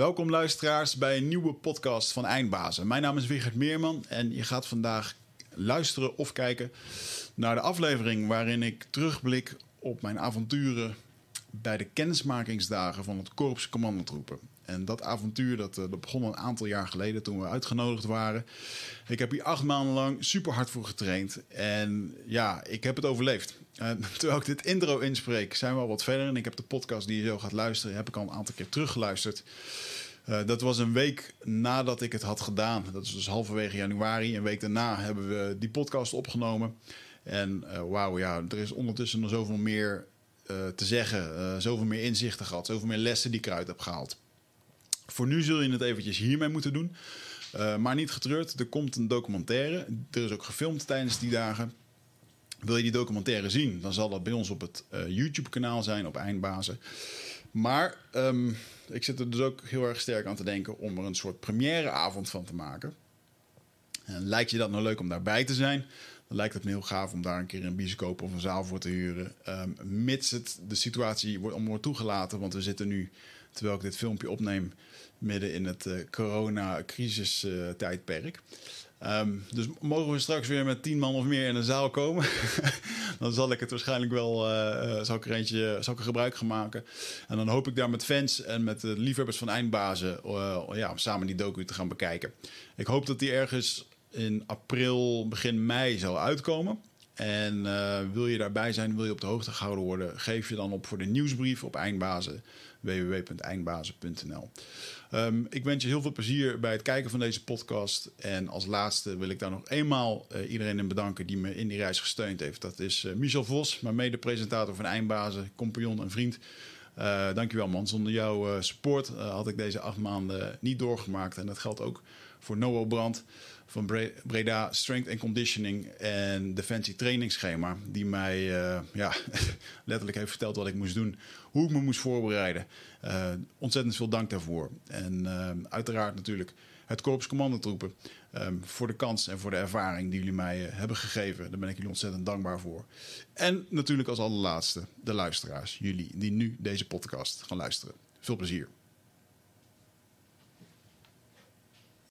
Welkom luisteraars bij een nieuwe podcast van Eindbazen. Mijn naam is Wigert Meerman en je gaat vandaag luisteren of kijken naar de aflevering waarin ik terugblik op mijn avonturen bij de kennismakingsdagen van het Korps Commandotroepen. En dat avontuur dat, eh, dat begon een aantal jaar geleden toen we uitgenodigd waren. Ik heb hier acht maanden lang super hard voor getraind. En ja, ik heb het overleefd. Terwijl ik dit intro inspreek, zijn we al wat verder. En ik heb de podcast die je zo gaat luisteren, heb ik al een aantal keer teruggeluisterd. Uh, dat was een week nadat ik het had gedaan. Dat is dus halverwege januari. Een week daarna hebben we die podcast opgenomen. En uh, wauw, ja, er is ondertussen nog zoveel meer te zeggen. zoveel meer inzichten gehad. Zoveel meer lessen die ik eruit heb gehaald. Voor nu zul je het eventjes hiermee moeten doen. Uh, maar niet getreurd, er komt een documentaire. Er is ook gefilmd tijdens die dagen. Wil je die documentaire zien, dan zal dat bij ons op het uh, YouTube-kanaal zijn, op Eindbazen. Maar um, ik zit er dus ook heel erg sterk aan te denken om er een soort premièreavond van te maken. En lijkt je dat nou leuk om daarbij te zijn? Dan lijkt het me heel gaaf om daar een keer een bioscoop of een zaal voor te huren. Um, mits het de situatie wordt, om wordt toegelaten, want we zitten nu, terwijl ik dit filmpje opneem, midden in het uh, corona-crisis-tijdperk. Uh, um, dus mogen we straks weer met tien man of meer in een zaal komen, dan zal ik het waarschijnlijk wel, uh, zal ik er eentje, zal ik er gebruik gaan maken. En dan hoop ik daar met fans en met de liefhebbers van Eindbazen uh, ja, samen die docu te gaan bekijken. Ik hoop dat die ergens in april, begin mei zal uitkomen. En wil je daarbij zijn, wil je op de hoogte gehouden worden, geef je dan op voor de nieuwsbrief op Eindbazen, www.eindbazen.nl. Um, ik wens je heel veel plezier bij het kijken van deze podcast. En als laatste wil ik daar nog eenmaal uh, iedereen in bedanken die me in die reis gesteund heeft. Dat is uh, Michel Vos, mijn mede-presentator van Eindbazen, compagnon en vriend. Uh, dankjewel man, zonder jouw support had ik deze acht maanden niet doorgemaakt. En dat geldt ook voor Noah Brand van Breda Strength and Conditioning en Defensie trainingsschema. Die mij uh, ja, letterlijk heeft verteld wat ik moest doen. Hoe ik me moest voorbereiden. Uh, ontzettend veel dank daarvoor. En uh, uiteraard natuurlijk het Korps Commandotroepen. Um, voor de kans en voor de ervaring die jullie mij hebben gegeven. Daar ben ik jullie ontzettend dankbaar voor. En natuurlijk als allerlaatste de luisteraars. Jullie die nu deze podcast gaan luisteren. Veel plezier.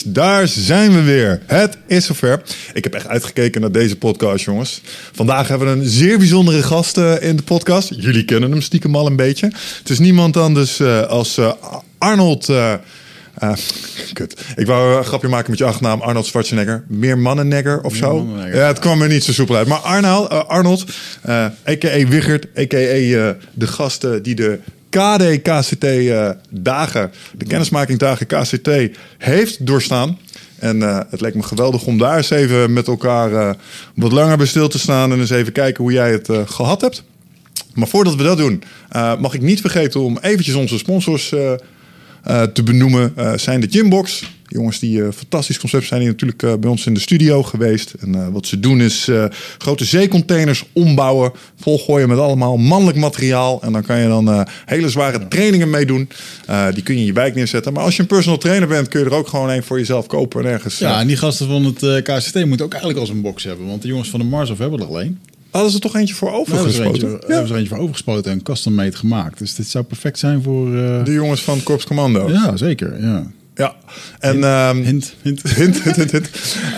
Daar zijn we weer. Het is zover. Ik heb echt uitgekeken naar deze podcast, jongens. Vandaag hebben we een zeer bijzondere gast uh, in de podcast. Jullie kennen hem stiekem al een beetje. Het is niemand anders uh, als uh, Arnold. kut. Ik wou een grapje maken met je achternaam Arnold Schwarzenegger. Meer mannennegger of zo. Ja, het kwam er niet zo soepel uit. Maar Arnold, Arnold a.k.a. Wiggert, a.k.a. de gasten die de KD-KCT-dagen, uh, de kennismakingdagen KCT, heeft doorstaan. En uh, het leek me geweldig om daar eens even met elkaar uh, wat langer bij stil te staan en eens even kijken hoe jij het gehad hebt. Maar voordat we dat doen, mag ik niet vergeten om eventjes onze sponsors te benoemen. zijn de Gymbox, jongens die uh, fantastisch concept zijn, die natuurlijk bij ons in de studio geweest. En wat ze doen is grote zeecontainers ombouwen, volgooien met allemaal mannelijk materiaal. En dan kan je dan hele zware trainingen mee doen. die kun je in je wijk neerzetten. Maar als je een personal trainer bent, kun je er ook gewoon een voor jezelf kopen en ergens. Ja, en die gasten van het KCT moeten ook eigenlijk als een box hebben. Want de jongens van de Mars of hebben er alleen. Hadden ze toch eentje voor overgespoten? Ja, hebben ze eentje voor overgespoten en custom made gemaakt. Dus dit zou perfect zijn voor... De jongens van Korps Commando. Ja, zeker. Ja. Ja, en hint, um, hint, hint. hint, hint, hint.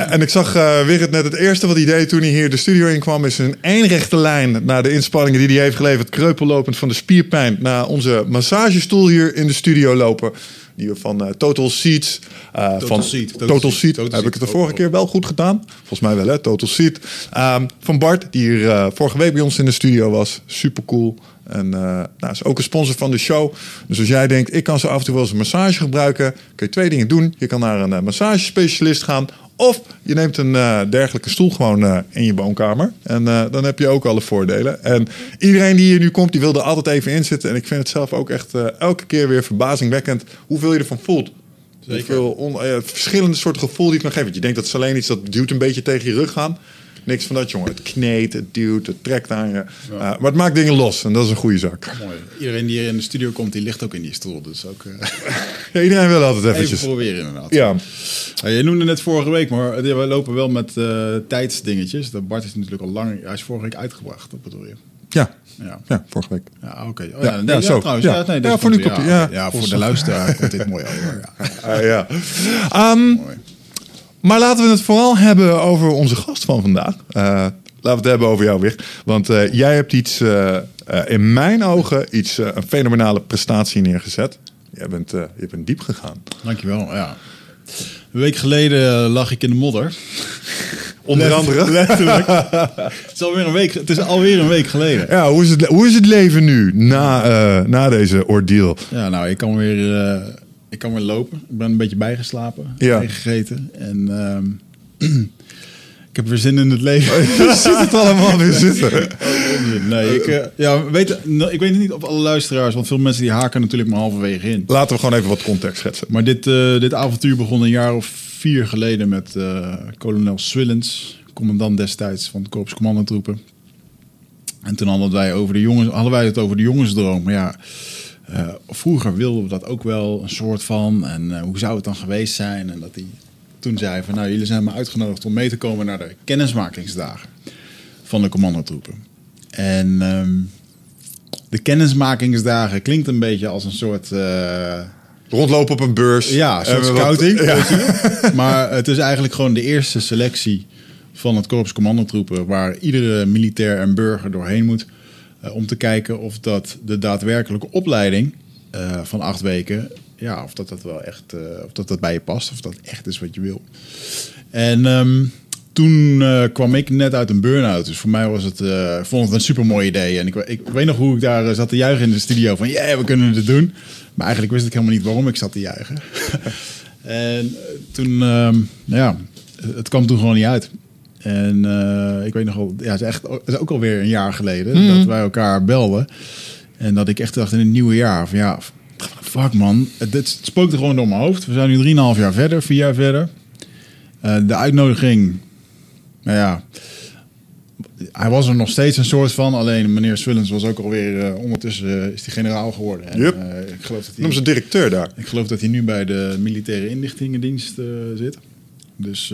En ik zag uh, weer het net het eerste wat hij deed toen hij hier de studio inkwam, is een eenrechte lijn naar de inspanningen die hij heeft geleverd, kreupellopend van de spierpijn naar onze massagestoel hier in de studio lopen. Die we van uh, Total Seats. Uh, Total van Seat, Total Total Seat, Seat. Total Heb ik het de Seat. vorige keer wel goed gedaan? Volgens mij wel, hè? Total Seat. Um, van Bart, die hier vorige week bij ons in de studio was. Super cool. En uh, nou, is ook een sponsor van de show. Dus als jij denkt, ik kan zo af en toe wel eens een massage gebruiken, kun je twee dingen doen. Je kan naar een uh, massagespecialist gaan. Of je neemt een uh, dergelijke stoel gewoon uh, in je woonkamer. En uh, dan heb je ook alle voordelen. En iedereen die hier nu komt, die wil er altijd even in zitten. En ik vind het zelf ook echt elke keer weer verbazingwekkend hoeveel je ervan voelt. Zeker. Hoeveel on, verschillende soorten gevoel die het kan geven. Want je denkt dat het alleen iets dat duwt een beetje tegen je rug gaan. Niks van dat, jongen. Het kneedt, het duwt, het trekt aan je. Ja. Uh, maar het maakt dingen los en dat is een goede zak. Mooi. Iedereen die hier in de studio komt, die ligt ook in die stoel. Dus ook... Uh... ja, iedereen wil altijd eventjes. Even proberen inderdaad. Ja. Uh, je noemde net vorige week, maar we lopen wel met tijdsdingetjes. Dat Bart is natuurlijk al lang... Hij is vorige week uitgebracht, dat bedoel je? Ja, Ja, ja vorige week. ja oké. Oh, Ja, nee, ja, zo. trouwens. Ja. Nee, Ja, voor nu komt ja, voor de luisteraar komt dit mooi over. Ja. Ah, ja. Ehm, Mooi. Maar laten we het vooral hebben over onze gast van vandaag. Eh, laten we het hebben over jou, Wig. Want eh, jij hebt iets, eh, in mijn ogen, iets, een fenomenale prestatie neergezet. Jij bent, je bent diep gegaan. Dankjewel, ja. Een week geleden lag ik in de modder. Onder andere. Letterlijk. het, is alweer een week, het is alweer een week geleden. Ja, hoe is het, hoe is het leven nu na, na deze ordeal? Ja, nou, ik kan weer, ik kan weer lopen. Ik ben een beetje bijgeslapen, Ja. bijgegeten. En ehm, ik heb weer zin in het leven. Je ziet het allemaal weer zitten. Nee, ik, eh, ja, weet, ik weet niet of alle luisteraars, want veel mensen die haken natuurlijk maar halverwege in. Laten we gewoon even wat context schetsen. Maar dit, eh, dit avontuur begon een jaar of vier geleden met eh, kolonel Swillens, commandant destijds van de Korps Commandotroepen. En toen hadden wij, over de jongens, hadden wij het over de jongensdroom. Maar ja, eh, vroeger wilden we dat ook wel, een soort van. En eh, hoe zou het dan geweest zijn? En dat hij toen zei van, nou, jullie zijn maar uitgenodigd om mee te komen naar de kennismakingsdagen van de commandotroepen. En ehm, de kennismakingsdagen klinkt een beetje als een soort... eh, Rondlopen op een beurs. ja, een soort En wat- scouting. Ja. je. Maar het is eigenlijk gewoon de eerste selectie van het Korps Commandotroepen... waar iedere militair en burger doorheen moet... eh, om te kijken of dat de daadwerkelijke opleiding eh, van acht weken... Ja, of dat dat wel echt eh, of dat dat bij je past, of dat echt is wat je wil. En ehm, toen kwam ik net uit een burn-out. Dus voor mij was het, ik vond het een super mooi idee. En ik, ik weet nog hoe ik daar zat te juichen in de studio. Van ja, we kunnen het doen. Maar eigenlijk wist ik helemaal niet waarom ik zat te juichen. en toen, ehm, ja, het kwam toen gewoon niet uit. En eh, ik weet nog wel, ja, het is, echt, het is ook alweer een jaar geleden dat wij elkaar belden. En dat ik echt dacht in het nieuwe jaar van ja, fuck man, het, het spookte gewoon door mijn hoofd. We zijn nu 3,5 jaar verder, 4 jaar verder. Eh, de uitnodiging, nou ja, hij was er nog steeds een soort van. Alleen meneer Swillens was ook alweer, eh, ondertussen is hij generaal geworden. En, Yep. ik, geloof dat Noem hij, ze directeur daar. ik geloof dat hij nu bij de militaire inlichtingendienst zit. Dus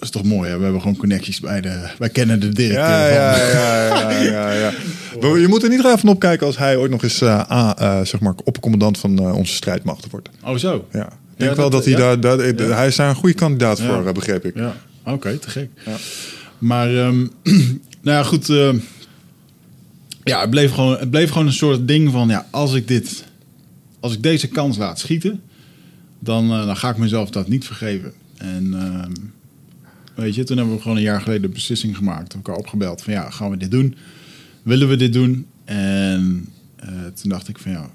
dat is toch mooi. Hè? We hebben gewoon connecties bij de, wij kennen de directeur. Ja, van. ja, ja, ja, ja, Je moet er niet van opkijken als hij ooit nog eens eh, eh, zeg maar, opcommandant van eh, onze strijdmachten wordt. Oh zo. Ja. Ik denk wel dat- hij daar, hij is daar een goede kandidaat voor, begreep ik. Ja, oké, te gek. Ja. Maar, ehm, nou ja, goed. ehm, ja, het bleef, gewoon, het bleef gewoon een soort ding van, ja, als ik dit, als ik deze kans laat schieten, dan, dan ga ik mezelf dat niet vergeven. En ehm, weet je, toen hebben we gewoon een jaar geleden de beslissing gemaakt, elkaar opgebeld van, ja, gaan we dit doen? Willen we dit doen? En eh, toen dacht ik van, ja,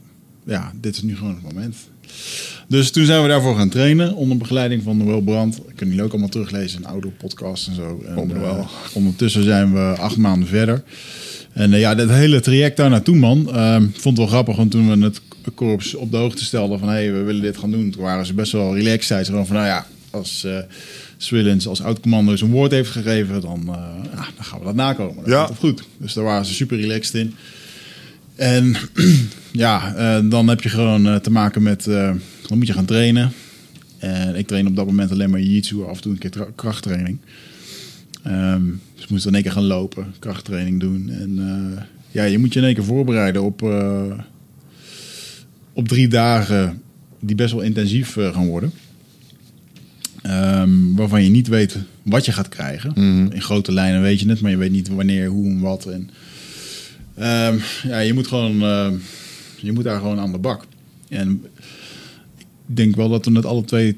ja, dit is nu gewoon het moment. Dus toen zijn we daarvoor gaan trainen onder begeleiding van Noël Brand. Kunnen jullie ook allemaal teruglezen in oude podcasts en zo. En, eh, ondertussen zijn we acht maanden verder. En eh, ja, dat hele traject daar naartoe, man. ehm, vond het wel grappig, want toen we het korps op de hoogte stelden van... hé, hey, we willen dit gaan doen. Toen waren ze best wel relaxed. Zeiden ze gewoon van, nou ja, als Swillens als oud-commando zijn woord heeft gegeven... dan, eh, ja, dan gaan we dat nakomen. Dat Ja. goed. Dus daar waren ze super relaxed in. En ja, eh, dan heb je gewoon eh, te maken met... dan moet je gaan trainen. En ik train op dat moment alleen maar jiu-jitsu, af en toe een keer tra- krachttraining. Ehm, dus ik moest dan in één keer gaan lopen, krachttraining doen. En ja, je moet je in één keer voorbereiden op, op drie dagen die best wel intensief gaan worden. Ehm, waarvan je niet weet wat je gaat krijgen. In grote lijnen weet je het, maar je weet niet wanneer, hoe en wat. En, ehm, ja, je moet gewoon, eh, je moet daar gewoon aan de bak. En ik denk wel dat we het alle twee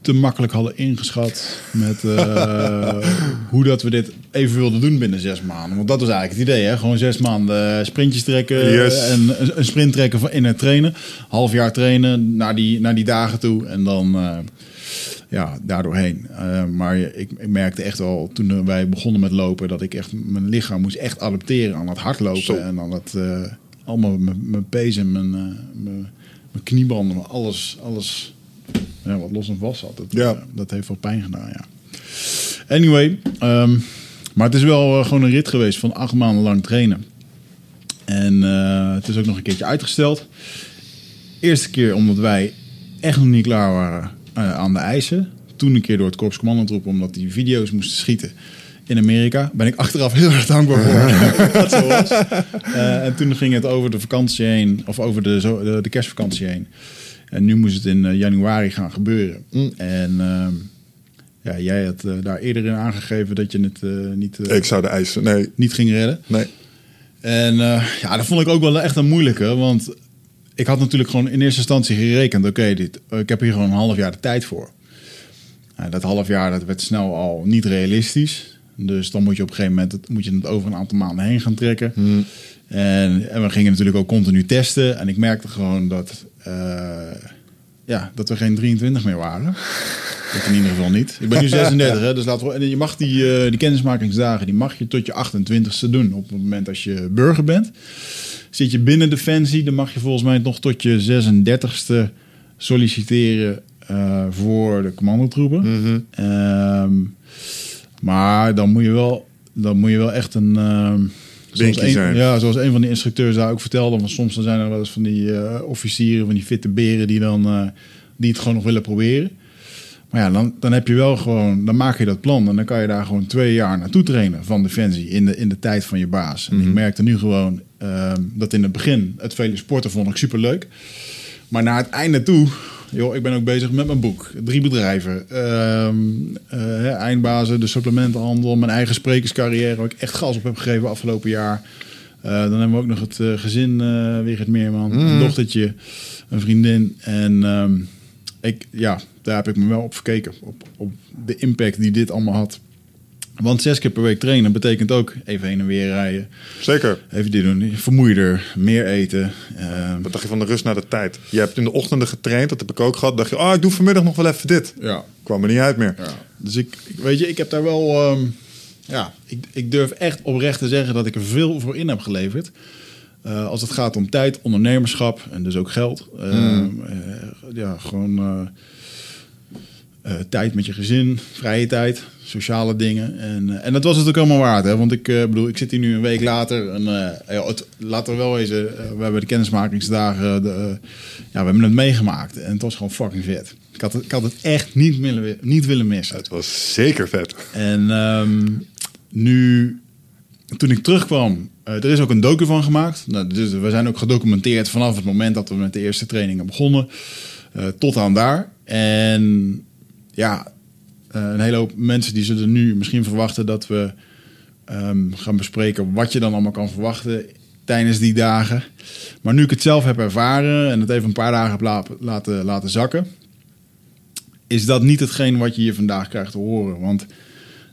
te makkelijk hadden ingeschat met eh, hoe dat we dit even wilden doen binnen zes maanden. Want dat was eigenlijk het idee, hè? Gewoon zes maanden sprintjes trekken Yes. en een, sprint trekken in het trainen. Half jaar trainen naar die, naar die dagen toe en dan eh, ja, daardoorheen. Eh, maar ik, ik merkte echt al toen wij begonnen met lopen dat ik echt mijn lichaam moest echt adapteren aan het hardlopen Zo. en aan het eh, allemaal mijn, mijn pezen, mijn, eh, mijn, mijn kniebanden, alles, alles ja, wat los en vast zat. Dat, Ja. dat heeft wel pijn gedaan, ja. Anyway, ehm, maar het is wel gewoon een rit geweest van acht maanden lang trainen. En het is ook nog een keertje uitgesteld. Eerste keer omdat wij echt nog niet klaar waren eh, aan de eisen. Toen een keer door het Korps Commandotroep, omdat die video's moesten schieten. in Amerika. Ben ik achteraf heel erg dankbaar voor dat zo was. Eh, en toen ging het over de vakantie heen, of over de, zo, de, de kerstvakantie heen. En nu moest het in eh, januari gaan gebeuren. Mm. En ehm, ja, jij had daar eerder in aangegeven dat je het niet, Ik zou de eisen... Nee, niet ging redden. nee. En ja, dat vond ik ook wel echt een moeilijke. Want ik had natuurlijk gewoon in eerste instantie gerekend... oké, dit ik heb hier gewoon een half jaar de tijd voor. Nou, dat half jaar dat werd snel al niet realistisch. Dus dan moet je op een gegeven moment het, moet je het over een aantal maanden heen gaan trekken. En, en we gingen natuurlijk ook continu testen. En ik merkte gewoon dat, eh, ja, dat we geen 23 meer waren. Ik in ieder geval niet. Ik ben nu 36, hè, dus laten we, en je mag die, eh, die kennismakingsdagen die mag je tot je 28ste doen. Op het moment als je burger bent. Zit je binnen Defensie, dan mag je volgens mij nog tot je 36ste solliciteren eh, voor de commandotroepen. Ehm, maar dan moet je wel, dan moet je wel echt een. ehm, zoals een, zijn. ja, zoals een van die instructeurs daar ook vertelde. Want soms dan zijn er wel eens van die eh, officieren, van die fitte beren die dan eh, die het gewoon nog willen proberen. Maar ja, dan, dan heb je wel gewoon, dan maak je dat plan en dan kan je daar gewoon twee jaar naartoe trainen van Defensie in de, in de tijd van je baas. En ik merkte nu gewoon ehm, dat in het begin het vele sporten vond ik superleuk. Maar naar het einde toe, joh, ik ben ook bezig met mijn boek. Drie bedrijven, ehm, eh, eindbazen, de supplementenhandel, mijn eigen sprekerscarrière, waar ik echt gas op heb gegeven afgelopen jaar. Eh, dan hebben we ook nog het eh, gezin, eh Wigert Meerman, een dochtertje, een vriendin. En ehm, ik, ja, daar heb ik me wel op verkeken, op, op de impact die dit allemaal had. Want zes keer per week trainen betekent ook even heen en weer rijden. Zeker. Even dit doen, vermoeider, meer eten. ehm, Wat dacht je van de rust naar de tijd? Je hebt in de ochtenden getraind, dat heb ik ook gehad. dacht je, oh, ik doe vanmiddag nog wel even dit. ja, Kwam er niet uit meer. Ja, dus ik, weet je, ik heb daar wel, ehm, ja, ik, ik durf echt oprecht te zeggen dat ik er veel voor in heb geleverd. Eh, als het gaat om tijd, ondernemerschap en dus ook geld. Ehm, eh, ja, gewoon eh, tijd met je gezin, vrije tijd, sociale dingen. En, en dat was het ook allemaal waard. Hè? Want ik bedoel, ik zit hier nu een week later. En, ja, het, laten we wel wezen, eh, we hebben de kennismakingsdagen, de, ja, we hebben het meegemaakt. En het was gewoon fucking vet. Ik had het, ik had het echt niet willen, niet willen missen. Het was zeker vet. En ehm, nu, toen ik terugkwam, eh, er is ook een docu van gemaakt. Nou, dus we zijn ook gedocumenteerd vanaf het moment dat we met de eerste trainingen begonnen, eh, tot aan daar. En ja, eh, een hele hoop mensen die zullen nu misschien verwachten dat we ehm, gaan bespreken wat je dan allemaal kan verwachten tijdens die dagen. Maar nu ik het zelf heb ervaren en het even een paar dagen heb la- laten, laten zakken, is dat niet hetgeen wat je hier vandaag krijgt te horen. Want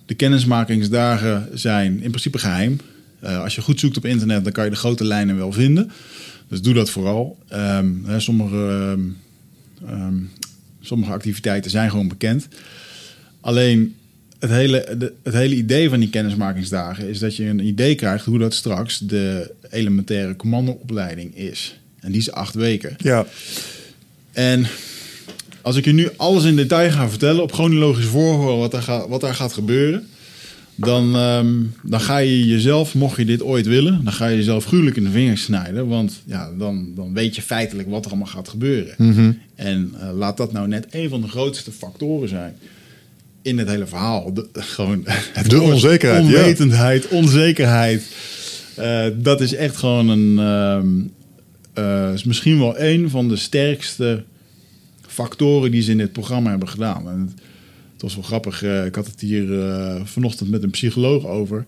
de kennismakingsdagen zijn in principe geheim. Eh, als je goed zoekt op internet, dan kan je de grote lijnen wel vinden. Dus doe dat vooral. Ehm, hè, sommige, ehm, ehm, sommige activiteiten zijn gewoon bekend. Alleen het hele, de- het hele idee van die kennismakingsdagen is dat je een idee krijgt hoe dat straks de elementaire commandoopleiding is. En die is acht weken. Ja, En als ik je nu alles in detail ga vertellen, op chronologische volgorde wat, gaat, wat daar gaat gebeuren, dan, ehm, dan ga je jezelf, mocht je dit ooit willen, dan ga je jezelf gruwelijk in de vingers snijden. Want ja, dan, dan weet je feitelijk wat er allemaal gaat gebeuren. En eh, laat dat nou net een van de grootste factoren zijn in het hele verhaal. De, gewoon het De onzekerheid, ja. Onwetendheid, onzekerheid. Eh, dat is echt gewoon een... ehm, eh, is misschien wel een van de sterkste factoren die ze in dit programma hebben gedaan. En het, het was wel grappig. eh, ik had het hier eh, vanochtend met een psycholoog over.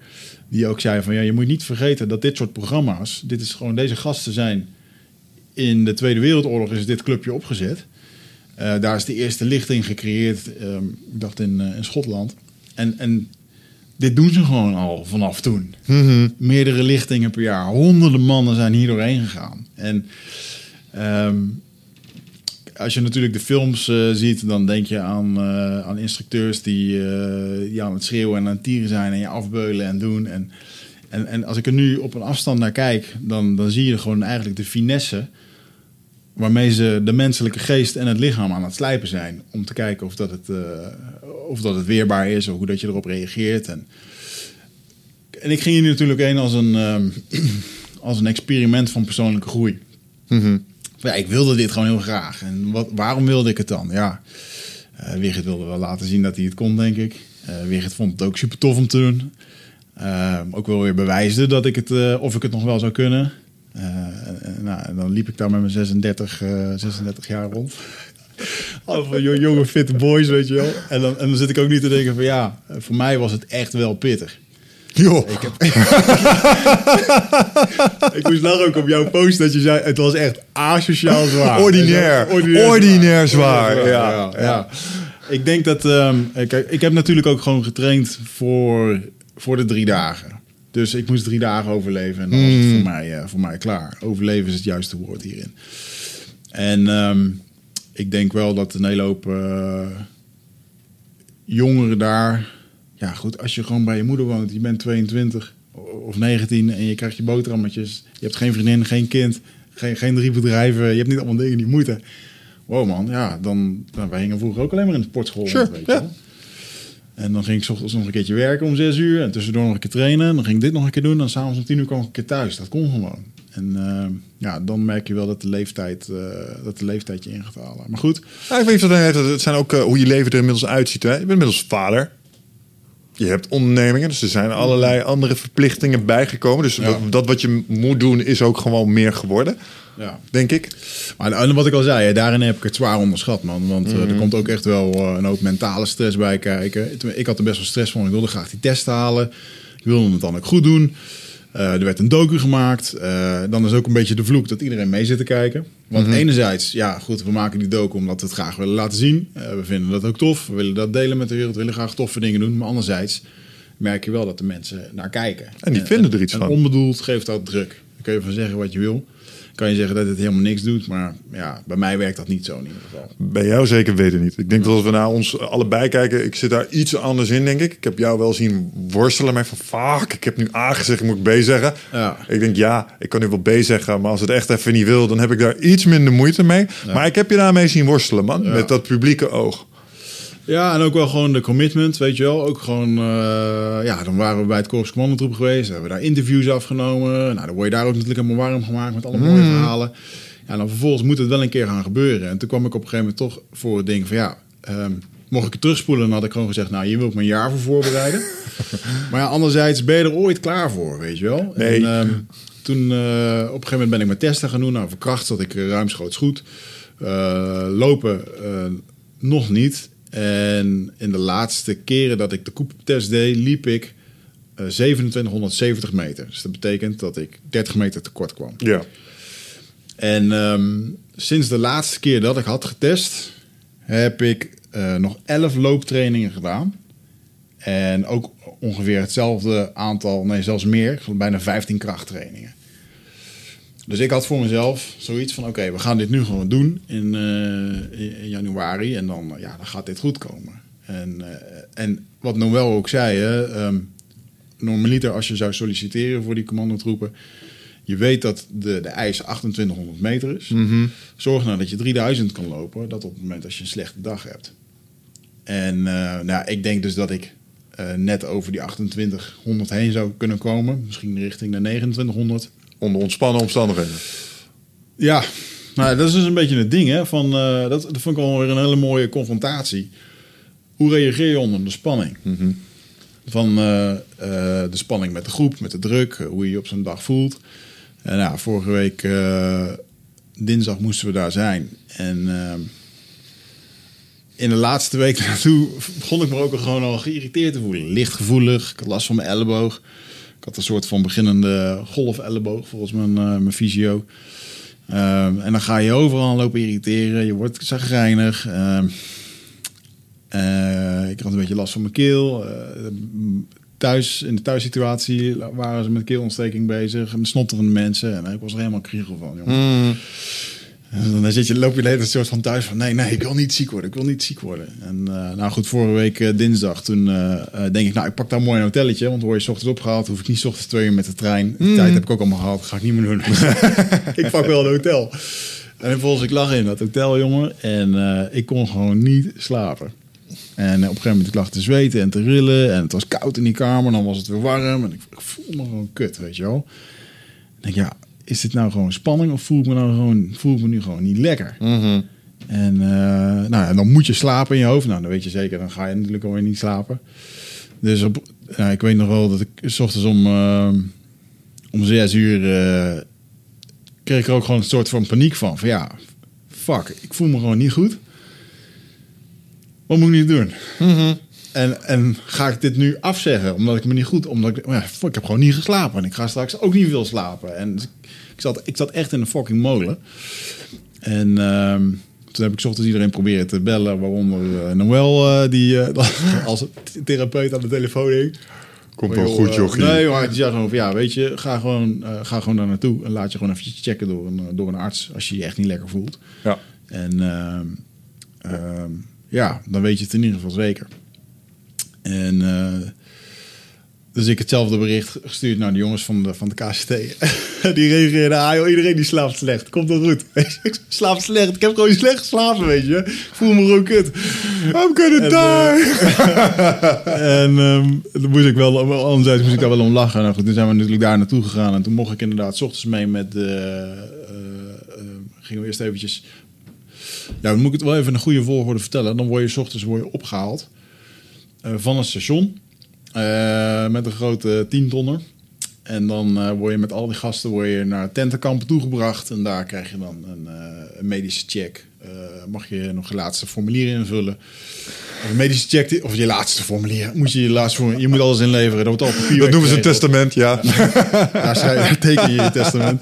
Die ook zei van ja, je moet niet vergeten dat dit soort programma's. Dit is gewoon deze gasten zijn. In de Tweede Wereldoorlog is dit clubje opgezet. Eh, daar is de eerste lichting gecreëerd. ehm, ik dacht in, in Schotland. En, en dit doen ze gewoon al vanaf toen. Meerdere lichtingen per jaar. Honderden mannen zijn hier doorheen gegaan. En ehm, als je natuurlijk de films eh, ziet, dan denk je aan, eh, aan instructeurs die, eh, die aan het schreeuwen en aan tieren zijn en je afbeulen en doen. En, en, en als ik er nu op een afstand naar kijk, dan, dan zie je gewoon eigenlijk de finesse waarmee ze de menselijke geest en het lichaam aan het slijpen zijn. Om te kijken of dat het, of dat het weerbaar is of hoe dat je erop reageert. En, en ik ging hier natuurlijk heen als een, ehm, als een experiment van persoonlijke groei. Ja, ik wilde dit gewoon heel graag. En wat, waarom wilde ik het dan? Ja, eh Wigert wilde wel laten zien dat hij het kon, denk ik. Uh, vond het ook super tof om te doen. Uh, ook wel weer bewijsde dat ik het, uh, of ik het nog wel zou kunnen. nou, en dan liep ik daar met mijn 36, 36 jaar rond. Allemaal jonge, fitte boys, weet je wel. En dan, en dan zit ik ook niet te denken van ja, voor mij was het echt wel pittig. Joh. Ik, heb... ik moest lachen ook op jouw post dat je zei... het was echt asociaal zwaar. Ordinair. Ordinair, Ordinair zwaar. zwaar. Ja, ja, ja. Ik denk dat... Um, kijk, ik heb natuurlijk ook gewoon getraind voor, voor de drie dagen. Dus ik moest drie dagen overleven. En dan was het Hmm. voor mij, uh, voor mij klaar. Overleven is het juiste woord hierin. En um, ik denk wel dat een hele hoop uh, jongeren daar ja, goed, als je gewoon bij je moeder woont, je bent 22 of 19 en je krijgt je boterhammetjes, je hebt geen vriendin, geen kind, geen, geen drie bedrijven, je hebt niet allemaal dingen die moeten. Wow man, ja, dan, dan wij hingen vroeger ook alleen maar in de sportschool. Sure, weet ja. En dan ging ik s ochtends nog een keertje werken om zes uur en tussendoor nog een keer trainen. Dan ging ik dit nog een keer doen en dan s'avonds om tien uur kwam ik een keer thuis. Dat kon gewoon. En uh, ja, dan merk je wel dat de leeftijd, uh, dat de leeftijd je in gaat halen. Maar goed. Ja, ik weet dat het zijn ook uh, hoe je leven er inmiddels uitziet. Hè? Je bent inmiddels vader. Je hebt ondernemingen, dus er zijn allerlei andere verplichtingen bijgekomen. Dus ja. dat, wat je moet doen is ook gewoon meer geworden, ja. denk ik. Maar wat ik al zei, daarin heb ik het zwaar onderschat, man. Want mm -hmm. er komt ook echt wel uh, een hoop mentale stress bij kijken. Ik had er best wel stress van. Ik wilde graag die test halen. Ik wilde het dan ook goed doen. Uh, er werd een docu gemaakt. Uh, dan is ook een beetje de vloek dat iedereen mee zit te kijken. Want mm -hmm. enerzijds, ja goed, we maken die docu omdat we het graag willen laten zien. Uh, we vinden dat ook tof. We willen dat delen met de wereld. We willen graag toffe dingen doen. Maar anderzijds merk je wel dat de mensen naar kijken. En die vinden er iets en van. onbedoeld geeft dat druk. Dan kun je van zeggen wat je wil. Kan je zeggen dat het helemaal niks doet. Maar ja, bij mij werkt dat niet zo in ieder geval. Bij jou zeker weten niet. Ik denk dat als we naar ons allebei kijken, ik zit daar iets anders in, denk ik. Ik heb jou wel zien worstelen, maar van fuck, ik heb nu A gezegd, moet ik B zeggen. Ja. Ik denk ja, ik kan nu wel B zeggen, maar als het echt even niet wil, dan heb ik daar iets minder moeite mee. Ja. Maar ik heb je daarmee zien worstelen, man, ja. met dat publieke oog. Ja, en ook wel gewoon de commitment, weet je wel. Ook gewoon, uh, ja, dan waren we bij het Korps Commandotroep geweest. Hebben we daar interviews afgenomen. Nou, dan word je daar ook natuurlijk helemaal warm gemaakt met alle Mm. mooie verhalen. Ja, dan vervolgens moet het wel een keer gaan gebeuren. En toen kwam ik op een gegeven moment toch voor het ding van, ja, um, mocht ik het terugspoelen, dan had ik gewoon gezegd, nou, hier wil ik mijn jaar voor voorbereiden. maar ja, anderzijds ben je er ooit klaar voor, weet je wel. Nee. En, um, toen, uh, op een gegeven moment ben ik mijn testen gaan doen. Nou, verkracht zat ik ruimschoots goed. Uh, lopen nog niet. En in de laatste keren dat ik de koeptest deed, liep ik uh, 2770 meter. Dus dat betekent dat ik 30 meter tekort kwam. Ja. En um, sinds de laatste keer dat ik had getest, heb ik uh, nog 11 looptrainingen gedaan. En ook ongeveer hetzelfde aantal, nee zelfs meer, bijna 15 krachttrainingen. Dus ik had voor mezelf zoiets van: oké, okay, we gaan dit nu gewoon doen in, uh, in januari. En dan, ja, dan gaat dit goed komen. En, uh, en wat Noël ook zei, hè, um, normaliter als je zou solliciteren voor die commandotroepen. Je weet dat de, de eis 2800 meter is. Mm -hmm. Zorg nou dat je 3000 kan lopen. Dat op het moment als je een slechte dag hebt. En uh, nou, ik denk dus dat ik net over die 2800 heen zou kunnen komen. Misschien richting de 2900 onder ontspannen omstandigheden. Ja, nou, dat is dus een beetje het ding. Hè, van, uh, dat, dat vond ik wel weer een hele mooie confrontatie. Hoe reageer je onder de spanning? Mm -hmm. Van uh, uh, de spanning met de groep, met de druk, hoe je je op zo'n dag voelt. En nou, vorige week dinsdag moesten we daar zijn. En in de laatste week naartoe begon ik me ook al gewoon al geïrriteerd te voelen. Lichtgevoelig, ik had last van mijn elleboog. Ik had een soort van beginnende golf-elleboog, volgens mijn, uh, mijn fysio. Um, en dan ga je overal lopen irriteren. Je wordt zagrijnig. Um, uh, ik had een beetje last van mijn keel. Uh, thuis, in de thuissituatie waren ze met keelontsteking bezig. Met snotterende mensen. En ik was er helemaal kriegel van, jongen. Mm. En dan zit je, loop je de hele tijd soort van thuis van... nee, nee, ik wil niet ziek worden, ik wil niet ziek worden. En uh, nou goed, vorige week uh, dinsdag, toen uh, denk ik... nou, ik pak daar mooi een hotelletje, want word je 's ochtends opgehaald... hoef ik niet 's ochtends twee uur met de trein. Die Mm. tijd heb ik ook allemaal gehad, ga ik niet meer doen. ik pak wel een hotel. En vervolgens, ik lag in dat hotel, jongen... en ik kon gewoon niet slapen. En op een gegeven moment ik lag te zweten en te rillen... en het was koud in die kamer, dan was het weer warm... en ik, voel me gewoon kut, weet je wel. En ik denk, ja is dit nou gewoon spanning of voel ik me nou gewoon, voel ik me nu gewoon niet lekker? Mm -hmm. En eh, nou, ja, dan moet je slapen in je hoofd. Nou, dan weet je zeker, dan ga je natuurlijk alweer niet slapen. Dus op, ja, ik weet nog wel dat ik s ochtends om, eh, om zes uur eh, kreeg ik er ook gewoon een soort van paniek van. Van ja, fuck, ik voel me gewoon niet goed. Wat moet ik nu doen? En, en ga ik dit nu afzeggen omdat ik me niet goed... Omdat ik, ja, fuck, ik heb gewoon niet geslapen. En ik ga straks ook niet veel slapen. En dus ik, ik zat, ik zat echt in een fucking molen. En ehm, toen heb ik ochtends iedereen proberen te bellen. Waaronder eh, Noël, eh, die eh, als therapeut aan de telefoon hing. Komt wel goed, jochie. Nee, maar die zei gewoon van, ja, weet je, ga gewoon, ga gewoon daar naartoe. En laat je gewoon eventjes checken door een, door een arts als je je echt niet lekker voelt. Ja. En ehm, ehm, ja, dan weet je het in ieder geval zeker. En dus ik hetzelfde bericht gestuurd naar de jongens van de, van de KCT. die reageerden, ah joh, iedereen die slaapt slecht. Komt wel goed. ik slaap slecht. Ik heb gewoon slecht geslapen, weet je. Ik voel me gewoon kut. I'm gonna En, die! En ehm dan moest ik wel, anderzijds moest ik daar wel om lachen. Nou goed, toen zijn we natuurlijk daar naartoe gegaan. En toen mocht ik inderdaad 's ochtends mee met de... eh, eh, gingen we eerst eventjes... Ja, dan moet ik het wel even in een goede volgorde vertellen. Dan word je 's ochtends word je opgehaald eh, van een station. Eh, met een grote tientonner. En dan eh, word je met al die gasten word je naar tentenkampen toegebracht. En daar krijg je dan een, eh, een medische check. Mag je nog je laatste formulier invullen. Of een medische check, die- of je laatste formulier. Moet je je laatste formulier, je moet alles inleveren. Dat wordt al papier. Dat noemen ze een testament, ja. Daar schrijf, teken je je testament.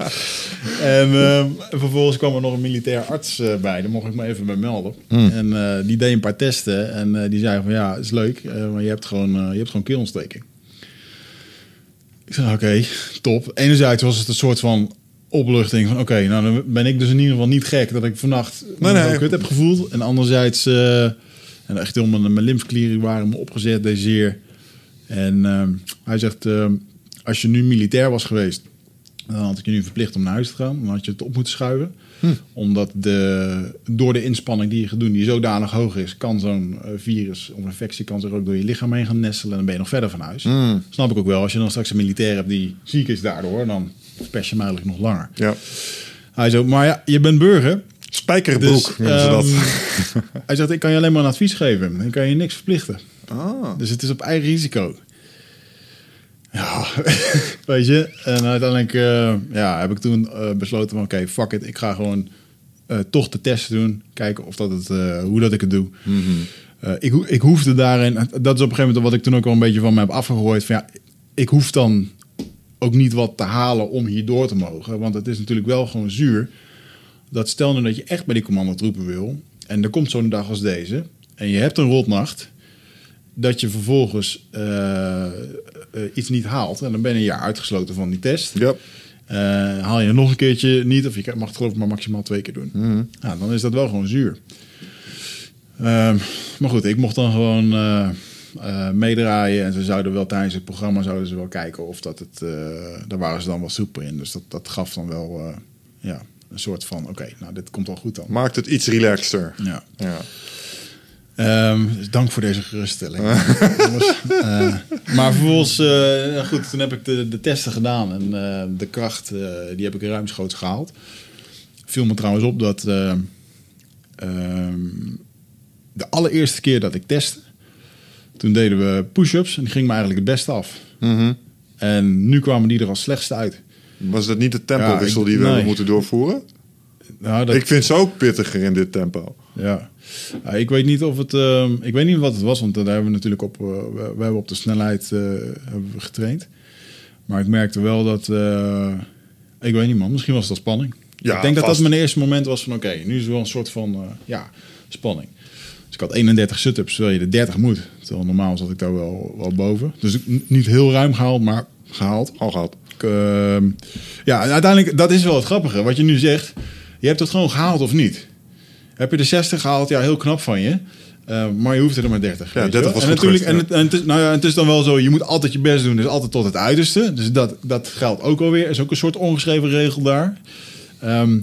En ehm, vervolgens kwam er nog een militair arts eh, bij. Daar mocht ik me even bij melden. En eh, die deed een paar testen. En eh, die zei van ja, is leuk. maar je hebt gewoon, je hebt gewoon keelontsteking. Ik zei oké, top. Enerzijds was het een soort van opluchting van oké, nou dan ben ik dus in ieder geval niet gek dat ik vannacht Nee, nee. kut heb gevoeld. En anderzijds, en echt helemaal mijn lymfeklieren waren me opgezet, deze zeer. En ehm, hij zegt, ehm, als je nu militair was geweest, dan had ik je nu verplicht om naar huis te gaan. Dan had je het op moeten schuiven. Omdat de, door de inspanning die je gaat doen, die zodanig hoog is, kan zo'n eh, virus of infectie kan zich ook door je lichaam heen gaan nestelen. En dan ben je nog verder van huis. Snap ik ook wel. Als je dan straks een militair hebt die ziek is daardoor, dan pers je hem eigenlijk nog langer. ja. Hij zo, maar ja, je bent burger. Spijkerbroek Dus, dat. ehm, hij zegt, ik kan je alleen maar een advies geven. Ik kan je niks verplichten. Ah. Dus het is op eigen risico. Ja, weet je. En uiteindelijk eh, ja, heb ik toen eh, besloten van... oké, fuck it. Ik ga gewoon eh, toch de testen doen. Kijken of dat het, hoe dat ik het doe. Eh, ik, ik hoefde daarin... Dat is op een gegeven moment wat ik toen ook al een beetje van me heb afgegooid. Van, ja, ik hoef dan ook niet wat te halen om hier door te mogen. Want het is natuurlijk wel gewoon zuur. Dat stel nou dat je echt bij die commandotroepen wil... en er komt zo'n dag als deze... en je hebt een rotnacht dat je vervolgens eh, eh, iets niet haalt. En dan ben je een jaar uitgesloten van die test. Ja. Eh, haal je het nog een keertje niet, of je mag het geloof ik maar maximaal twee keer doen. Mhm. Ja, dan is dat wel gewoon zuur. Ehm, maar goed, ik mocht dan gewoon meedraaien. En ze zouden wel tijdens het programma zouden ze wel kijken of dat het... daar waren ze dan wel soepel in. Dus dat, dat gaf dan wel ja, een soort van... Oké, nou dit komt wel goed dan. Maakt het iets relaxter. Ja. Ja. Ehm, dus dank voor deze geruststelling. Eh, maar vervolgens, eh, goed, toen heb ik de, de testen gedaan en eh, de kracht, die heb ik ruimschoots gehaald. Viel me trouwens op dat eh, ehm, de allereerste keer dat ik testte, toen deden we push-ups en die ging me eigenlijk het beste af. Mhm. En nu kwamen die er als slechtste uit. Was dat niet de tempowissel Ja, die we nee. hebben moeten doorvoeren? Nou, dat, Ik vind ze ook pittiger in dit tempo. Ja. Ja, ik weet niet of het. ehm, ik weet niet wat het was, want daar hebben we natuurlijk op. eh, we, hebben op de snelheid eh, hebben we getraind. Maar ik merkte wel dat. eh, ik weet niet, man. Misschien was het al spanning. Ja, ik denk dat vast. dat mijn eerste moment was van: oké, nu is er wel een soort van. eh, ja, spanning. Dus ik had 31 sit-ups, terwijl je de 30 moet. Terwijl normaal zat ik daar wel, wel boven. Dus niet heel ruim gehaald, maar gehaald. Al gehad. Ehm, ja, uiteindelijk, dat is wel het grappige. Wat je nu zegt, je hebt het gewoon gehaald of niet. Heb je de 60 gehaald, ja, heel knap van je. Eh, maar je hoeft er maar 30. Ja, weet 30 je wel. was en goed natuurlijk, en, het, en het, is, nou ja, het is dan wel zo, je moet altijd je best doen, dus altijd tot het uiterste. Dus dat, dat geldt ook alweer. is ook een soort ongeschreven regel daar. Ehm,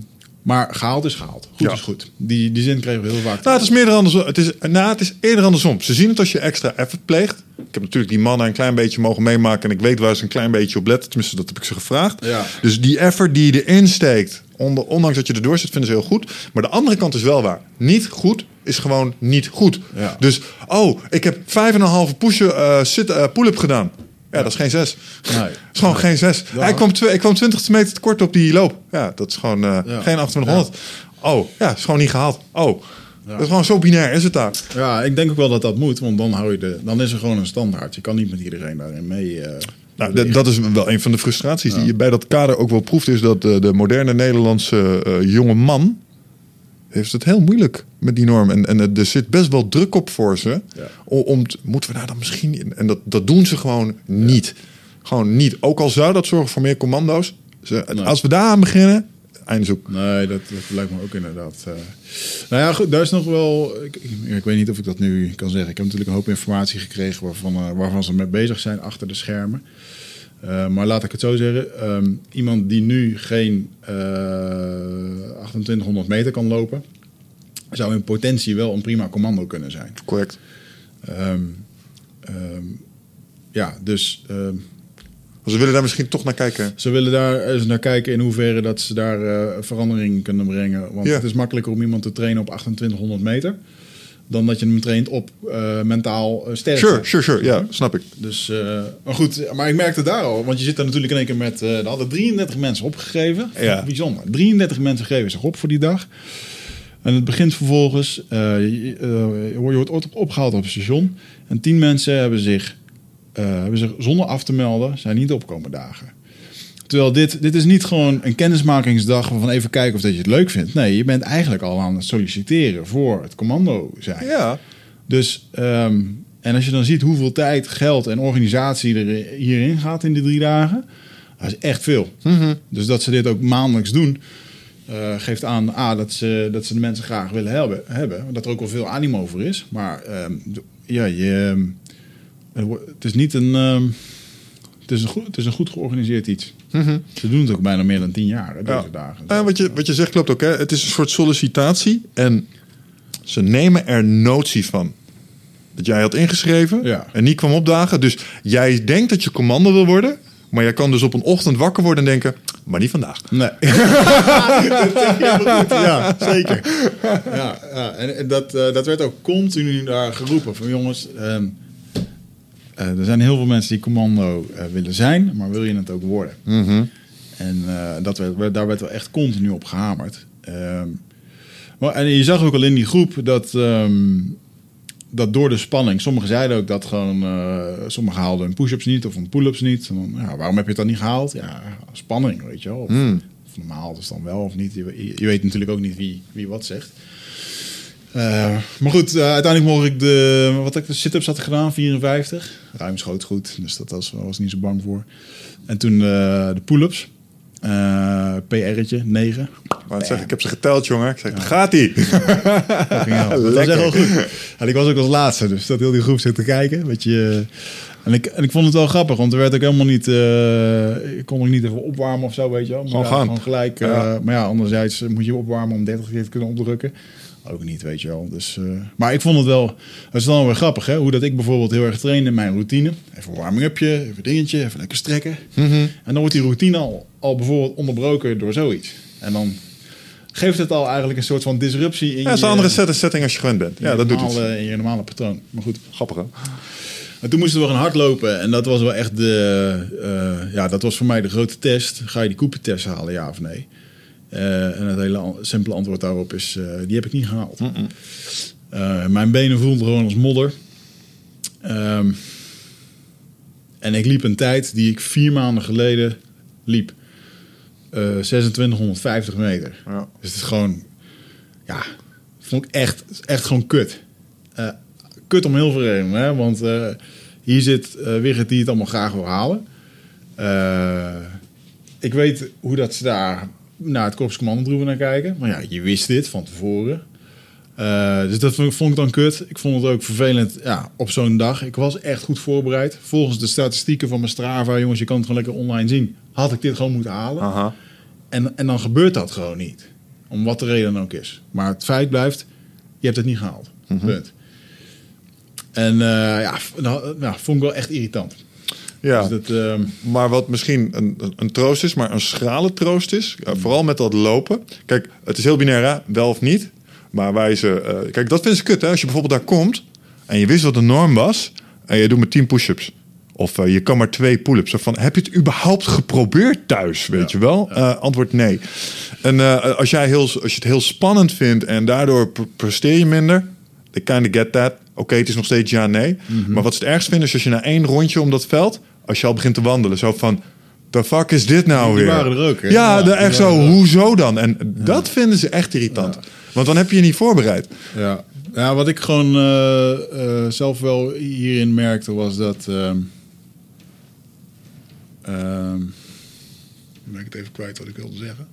maar gehaald is gehaald. Goed Ja. is goed. Die, die zin kregen we heel vaak. Nou, het is meer andersom. Het is, nou, het is eerder andersom. Ze zien het als je extra effort pleegt. Ik heb natuurlijk die mannen een klein beetje mogen meemaken. En ik weet waar ze een klein beetje op letten. Tenminste, dat heb ik ze gevraagd. Ja. Dus die effort die je erin steekt Onder, ondanks dat je erdoor zit, vinden ze heel goed. Maar de andere kant is wel waar. Niet goed is gewoon niet goed. Ja. Dus, oh, ik heb vijf en een halve push, eh, sit, eh, pull-up gedaan. Ja, dat is geen zes. Nee. Dat is gewoon geen zes. Ja. Hij kwam ik kwam 20 meter te kort op die loop. Ja, dat is gewoon Ja. geen 2800. Oh, ja, is gewoon niet gehaald. Oh, dat is gewoon zo binair is het daar. Ja, ik denk ook wel dat dat moet, want dan, hou je de, dan is er gewoon een standaard. Je kan niet met iedereen daarin mee. eh, Nou, dat is wel een van de frustraties die je bij dat kader ook wel proeft. Is dat eh, de moderne Nederlandse eh, jonge man heeft het heel moeilijk met die norm. En, en er zit best wel druk op voor ze. Ja. Om, om te- moeten we daar dan misschien... in- En dat, dat doen ze gewoon niet. Gewoon niet. Ook al zou dat zorgen voor meer commando's. Ze, Nee. Als we daar aan beginnen, einde zoek. Nee, dat, dat lijkt me ook inderdaad. eh. Nou ja, goed, daar is nog wel. Ik, ik, ik weet niet of ik dat nu kan zeggen. Ik heb natuurlijk een hoop informatie gekregen waarvan, eh, waarvan ze mee bezig zijn achter de schermen. Eh, maar laat ik het zo zeggen. ehm, iemand die nu geen eh 2800 meter kan lopen, zou in potentie wel een prima commando kunnen zijn. Correct. Ehm, ehm, ja, dus ehm, Ze willen daar misschien toch naar kijken. ze willen daar eens naar kijken in hoeverre dat ze daar eh, verandering kunnen brengen. Want Ja. het is makkelijker om iemand te trainen op 2800 meter. Dan dat je hem traint op eh, mentaal uh, sterkte. Sure, sure, sure. Ja, snap ik. Dus, eh, maar goed, maar ik merkte daar al. Want je zit daar natuurlijk in één keer met... eh er hadden 33 mensen opgegeven. Ja. Bijzonder. 33 mensen geven zich op voor die dag. En het begint vervolgens... eh, je, eh, je wordt op- opgehaald op het station. En 10 mensen hebben zich, eh, hebben zich zonder af te melden... zijn niet opkomen dagen. Terwijl dit, dit is niet gewoon een kennismakingsdag... van even kijken of dat je het leuk vindt. Nee, je bent eigenlijk al aan het solliciteren voor het commando zijn. Ja. Dus, ehm, en als je dan ziet hoeveel tijd, geld en organisatie er hierin gaat in die drie dagen, dat is echt veel. Dus dat ze dit ook maandelijks doen, eh, geeft aan A, dat, ze, dat ze de mensen graag willen hebben, hebben. Dat er ook wel veel animo voor is. Maar ehm, ja, je, wordt- het is niet een. ehm, het is, een goed, het is een goed georganiseerd iets. Ze doen het ook bijna meer dan tien jaar, hè, deze Ja. dagen. Ja, wat, je, wat je zegt klopt ook. Hè? Het is een soort sollicitatie. En ze nemen er notie van. Dat jij had ingeschreven Ja. en niet kwam opdagen. Dus jij denkt dat je commando wil worden. Maar jij kan dus op een ochtend wakker worden en denken... Maar niet vandaag. Nee. dat. Ja, zeker. Ja, ja. En, en dat, eh, dat werd ook continu daar geroepen. Van jongens, ehm, eh, er zijn heel veel mensen die commando eh, willen zijn, maar wil je het ook worden? En eh, dat werd, werd- daar werd wel echt continu op gehamerd. Ehm, maar, en je zag ook al in die groep dat, ehm, dat door de spanning... Sommigen zeiden ook dat gewoon... eh, sommigen haalden hun push-ups niet of hun pull-ups niet. En dan, ja, waarom heb je het dan niet gehaald? Ja, spanning, weet je wel. Of, of normaal is het dan wel of niet. Je, weet natuurlijk ook niet wie, wie wat zegt. Eh, maar goed, eh, uiteindelijk mocht ik de... Wat ik, de sit-ups had gedaan, 54. Ruimschoots goed, dus dat was, was niet zo bang voor. En toen de pull-ups. Eh PR'tje, 9. Maar ik zeg, ik heb ze geteld, jongen. Ik zeg, gaat ie. dat was echt wel goed. En ik was ook als laatste, dus dat heel die groep zit te kijken. Weet je, en, ik, en ik vond het wel grappig, want er werd ook helemaal niet... eh, ik kon ook niet even opwarmen of zo, weet je wel. Maar Gewoon ja, gaan. Gewoon gelijk. eh, Ja. maar ja, anderzijds moet je opwarmen om 30 keer te kunnen opdrukken. Ook niet, weet je wel. Dus, eh, maar ik vond het wel... Het is dan weer grappig, hè. Hoe dat ik bijvoorbeeld heel erg train in mijn routine. Even een warming-upje, even dingetje, even lekker strekken. En dan wordt die routine al, al bijvoorbeeld onderbroken door zoiets. En dan geeft het al eigenlijk een soort van disruptie in Ja, dat is je... een andere set setting als je gewend bent. Ja, in dat je doet normale, iets. In je normale patroon. Maar goed. Grappig, hè? En toen moesten we gaan hardlopen. En dat was wel echt de... eh, ja, dat was voor mij de grote test. Ga je die Cooper-test halen, ja of nee? Eh, en het hele simpele antwoord daarop is... eh, die heb ik niet gehaald. Eh, mijn benen voelden gewoon als modder. Ehm, en ik liep een tijd die ik vier maanden geleden liep. Eh 2650 meter. Ja. Dus het is gewoon... Ja, vond ik echt, echt gewoon kut. Eh, kut om heel veel redenen. Hè? Want eh, hier zit eh Wigert die het allemaal graag wil halen. Eh, ik weet hoe dat ze daar naar het korpscommandotroepen naar kijken. Maar ja, je wist dit van tevoren. Eh, dus dat vond, vond ik dan kut. Ik vond het ook vervelend ja, op zo'n dag. Ik was echt goed voorbereid. Volgens de statistieken van mijn Strava, jongens, je kan het gewoon lekker online zien. Had ik dit gewoon moeten halen. Aha. En, en dan gebeurt dat gewoon niet. Om wat de reden dan ook is. Maar het feit blijft, je hebt het niet gehaald. Punt. En eh, ja, nou, nou, vond ik wel echt irritant. Ja. Dus dat, ehm, Maar wat misschien een, een- troost is, maar een schrale troost is, Hmm. uh, vooral met dat lopen. Kijk, het is heel binair, hè? wel of niet. Maar wij ze, eh, kijk, dat vinden ze kut. Hè? Als je bijvoorbeeld daar komt en je wist wat de norm was en je doet maar 10 push-ups. Of eh, je kan maar twee pull-ups. Van, heb je het überhaupt geprobeerd thuis? Weet je wel? Eh, antwoord nee. En eh, als, jij heel, als je het heel spannend vindt en daardoor pre- presteer je minder. I kind of get that. Oké, het is nog steeds ja, nee. Mhm. Maar wat ze het ergst vinden is als je na één rondje om dat veld... als je al begint te wandelen, zo van... The fuck is dit nou Die weer? waren er ook, hè? Ja, Ja, echt zo. Hoezo dan? En dat vinden ze echt irritant. Want dan heb je je niet voorbereid. Ja. ja, wat ik gewoon zelf wel hierin merkte was dat. ehm ehm, dan ben ik het even kwijt wat ik wilde zeggen.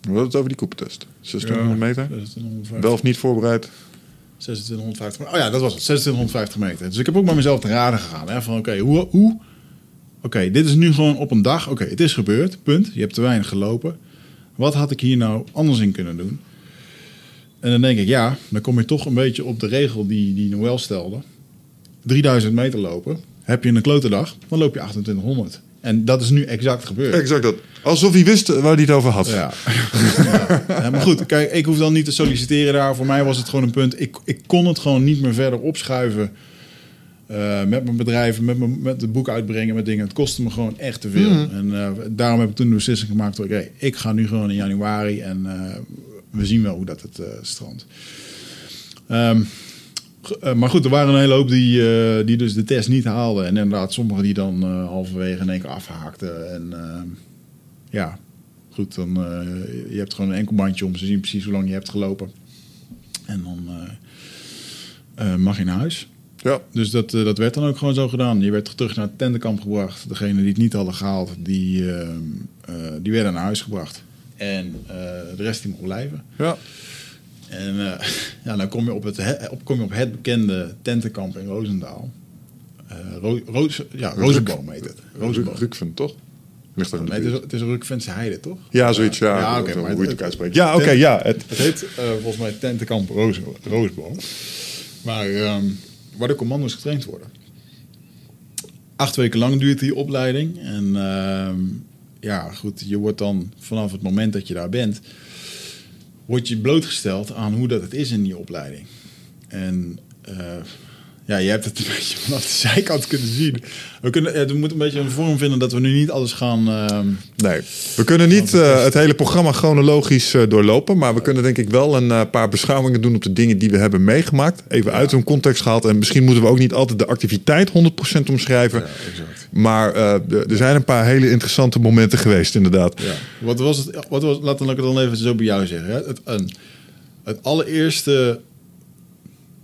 We hadden het over die koepentest. 2600 meter. 2650. Wel of niet voorbereid. 2650 meter. Oh ja, dat was het. 2650 meter. Dus ik heb ook met mezelf te raden gegaan. Hè, van oké, hoe... hoe Oké, dit is nu gewoon op een dag. Oké, het is gebeurd. Punt. Je hebt te weinig gelopen. Wat had ik hier nou anders in kunnen doen? En dan denk ik, ja, dan kom je toch een beetje op de regel die, die Noël stelde. 3000 meter lopen. Heb je een klote dag, dan loop je 2800. En dat is nu exact gebeurd. Exact dat. Alsof hij wist waar hij het over had. Ja. ja. Maar goed, kijk, ik hoef dan niet te solliciteren daar. Voor mij was het gewoon een punt. Ik, ik kon het gewoon niet meer verder opschuiven. eh, met mijn bedrijf, met, mijn, met het boek uitbrengen, met dingen. Het kostte me gewoon echt te veel. En eh, daarom heb ik toen de beslissing gemaakt. Oké, ik ga nu gewoon in januari en eh, we zien wel hoe dat het strandt. Ehm, eh, maar goed, er waren een hele hoop die, eh, die dus de test niet haalden. En inderdaad, sommigen die dan eh, halverwege in één keer afhaakten. En ja, goed, dan je hebt gewoon een enkel bandje om te zien precies hoe lang je hebt gelopen. En dan mag je naar huis. Ja. Dus dat, dat werd dan ook gewoon zo gedaan. Je werd terug naar het tentenkamp gebracht. Degene die het niet hadden gehaald, die, die werden naar huis gebracht. En de rest die mocht blijven. Ja. En uh, ja, dan kom je op het, op, kom je op het bekende tentenkamp in Roosendaal. Uh, Ro Roos, ja, Rozenboom heet het. Rozenboom. Rukven, toch? Ligt nee, het, is, het is een Rukvense heide, toch? Ja, zoiets. Ja, ja oké. Okay, hoe je het ook uitspreekt. Ja, oké, okay, ja. Het, het heet uh, volgens mij tentenkamp Roos, Roosboom. Maar um, waar de commando's getraind worden. Acht weken lang duurt die opleiding. En uh, ja, goed, je wordt dan vanaf het moment dat je daar bent... word je blootgesteld aan hoe dat het is in die opleiding. En... Uh, ja, je hebt het een beetje vanaf de zijkant kunnen zien. We, kunnen, ja, we moeten een beetje een vorm vinden dat we nu niet alles gaan... Uh, nee, we kunnen niet uh, het hele programma chronologisch uh, doorlopen. Maar we kunnen denk ik wel een uh, paar beschouwingen doen op de dingen die we hebben meegemaakt. Even ja. uit hun context gehaald. En misschien moeten we ook niet altijd de activiteit 100% omschrijven. Ja, exact. Maar er zijn een paar hele interessante momenten geweest inderdaad. Ja. Wat was het? Wat was, laten we het dan even zo bij jou zeggen. Hè? Het, een, het allereerste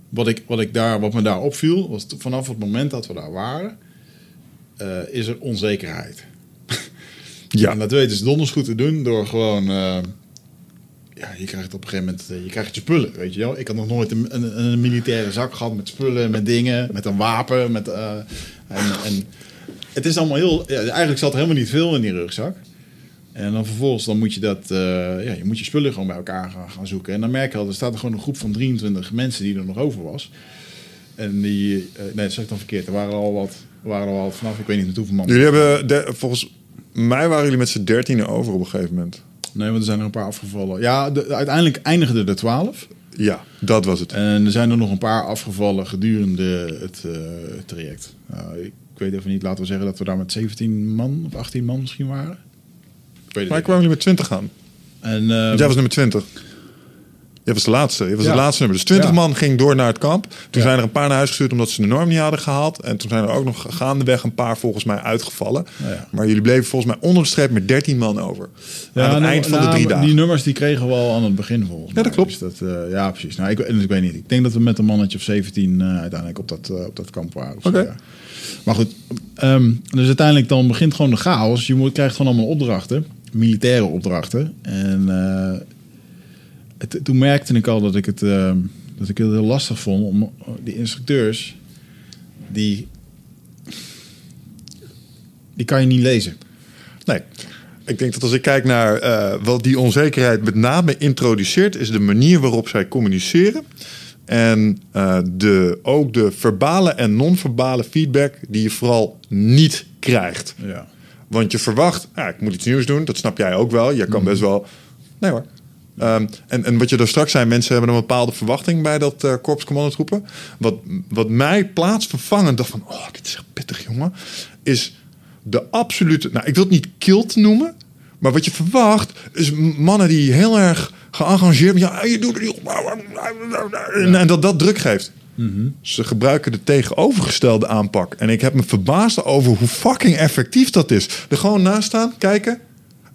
wat, ik, wat, ik daar, wat me daar opviel, was vanaf het moment dat we daar waren, uh, is er onzekerheid. ja. En dat weten ze donders goed te doen door gewoon. Uh, ja, je krijgt op een gegeven moment uh, je krijgt je spullen, weet je wel. Ik had nog nooit een, een, een militaire zak gehad met spullen, met dingen, met een wapen. Met, uh, en, en het is allemaal heel. Ja, eigenlijk zat er helemaal niet veel in die rugzak. En dan vervolgens dan moet je dat, uh, ja, je moet je spullen gewoon bij elkaar gaan, gaan zoeken. En dan merk je al, er staat er gewoon een groep van 23 mensen die er nog over was. En die, uh, nee, dat zeg ik dan verkeerd. Er waren al wat, waren al wat vanaf, ik weet niet hoeveel man. Jullie hebben, de, volgens mij waren jullie met z'n dertienen over op een gegeven moment. Nee, want er zijn er een paar afgevallen. Ja, de, uiteindelijk eindigden er 12. Ja, dat was het. En er zijn er nog een paar afgevallen gedurende het, uh, het traject. Nou, ik weet even niet, laten we zeggen dat we daar met 17 man of 18 man misschien waren. Maar kwamen jullie met 20 aan? En, uh, jij was nummer 20. Jij was de laatste. Je was ja. het laatste nummer. Dus 20 ja. man ging door naar het kamp. Toen ja. zijn er een paar naar huis gestuurd omdat ze de norm niet hadden gehaald. En toen zijn er ook nog gaandeweg een paar volgens mij uitgevallen. Maar jullie bleven volgens mij onder de streep met 13 man over. aan het nou, eind van nou, de drie dagen. Die nummers die kregen we al aan het begin volgens mij. Ja, dat klopt. Dus dat, uh, ja, precies. Nou, ik, dus ik weet niet. Ik denk dat we met een mannetje of 17 uh, uiteindelijk op dat, uh, op dat kamp waren. Oké. Okay. Maar goed, um, dus uiteindelijk dan begint gewoon de chaos. Je moet, krijgt gewoon allemaal opdrachten militaire opdrachten. En uh, het, toen merkte ik al dat ik het, uh, dat ik het heel lastig vond om die instructeurs, die, die kan je niet lezen. Nee. Ik denk dat als ik kijk naar uh, wat die onzekerheid met name introduceert, is de manier waarop zij communiceren. En eh, de, ook de verbale en non-verbale feedback die je vooral niet krijgt. Ja. Want je verwacht, ja, ik moet iets nieuws doen. Dat snap jij ook wel. Je kan best wel. Nee hoor. Ehm, en, en wat je daar straks zei, mensen hebben een bepaalde verwachting bij dat uh, korps commandotroepen. Wat, wat mij plaatsvervangend dacht van, oh, dit is echt pittig, jongen. Is de absolute, nou, ik wil het niet kilt noemen. Maar wat je verwacht, is mannen die heel erg geëngageerd... Ja, je doet het. En, en dat dat druk geeft. Ze gebruiken de tegenovergestelde aanpak. En ik heb me verbaasd over hoe fucking effectief dat is. Er gewoon naast staan, kijken,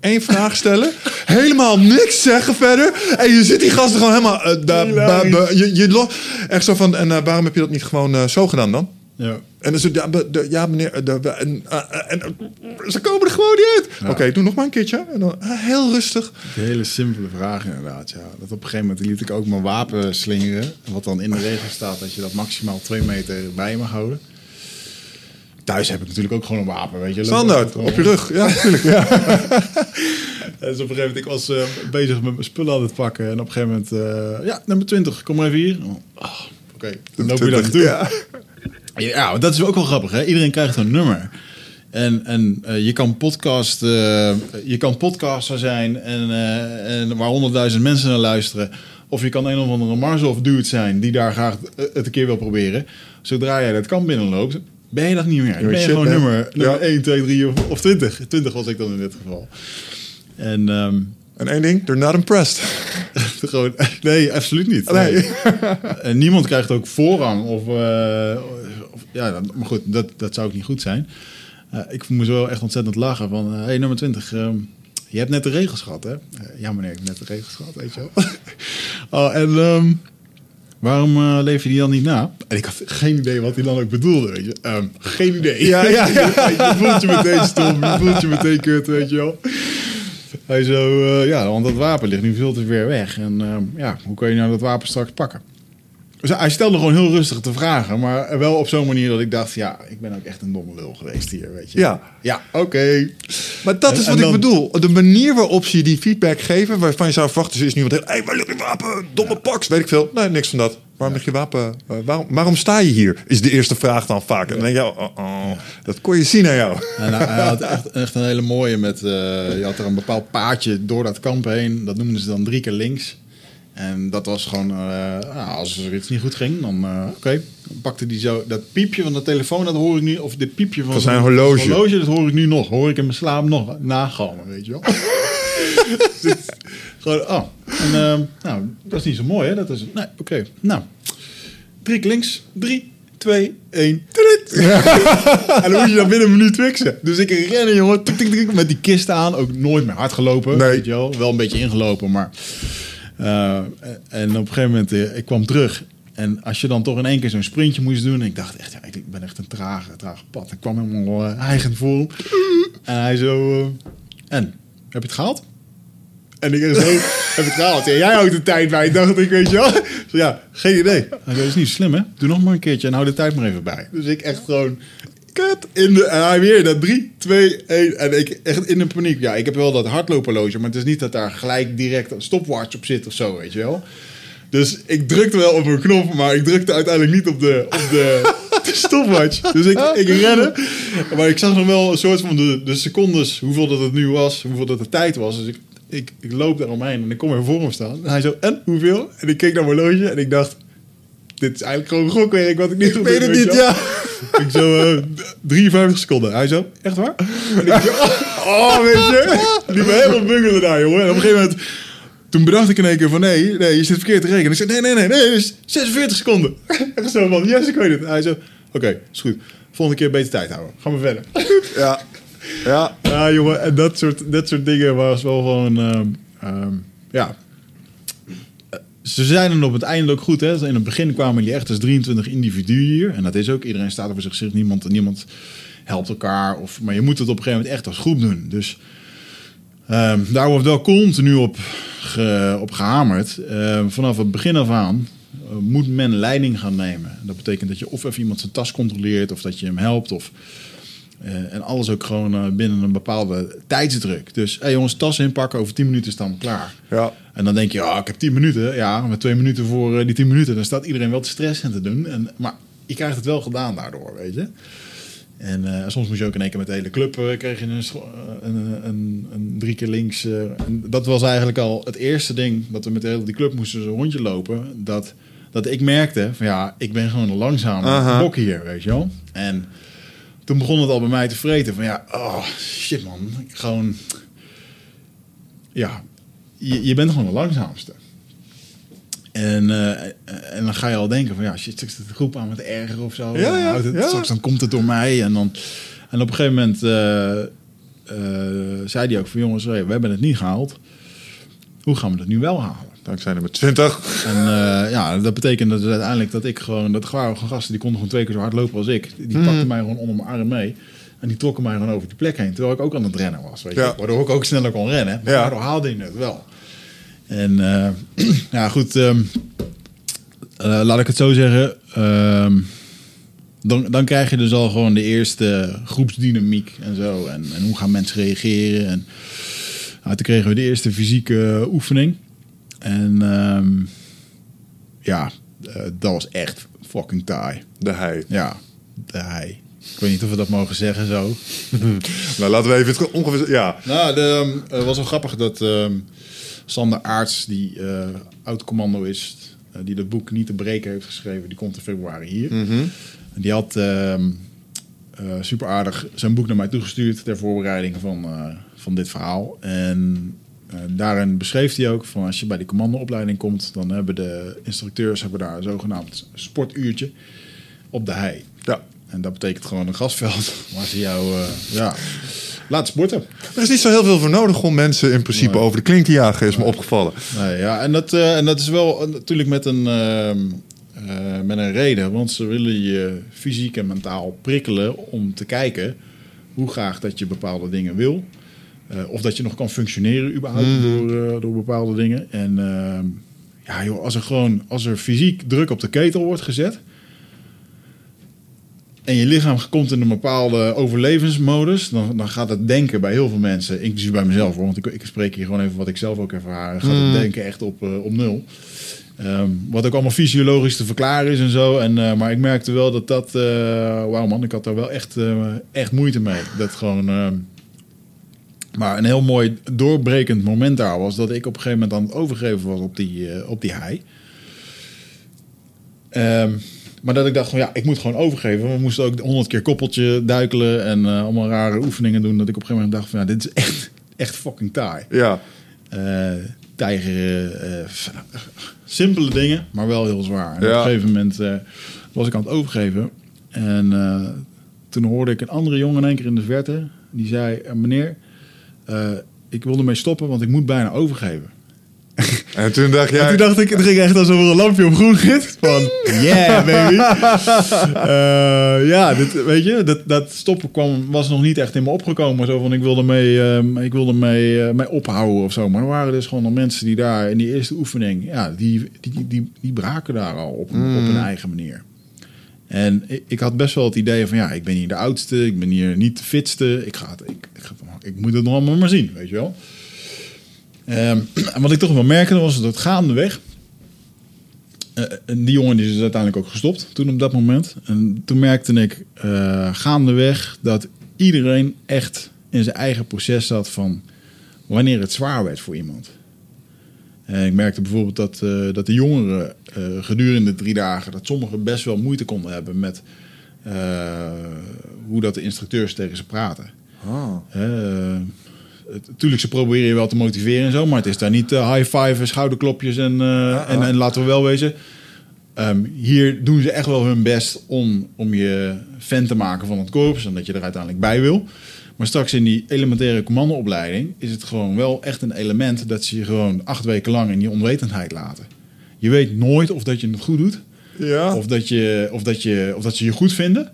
één vraag stellen, helemaal niks zeggen verder. En je zit die gasten gewoon helemaal. eh, da- ba- ba- je, je echt zo van. En eh, waarom heb je dat niet gewoon eh, zo gedaan dan? Ja. En dan zit ja, de- ja meneer. eh, de- en, eh, eh, en, ze komen er gewoon niet uit. Oké, doe nog maar een keertje. En dan heel rustig. Een hele simpele vraag inderdaad. Ja. Dat op een gegeven moment liet ik ook mijn wapen slingeren. Wat dan in de regel staat dat je dat maximaal twee meter bij je mag houden. Thuis heb ik natuurlijk ook gewoon een wapen, weet je. Standaard, op je rug. Ja, natuurlijk. Ja. Dus op een gegeven moment, ik was bezig met mijn spullen aan het pakken. En op een gegeven moment, ja, nummer 20, kom maar even hier. Oh, Oké, dan loop je daar naartoe. Ja. Dat is ook wel grappig. Hè? Iedereen krijgt een nummer. En, en eh, je kan podcast, eh, je kan podcaster zijn en, eh, en waar honderdduizend mensen naar luisteren. Of je kan een of andere Marzel dude zijn die daar graag het een keer wil proberen. Zodra jij dat kan binnenloopt, ben je dat niet meer. Dan ben je gewoon nummer, nummer Ja. 1, 2, 3 of, of 20. 20 was ik dan in dit geval. En ehm, En één ding, they're not impressed. gewoon, nee, absoluut niet. Nee. en niemand krijgt ook voorrang. Of, of, ja, maar goed, dat, dat zou ook niet goed zijn. Eh, ik moest wel echt ontzettend lachen van... Hé, hey, nummer 20, ehm, je hebt net de regels gehad, hè? Eh, ja, meneer, ik heb net de regels gehad, weet je wel. oh, en ehm, waarom eh leef je die dan niet na? En ik had geen idee wat hij dan ook bedoelde, weet je. Ehm, geen idee. Ja, ja, ja. je voelt je meteen stom, je voelt je meteen kut, weet je wel. Hij zo, eh, ja, want dat wapen ligt nu veel te ver weg. En ja, hoe kan je nou dat wapen straks pakken? Dus hij stelde gewoon heel rustig te vragen, maar wel op zo'n manier dat ik dacht, ja, ik ben ook echt een domme lul geweest hier, weet je. Ja. Ja, oké. Maar dat is en wat dan- ik bedoel. De manier waarop ze je die feedback geven, waarvan je zou verwachten, ze is nu wat. Hé, hey, waar ligt je wapen? Domme paks. Weet ik veel. Nee, niks van dat. Waarom ligt je wapen? Eh, waarom, waarom sta je hier? Is de eerste vraag dan vaak. En dan denk je, oh, oh, dat kon je zien aan jou. En hij, hij had echt, echt een hele mooie met, eh, je had er een bepaald paadje door dat kamp heen. Dat noemden ze dan drie keer links. En dat was gewoon, eh, nou, als er iets niet goed ging, dan eh, oké. Pakte hij zo dat piepje van de telefoon, dat hoor ik nu. Of dit piepje van, Van zijn horloge. horloge, dat hoor ik nu nog. Hoor ik in mijn slaap nog nagalmen, weet je wel. Dus gewoon, oh. En, ehm, nou, dat is niet zo mooi, hè? Dat is, nee, oké. Nou, drie links, drie, twee, één. En dan moet je dan binnen een minuut fixen. Dus ik rennen, jongen, tik, tik, tik, met die kist aan. Ook nooit meer hard gelopen, Nee. weet je wel. Wel een beetje ingelopen, maar... eh, en op een gegeven moment, eh, ik kwam terug. En als je dan toch in één keer zo'n sprintje moest doen... Ik dacht echt, ja, ik ben echt een trage, trage pad. Ik kwam helemaal eigen voor hem. En hij zo... eh, en, heb je het gehaald? En ik zo, heb het gehaald? Ja, jij houdt de tijd bij, dacht ik, weet je wel. Ja, geen idee. Dat is niet slim, hè? Doe nog maar een keertje en hou de tijd maar even bij. Dus ik echt gewoon, kut, in de... En hij weer, dat 3, 2, 1. En ik echt in de paniek. Ja, ik heb wel dat hardloperloge, maar het is niet dat daar gelijk direct een stopwatch op zit of zo, weet je wel. Dus ik drukte wel op een knop, maar ik drukte uiteindelijk niet op de, op de, de stopwatch. Dus ik, ik rende. Maar ik zag nog wel een soort van de, de secondes, hoeveel dat het nu was, hoeveel dat de tijd was. Dus ik, ik, ik loop daar omheen en ik kom weer voor hem staan. En hij zo, en hoeveel? En ik keek naar mijn horloge en ik dacht, dit is eigenlijk gewoon gokwerk wat ik niet goed weet het niet, ja. Ik zo, eh, 53 seconden. Hij zo, echt waar? En ik zo, oh, weet je. Die ben helemaal bungelen daar, jongen. En op een gegeven moment, toen bedacht ik in één keer van, nee, nee, je zit verkeerd te rekenen. Ik zei, nee, nee, nee, nee, is 46 seconden. Echt zo van, yes, ik weet het. Hij zo, oké, is goed. Volgende keer beter tijd houden. Gaan we verder. Ja. Ja. Ja, jongen, en dat soort, dat soort dingen was wel gewoon, ehm, ja. Ze zijn dan op het einde ook goed, hè. In het begin kwamen jullie echt als 23 individuen hier. En dat is ook, iedereen staat er voor zichzelf. Niemand, niemand helpt elkaar. Of, maar je moet het op een gegeven moment echt als groep doen. Dus ehm, daar wordt wel continu op, op gehamerd. Ehm, vanaf het begin af aan eh, moet men leiding gaan nemen. Dat betekent dat je of even iemand zijn tas controleert... of dat je hem helpt, of... Eh, en alles ook gewoon eh, binnen een bepaalde tijdsdruk. Dus hey jongens, tassen inpakken, over 10 minuten is dan klaar. Ja. En dan denk je, ja, ik heb 10 minuten. Ja, met twee minuten voor eh, die 10 minuten, dan staat iedereen wel te stressen en te doen. En, maar je krijgt het wel gedaan daardoor, weet je. En soms moest je ook in één keer met de hele club kreeg je een, een, een, een drie keer links. en dat was eigenlijk al het eerste ding dat we met de hele die club moesten zo'n rondje lopen. Dat, dat ik merkte van ja, ik ben gewoon een langzame blok hier, weet je wel. En toen begon het al bij mij te vreten van ja, oh shit man, ik gewoon ja, je, je bent gewoon de langzaamste. En, eh, en dan ga je al denken van ja, shit, straks zit de groep aan met erger of zo. Ja, ja, het, ja. Straks dan komt het door mij. En, dan, en op een gegeven moment eh, eh, zei hij ook van jongens, hey, we hebben het niet gehaald. Hoe gaan we het nu wel halen? Dankzij nummer 20. En eh, ja, dat betekende dus uiteindelijk dat ik gewoon... Dat waren gewoon gasten die konden gewoon twee keer zo hard lopen als ik. Die Hmm. pakten mij gewoon onder mijn arm mee. En die trokken mij gewoon over die plek heen. Terwijl ik ook aan het rennen was. Weet je? Ja. Waardoor ik ook sneller kon rennen. Maar Ja. daardoor haalde je het wel. En eh, ja, goed. ehm, eh, laat ik het zo zeggen. ehm, dan, dan krijg je dus al gewoon de eerste groepsdynamiek en zo. En, en hoe gaan mensen reageren. En nou, toen kregen we de eerste fysieke oefening. En ehm, ja, eh, dat was echt fucking taai. De hij. Ja, de hij. Ik weet niet of we dat mogen zeggen zo. Nou, laten we even het ongeveer... Ja. Nou, de, ehm, het was wel grappig dat ehm, Sander Aarts, die eh oud-commando is, eh, die dat boek Niet te breken heeft geschreven, die komt in februari hier. En Die had eh, super aardig zijn boek naar mij toegestuurd ter voorbereiding van, eh, van dit verhaal. En eh, daarin beschreef hij ook van als je bij die commandoopleiding komt, dan hebben de instructeurs hebben daar een zogenaamd sportuurtje op de hei. ja. En dat betekent gewoon een gasveld waar ze jou eh, ja, laten sporten. Er is niet zo heel veel voor nodig om mensen in principe Nee. over de klink te jagen, is me opgevallen. Nee, ja, en, dat, eh, en dat is wel natuurlijk met een, ehm, eh, met een reden. Want ze willen je fysiek en mentaal prikkelen om te kijken hoe graag dat je bepaalde dingen wil. Eh, of dat je nog kan functioneren überhaupt door, eh, door bepaalde dingen. En ehm, ja, joh, als er gewoon als er fysiek druk op de ketel wordt gezet. En je lichaam komt in een bepaalde overlevensmodus, dan, dan gaat het denken bij heel veel mensen, inclusief bij mezelf, hoor, want ik, ik spreek hier gewoon even wat ik zelf ook ervaar, gaat het denken echt op, eh, op nul. Ehm, wat ook allemaal fysiologisch te verklaren is en zo. En, maar ik merkte wel dat dat, eh wauw man, ik had daar wel echt, echt moeite mee. Dat gewoon, ehm, maar een heel mooi doorbrekend moment daar was dat ik op een gegeven moment aan het overgeven was op die, eh, op die hei. Ehm, maar dat ik dacht van ja, ik moet gewoon overgeven. We moesten ook honderd keer koppeltje duikelen en eh, allemaal rare oefeningen doen. Dat ik op een gegeven moment dacht van ja, dit is echt, echt fucking taai. Ja. Eh tijgeren, simpele dingen, maar wel heel zwaar. En Ja. op een gegeven moment was ik aan het overgeven. En toen hoorde ik een andere jongen in één keer in de verte. Die zei, meneer, eh, ik wil ermee stoppen, want ik moet bijna overgeven. En toen dacht En jij... toen dacht ik, het ging echt alsof er een lampje op groen ging. Van, yeah baby. Eh, ja, dit, weet je, dat, dat stoppen kwam, was nog niet echt in me opgekomen. Zo van, ik wilde mee, ehm, ik wilde mee, eh, mee ophouden of zo. Maar er waren dus gewoon nog mensen die daar in die eerste oefening... Ja, die, die, die, die braken daar al op, op hun eigen manier. En ik, had best wel het idee van, ja, ik ben hier de oudste. Ik ben hier niet de fitste. Ik, ga ik, ik, moet het nog allemaal maar zien, weet je wel. Ehm, en wat ik toch wel merkte was dat gaandeweg... en die jongen is dus uiteindelijk ook gestopt toen op dat moment. En toen merkte ik eh, gaandeweg dat iedereen echt in zijn eigen proces zat van wanneer het zwaar werd voor iemand. Ik merkte bijvoorbeeld dat, eh, dat de jongeren eh, gedurende de drie dagen, dat sommigen best wel moeite konden hebben met eh, hoe dat de instructeurs tegen ze praten. Het- Tuurlijk, ze proberen je wel te motiveren en zo, maar het is daar niet high five, schouderklopjes en, en, en laten we wel wezen. ehm, hier doen ze echt wel hun best om, om je fan te maken van het korps en dat je er uiteindelijk bij wil. Maar straks in die elementaire commandoopleiding is het gewoon wel echt een element dat ze je gewoon acht weken lang in die onwetendheid laten. Je weet nooit of dat je het goed doet, Ja. of, dat je, of, dat je, of dat ze je goed vinden,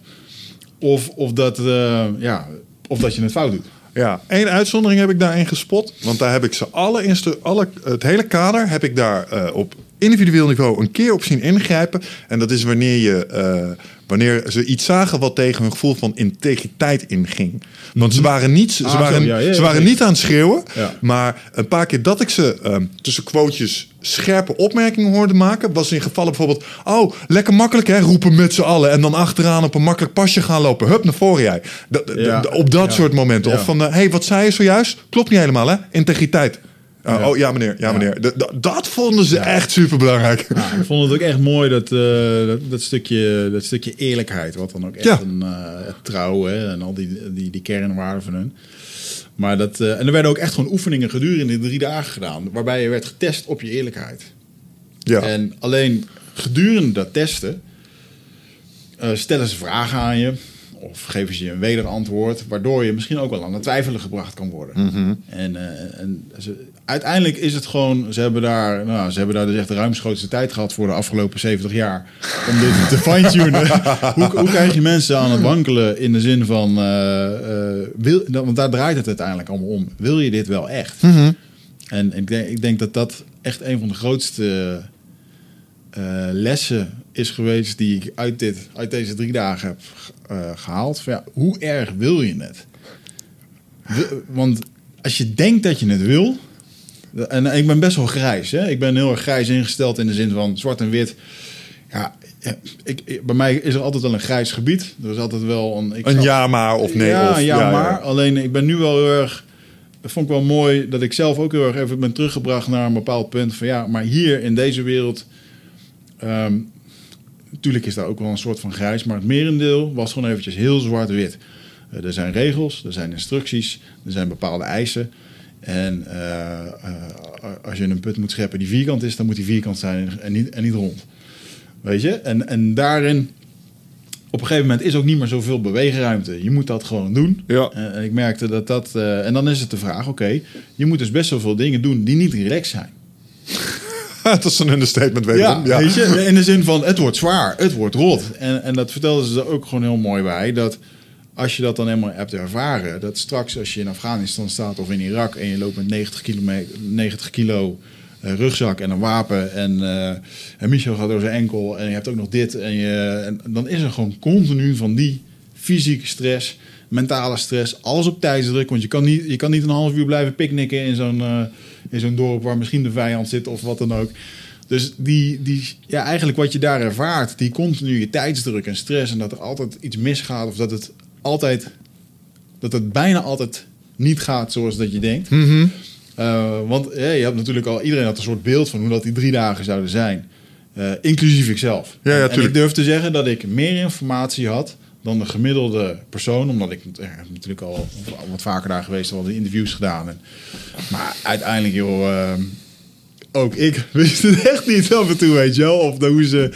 of, of, dat, eh, ja, of dat je het fout doet. Ja, één uitzondering heb ik daarin gespot. Want daar heb ik ze alle, instru- alle het hele kader heb ik daar eh, op individueel niveau een keer op zien ingrijpen. En dat is wanneer je eh, Wanneer ze iets zagen wat tegen hun gevoel van integriteit inging. Want ze waren niet, ze Ah, waren, ja, ja, ze waren niet aan het schreeuwen. Maar een paar keer dat ik ze ehm, tussen quotejes scherpe opmerkingen hoorde maken, was in gevallen bijvoorbeeld: Oh, lekker makkelijk hè, roepen met z'n allen. En dan achteraan op een makkelijk pasje gaan lopen. Hup, naar voren jij. Ja. Op dat soort momenten. Of van: Hé, hey, wat zei je zojuist? Klopt niet helemaal hè? Integriteit. Uh, Ja. Oh ja, meneer. Ja, meneer. Dat- vonden ze echt super belangrijk. Ja, ik vond het ook echt mooi dat, eh, dat, dat, stukje, dat stukje eerlijkheid, wat dan ook echt Ja. een uh, trouw hè, en al die, die, die kernwaarden van hun. Maar dat, eh, en er werden ook echt gewoon oefeningen gedurende drie dagen gedaan, waarbij je werd getest op je eerlijkheid. Ja. En alleen gedurende dat testen eh, stellen ze vragen aan je. Of geven ze je een wederantwoord. Waardoor je misschien ook wel aan het twijfelen gebracht kan worden. Mhm. En, eh, en ze, uiteindelijk is het gewoon... Ze hebben daar, nou, ze hebben daar dus echt de ruimschoots tijd gehad... voor de afgelopen 70 jaar. Om dit te fine-tunen. hoe, hoe krijg je mensen aan het wankelen in de zin van... eh, eh, wil, want daar draait het uiteindelijk allemaal om. Wil je dit wel echt? Mhm. En ik denk, ik denk dat dat echt een van de grootste eh, lessen is geweest die ik uit, dit, uit deze drie dagen heb eh, gehaald. Van ja, hoe erg wil je het? Want als je denkt dat je het wil. En ik ben best wel grijs. Hè? Ik ben heel erg grijs ingesteld in de zin van zwart en wit. Ja, ja, ik, ik- bij mij is er altijd wel een grijs gebied. Er is altijd wel een. Ik Een ja maar of nee ja, of. ja, maar. Alleen ik ben nu wel heel erg. Dat vond ik wel mooi dat ik zelf ook heel erg even ben teruggebracht naar een bepaald punt. Van ja, maar hier in deze wereld. ehm, natuurlijk is daar ook wel een soort van grijs. Maar het merendeel was gewoon eventjes heel zwart-wit. Eh, er zijn regels, er zijn instructies, er zijn bepaalde eisen. En eh, eh, als je een put moet scheppen die vierkant is, dan moet die vierkant zijn en niet, en niet rond. Weet je? En, en daarin, op een gegeven moment is ook niet meer zoveel beweegruimte. Je moet dat gewoon doen. Ja. Eh, En ik merkte dat dat... en dan is het de vraag, oké, je moet dus best zoveel dingen doen die niet relaxed zijn. dat is een understatement, weet. Ja. weet je, in de zin van het wordt zwaar, het wordt rot. En, en dat vertelden ze er ook gewoon heel mooi bij. Dat als je dat dan helemaal hebt ervaren, dat straks als je in Afghanistan staat of in Irak en je loopt met 90, kilometer, 90 kilo eh, rugzak en een wapen en, eh, en Michel gaat door zijn enkel en je hebt ook nog dit en, je, en dan is er gewoon continu van die fysieke stress, mentale stress, alles op tijdsdruk. Want je kan niet, je kan niet een half uur blijven picknicken in zo'n eh, in zo'n dorp waar misschien de vijand zit of wat dan ook. Dus die, die, ja, eigenlijk wat je daar ervaart, die continue tijdsdruk en stress en dat er altijd iets misgaat of dat het altijd, dat het bijna altijd niet gaat zoals dat je denkt. Mhm. Eh, want ja, je hebt natuurlijk al, iedereen had een soort beeld van hoe dat die drie dagen zouden zijn. Eh, inclusief ikzelf. Ja, ja, en ik durf te zeggen dat ik meer informatie had dan de gemiddelde persoon. Omdat ik eh, natuurlijk al wat vaker daar geweest, al de interviews gedaan. En, maar uiteindelijk, joh, eh, ook ik wist het echt niet af en toe, weet je wel. Of de- hoe, ze,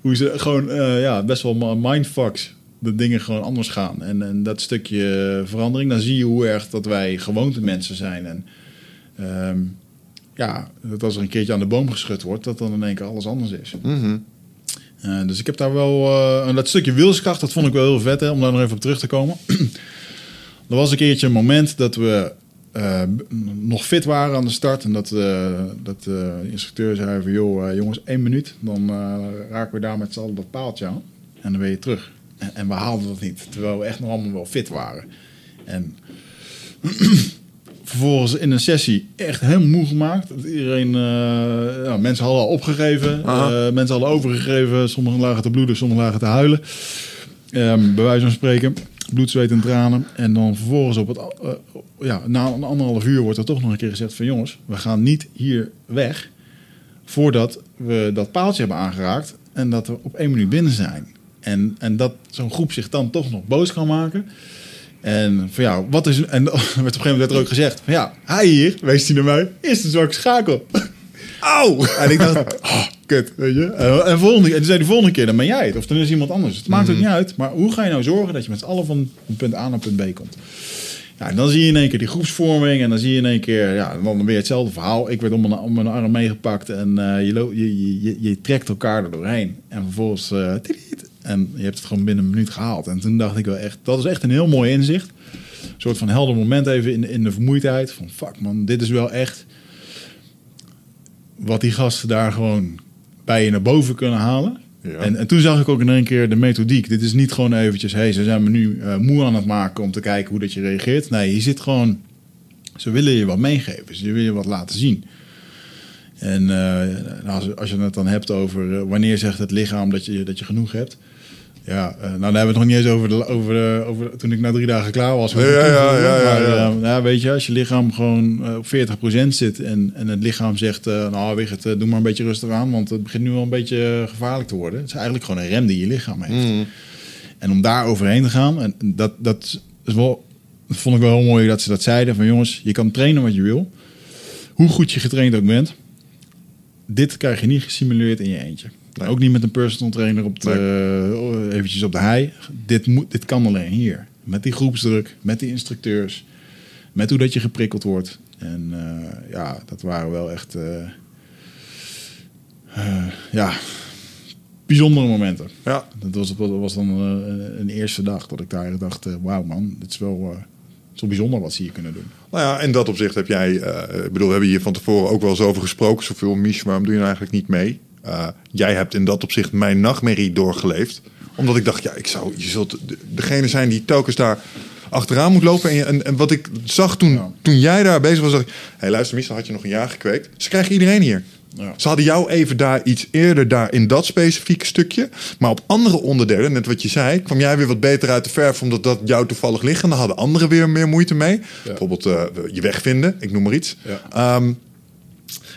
hoe ze gewoon ja, best wel mindfucks dat dingen gewoon anders gaan. En, en dat stukje verandering, dan zie je hoe erg dat wij gewoonte mensen zijn. En ehm, ja, dat als er een keertje aan de boom geschud wordt, dat dan in één keer alles anders is. Mhm. Eh, dus ik heb daar wel... eh, en dat stukje wilskracht, dat vond ik wel heel vet, hè, om daar nog even op terug te komen. er was een keertje een moment dat we eh, nog fit waren aan de start. En dat, dat de instructeur zei van... joh, jongens, één minuut. Dan raken we daar met z'n allen dat paaltje aan. En dan ben je terug. En, en we haalden dat niet. Terwijl we echt nog allemaal wel fit waren. En vervolgens in een sessie echt helemaal moe gemaakt. Dat Iedereen, eh, mensen hadden al opgegeven. Eh, mensen hadden overgegeven. Sommigen lagen te bloeden, sommigen lagen te huilen. Ehm, bij wijze van spreken. Bloed, zweet en tranen. En dan vervolgens op het, eh, ja, na een anderhalf uur wordt er toch nog een keer gezegd van... jongens, we gaan niet hier weg voordat we dat paaltje hebben aangeraakt... en dat we op één minuut binnen zijn. En, en dat zo'n groep zich dan toch nog boos kan maken... En van ja, wat is. En werd op een gegeven moment werd er ook gezegd: van ja, hij hier, wees hij naar mij, is de zwakke schakel. Auw! En ik dacht: oh, kut, weet je. En, en, volgende, en toen zei de volgende keer: dan ben jij het, of dan is iemand anders. Het maakt ook niet uit, maar hoe ga je nou zorgen dat je met z'n allen van punt A naar punt B komt? Ja, en dan zie je in één keer die groepsvorming en dan zie je in één keer, ja, dan weer hetzelfde verhaal. Ik werd om mijn, om mijn arm meegepakt en eh, je, je, je, je, trekt elkaar er doorheen. En vervolgens, eh, en je hebt het gewoon binnen een minuut gehaald. En toen dacht ik wel echt, dat is echt een heel mooi inzicht. Een soort van helder moment even in, in de vermoeidheid. Van fuck man, dit is wel echt wat die gasten daar gewoon bij je naar boven kunnen halen. Ja. En, en toen zag ik ook in één keer de methodiek. Dit is niet gewoon eventjes, hey, ze zijn me nu eh, moe aan het maken om te kijken hoe dat je reageert. Nee, je zit gewoon, ze willen je wat meegeven. Ze willen je wat laten zien. En eh, als, als je het dan hebt over eh, wanneer zegt het lichaam dat je, dat je genoeg hebt. Ja, eh, nou daar hebben we het nog niet eens over, de, over, de, over toen ik na drie dagen klaar was. Ja, het ja, toevoegen. ja, ja, Maar, ja. eh, ja, weet je, als je lichaam gewoon eh, op 40% zit en, en het lichaam zegt, eh, nou eh, doe maar een beetje rustig aan, want het begint nu wel een beetje gevaarlijk te worden. Het is eigenlijk gewoon een rem die je lichaam heeft. Mm. En om daar overheen te gaan, en dat, dat is wel, dat vond ik wel heel mooi dat ze dat zeiden, van jongens, je kan trainen wat je wil. Hoe goed je getraind ook bent, dit krijg je niet gesimuleerd in je eentje. Nee. Ook niet met een personal trainer op de, eventjes op de hei. Dit, moet, dit kan alleen hier. Met die groepsdruk, met die instructeurs, met hoe dat je geprikkeld wordt. En eh, ja, dat waren wel echt eh, eh, ja, bijzondere momenten. Ja. Dat was, dat was dan eh, een eerste dag dat ik daar dacht, eh, wauw man, dit is wel, eh, wel bijzonder wat ze hier kunnen doen. Nou ja, in dat opzicht heb jij, eh, ik bedoel, we hebben hier van tevoren ook wel eens over gesproken. Zoveel, Mich, waarom doe je nou eigenlijk niet mee? Eh, jij hebt in dat opzicht mijn nachtmerrie doorgeleefd. Omdat ik dacht, ja, ik zou, je zult de- degene zijn die telkens daar achteraan moet lopen. En, en, en wat ik zag toen, Ja. toen jij daar bezig was, dacht ik, hé hey, luister Mich, dan had je nog een jaar gekweekt. Ze krijgen iedereen hier. Ja. Ze hadden jou even daar iets eerder daar in dat specifieke stukje. Maar op andere onderdelen, net wat je zei, kwam jij weer wat beter uit de verf omdat dat jou toevallig ligt. En dan hadden anderen weer meer moeite mee. Bijvoorbeeld eh, je weg vinden, ik noem maar iets. Ja. Ehm,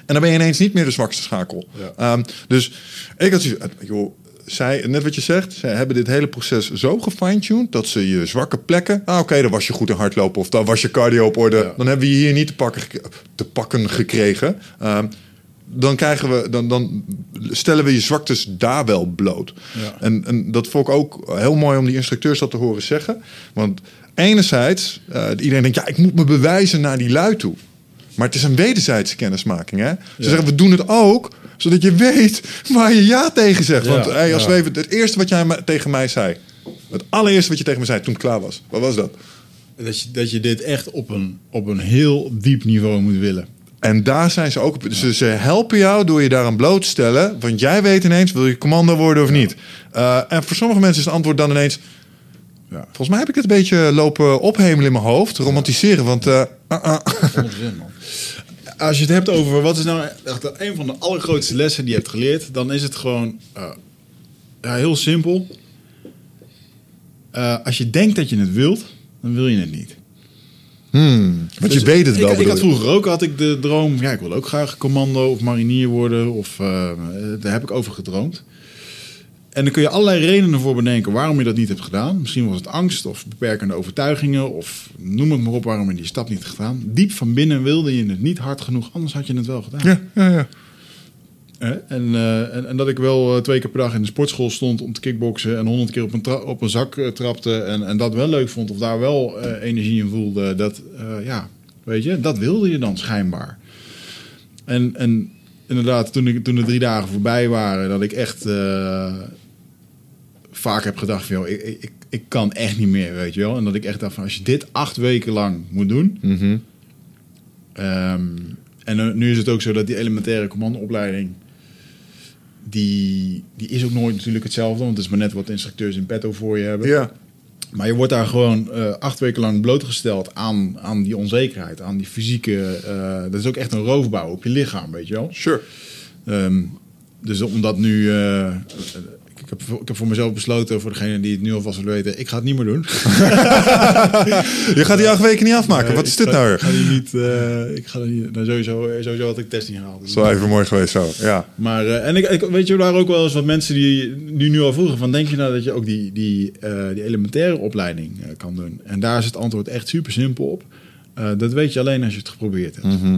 en dan ben je ineens niet meer de zwakste schakel. Ja. Ehm, dus ik had zoiets, eh, joh, zij, net wat je zegt, zij hebben dit hele proces zo gefine-tuned dat ze je zwakke plekken. Ah, oké, dan was je goed in hardlopen of dan was je cardio op orde. Ja. Dan hebben we je hier niet te pakken, te pakken gekregen. Ehm, dan, krijgen we, dan, dan stellen we je zwaktes daar wel bloot. Ja. En, en dat vond ik ook heel mooi om die instructeurs dat te horen zeggen. Want enerzijds, eh, iedereen denkt, ja, ik moet me bewijzen naar die lui toe. Maar het is een wederzijdse kennismaking. Hè? Ze zeggen, we doen het ook, zodat je weet waar je ja tegen zegt. Want hey, als we even, het eerste wat jij tegen mij zei, het allereerste wat je tegen me zei toen het klaar was, wat was dat? Dat je, dat je dit echt op een, op een heel diep niveau moet willen. En daar zijn ze ook op. Ze, ze helpen jou door je daaraan bloot te stellen. Want jij weet ineens, wil je commando worden of niet? Eh, en voor sommige mensen is het antwoord dan ineens... Ja. Volgens mij heb ik het een beetje lopen ophemelen in mijn hoofd. Romantiseren, want... ah. Onzin, man. Als je het hebt over wat is nou echt een van de allergrootste lessen die je hebt geleerd, dan is het gewoon eh, ja, heel simpel. Eh, als je denkt dat je het wilt, dan wil je het niet. Hmm, want je Dus weet het wel. Ik, had vroeger ook had ik de droom, ja, ik wil ook graag commando of marinier worden. Of, eh, daar heb ik over gedroomd. En dan kun je allerlei redenen voor bedenken waarom je dat niet hebt gedaan. Misschien was het angst of beperkende overtuigingen of noem het maar op waarom je die stap niet hebt gedaan. Diep van binnen wilde je het niet hard genoeg, anders had je het wel gedaan. Ja, ja, ja. En, eh, en, en dat ik wel eh, twee keer per dag in de sportschool stond om te kickboksen en honderd keer op een, op een zak eh, trapte en, en dat wel leuk vond of daar wel energie in voelde, dat, ja, weet je, dat wilde je dan schijnbaar. En, en inderdaad, toen, ik, toen de drie dagen voorbij waren, dat ik echt vaak heb gedacht van, joh, ik, ik, ik kan echt niet meer, weet je wel. En dat ik echt dacht van, als je dit acht weken lang moet doen, Mhm. Ehm, en nu is het ook zo dat die elementaire commandoopleiding... Die, die is ook nooit natuurlijk hetzelfde. Want het is maar net wat instructeurs in petto voor je hebben. ja. Maar je wordt daar gewoon eh, acht weken lang blootgesteld aan, aan die onzekerheid. Aan die fysieke... eh, dat is ook echt een roofbouw op je lichaam, weet je wel. Sure. Ehm, dus omdat nu... eh, heb, ik heb voor mezelf besloten, voor degene die het nu alvast willen weten... ik ga het niet meer doen. Je gaat die acht weken niet afmaken. Wat is dit ga- nou Ik ga die niet... eh, ik ga er niet nou, sowieso, sowieso had ik test niet gehaald. Dat is wel even mooi geweest zo. Ja. Maar, eh, en ik, ik weet je, waren ook wel eens wat mensen die, die nu al vroegen van... denk je nou dat je ook die, die, eh, die elementaire opleiding eh, kan doen? En daar is het antwoord echt super simpel op. Eh, dat weet je alleen als je het geprobeerd hebt. Mhm.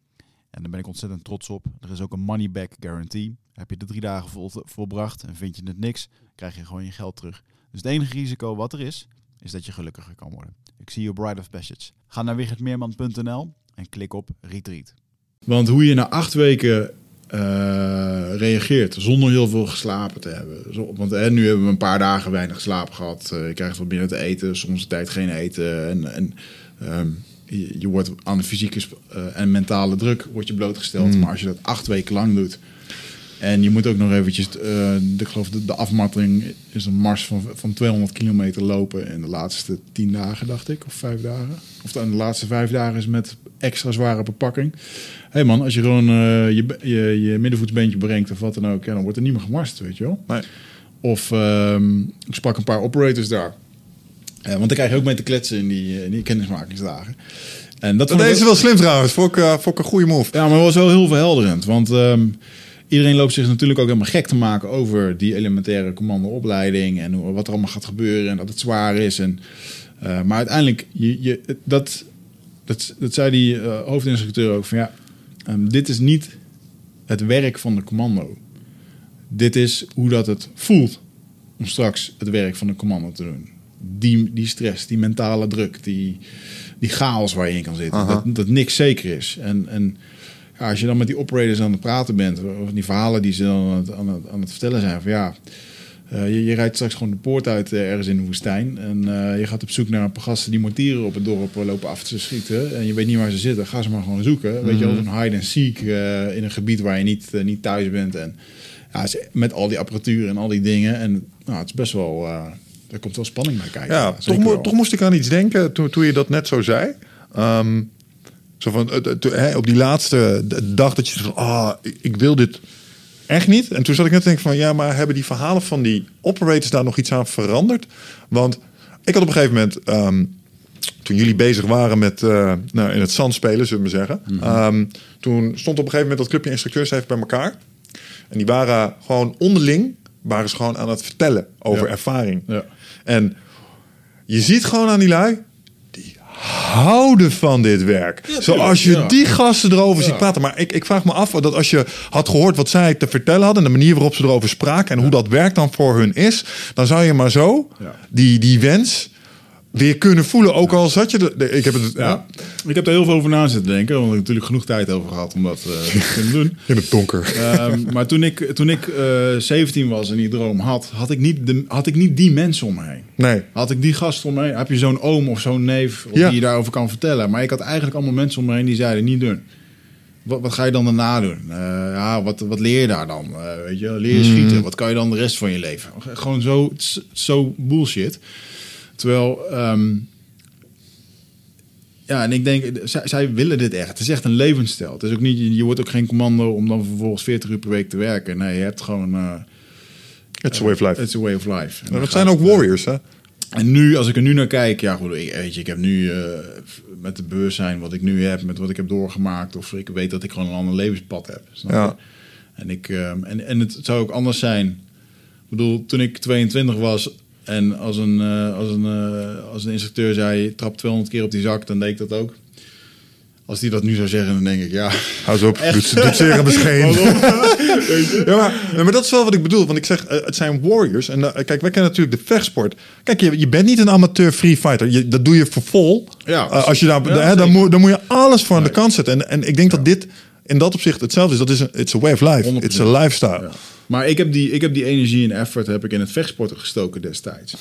En daar ben ik ontzettend trots op. Er is ook een money back guarantee. Heb je de drie dagen vol, volbracht en vind je het niks, krijg je gewoon je geld terug. Dus het enige risico wat er is, is dat je gelukkiger kan worden. Ik zie je Bride of Passage. Ga naar wichertmeerman.nl en klik op Retreat. Want hoe je na acht weken uh, reageert zonder heel veel geslapen te hebben. Zo, want hè, nu hebben we een paar dagen weinig slaap gehad. Uh, je krijgt wat binnen te eten, soms de tijd geen eten. En, en um, je, je, wordt aan de fysieke uh, en mentale druk wordt je blootgesteld. Mm. Maar als je dat acht weken lang doet, en je moet ook nog eventjes, uh, de, ik geloof de, de afmatting is een mars van, van 200 kilometer lopen in de laatste 10 dagen, dacht ik, of vijf dagen. Of de, de laatste vijf dagen is met extra zware bepakking. Hé hey man, als je gewoon uh, je, je, je middenvoetsbeentje brengt of wat dan ook, ja, dan wordt er niet meer gemarst, weet je wel. Nee. Of um, ik sprak een paar operators daar. Uh, want dan krijg je ook mee te kletsen in die, in die kennismakingsdagen. En dat, dat is wel slim trouwens, voor uh, voor een goede move. Ja, maar het was wel heel verhelderend, want... Um, iedereen loopt zich natuurlijk ook helemaal gek te maken over die elementaire commandoopleiding en hoe, wat er allemaal gaat gebeuren en dat het zwaar is. En, uh, maar uiteindelijk, je, je, dat, dat, dat zei die uh, hoofdinstructeur ook van ja, um, dit is niet het werk van de commando. Dit is hoe dat het voelt om straks het werk van de commando te doen. Die, die stress, die mentale druk, die, die chaos waar je in kan zitten. Dat, dat niks zeker is. En, en ja, als je dan met die operators aan het praten bent, of die verhalen die ze dan aan het, aan het, aan het vertellen zijn, van ja, uh, je, je, rijdt straks gewoon de poort uit uh, ergens in de woestijn en uh, je gaat op zoek naar een paar gasten die mortieren op het dorp lopen af te schieten en je weet niet waar ze zitten, ga ze maar gewoon zoeken. Weet je, of een hide and seek in een gebied waar je niet, niet thuis bent en ja, met al die apparatuur en al die dingen en nou, het is best wel, er komt wel spanning bij kijken. Ja, toch, mo toch, moest ik aan iets denken toen, toen je dat net zo zei. Um, zo van, op die laatste dag dat je van, ah, ik wil dit echt niet. En toen zat ik net te denken van, ja, maar hebben die verhalen van die operators daar nog iets aan veranderd? Want ik had op een gegeven moment, um, toen jullie bezig waren met uh, nou, in het zand spelen, zullen we zeggen. Mm -hmm. um, toen stond op een gegeven moment dat clubje instructeurs even bij elkaar. En die waren gewoon onderling, waren ze gewoon aan het vertellen over ja. ervaring. Ja. En je ziet gewoon aan die lui, houden van dit werk. Ja, Zoals je ja. die gasten erover Ja. ziet praten. Maar ik, ik vraag me af dat als je had gehoord wat zij te vertellen hadden... en de manier waarop ze erover spraken... en hoe dat werk dan voor hun is... dan zou je maar zo die, die wens weer kunnen voelen. Ook al zat je... Er, ik heb het Ja. Ik heb er heel veel over na zitten denken, want ik heb natuurlijk genoeg tijd over gehad om dat eh, te kunnen doen. in het donker. Ehm, maar toen ik, toen ik eh 17 was en die droom had, had ik, niet de, had ik niet die mensen om me heen. Nee. Had ik die gast om me heen, heb je zo'n oom of zo'n neef Ja. die je daarover kan vertellen. Maar ik had eigenlijk allemaal mensen om me heen die zeiden, niet doen. Wat, wat ga je dan daarna doen? Eh, ja, wat, wat leer je daar dan? Eh, weet je, leer je schieten? Wat kan je dan de rest van je leven? Gewoon zo, zo bullshit. Terwijl, ehm, ja, en ik denk, zij, zij willen dit echt. Het is echt een levensstijl. Het is ook niet, je wordt ook geen commando om dan vervolgens 40 uur per week te werken. Nee, je hebt gewoon, eh It's a way of life. it's a way of life. En dat zijn ook warriors, hè? en nu, als ik er nu naar kijk, ja, goed, ik, weet je, ik heb nu eh, met de bewustzijn wat ik nu heb, met wat ik heb doorgemaakt, of ik weet dat ik gewoon een ander levenspad heb. Snap? Ja. En, ik, ehm, en, en het zou ook anders zijn. Ik bedoel, toen ik 22 was en als een, eh, als een, eh, als een instructeur zei, trap 200 keer op die zak, dan deed ik dat ook. Als die dat nu zou zeggen, dan denk ik, ja. Hou op, doet, doet zeer aan ja, maar, maar dat is wel wat ik bedoel. Want ik zeg, eh, het zijn warriors. En kijk, wij kennen natuurlijk de vechtsport. Kijk, je, je bent niet een amateur free fighter. Je, dat doe je voor vol. Ja, als je daar, ja, hè, dan, moet, dan moet je alles voor aan de kant zetten. En, en ik denk dat dit in dat opzicht hetzelfde is. Dat is een it's a way of life. 100%. It's a lifestyle. Maar ik heb, die, ik heb die energie en effort heb ik in het vechtsporten gestoken destijds.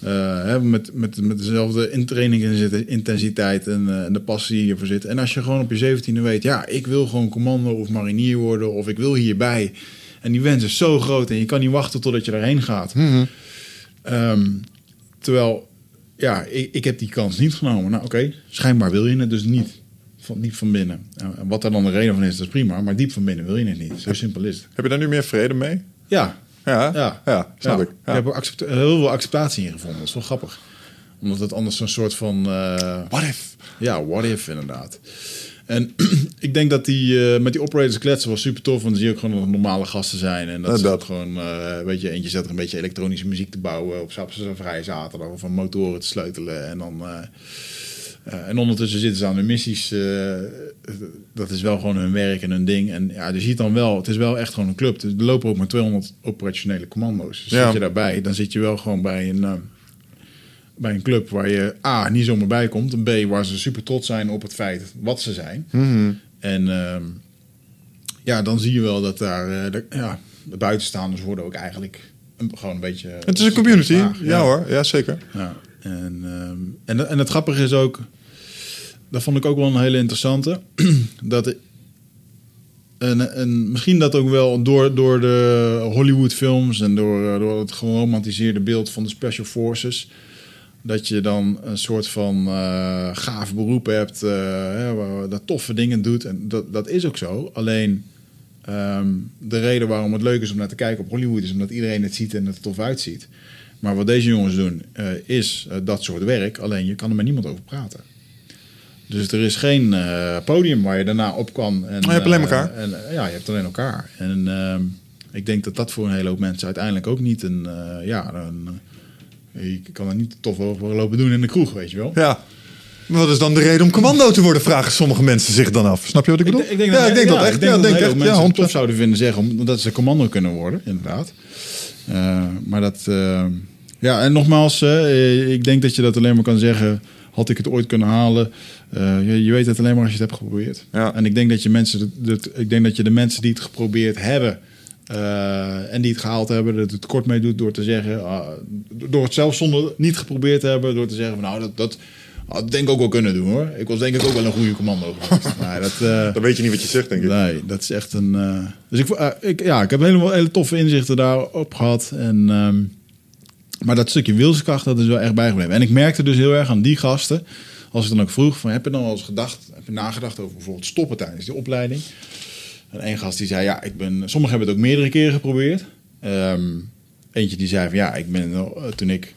Eh, hè, met, met, met dezelfde intraining intensiteit en, eh, en de passie die ervoor zit. En als je gewoon op je 17e weet, ja, ik wil gewoon commando of marinier worden of ik wil hierbij. En die wens is zo groot en je kan niet wachten totdat je daarheen gaat. Ehm, terwijl, ja, ik, ik heb die kans niet genomen. Nou oké, schijnbaar wil je het dus niet. Van, niet van binnen. En wat daar dan de reden van is, dat is prima. Maar diep van binnen wil je het niet. Zo simpel is het. Heb je daar nu meer vrede mee? Ja, Ja, ja, ja, snap ja. ik. Ja. heb er heel veel acceptatie in gevonden. Dat is wel grappig. Omdat het anders een soort van... eh, What if? ja, what if inderdaad. En ik denk dat die eh, met die operators kletsen was super tof. Want dan zie je ook gewoon dat normale gasten zijn. En dat Ja, ze dat. gewoon, eh, weet je, eentje zet er een beetje elektronische muziek te bouwen. Op zo'n vrije zaterdag. Of van motoren te sleutelen. En dan... eh, eh, en ondertussen zitten ze aan hun missies. eh, dat is wel gewoon hun werk en hun ding. En ja, je ziet dan wel, het is wel echt gewoon een club. Er lopen ook maar 200 operationele commando's. Dus Ja. zit je daarbij, dan zit je wel gewoon bij een, eh, bij een club waar je A, niet zomaar bij komt. En B, waar ze super trots zijn op het feit wat ze zijn. Mhm. En ehm, ja, dan zie je wel dat daar, de, ja, de buitenstaanders worden ook eigenlijk een, gewoon een beetje... Het is een community. Vraag, Ja, hoor, ja zeker. ja, en, ehm, en, en het grappige is ook, dat vond ik ook wel een hele interessante, dat en, en misschien dat ook wel door, door de Hollywood-films en door, eh, door het geromantiseerde beeld van de Special Forces, dat je dan een soort van eh gaaf beroep hebt, eh, waar, dat toffe dingen doet. En dat, dat is ook zo. Alleen ehm, de reden waarom het leuk is om naar te kijken op Hollywood is omdat iedereen het ziet en het er tof uitziet. Maar wat deze jongens doen is dat soort werk. Alleen je kan er met niemand over praten. Dus er is geen eh, podium waar je daarna op kan. En, je hebt alleen eh, elkaar. en, eh, ja, je hebt alleen elkaar. En ehm, ik denk dat dat voor een hele hoop mensen uiteindelijk ook niet een... ja, een, je kan er niet tof over lopen doen in de kroeg, weet je wel. Ja. Maar wat is dan de reden om commando te worden, vragen sommige mensen zich dan af. Snap je wat ik bedoel? Ik, denk ja, ik denk dat echt. Ik denk ja, dat denk echt. hoop Ja, mensen het tof 100%. zouden vinden zeggen omdat ze commando kunnen worden, inderdaad. Maar dat, ja, en nogmaals, ik denk dat je dat alleen maar kan zeggen. Had ik het ooit kunnen halen? Eh, je, je weet het alleen maar als je het hebt geprobeerd. Ja. En ik denk dat je mensen, dat- ik denk dat je de mensen die het geprobeerd hebben eh, en die het gehaald hebben, dat het kort mee doet door te zeggen, ah, door het zelfs zonder niet geprobeerd te hebben, door te zeggen van nou dat, dat had denk ik ook wel kunnen doen hoor. Ik was denk ik ook wel een goede commando. Maar dat, eh, Dan weet je niet wat je zegt, denk ik. Nee, dat is echt een. dus ik, ik, ja, ik heb helemaal hele toffe inzichten daarop gehad. En, ehm, maar dat stukje wilskracht, dat is wel echt bijgebleven. En ik merkte dus heel erg aan die gasten. Als ik dan ook vroeg: van, heb je dan wel eens gedacht, heb je nagedacht over bijvoorbeeld stoppen tijdens die opleiding? En één gast die zei: Ja, ik ben. Sommigen hebben het ook meerdere keren geprobeerd. Ehm, eentje die zei: van ja, ik ben eh, toen ik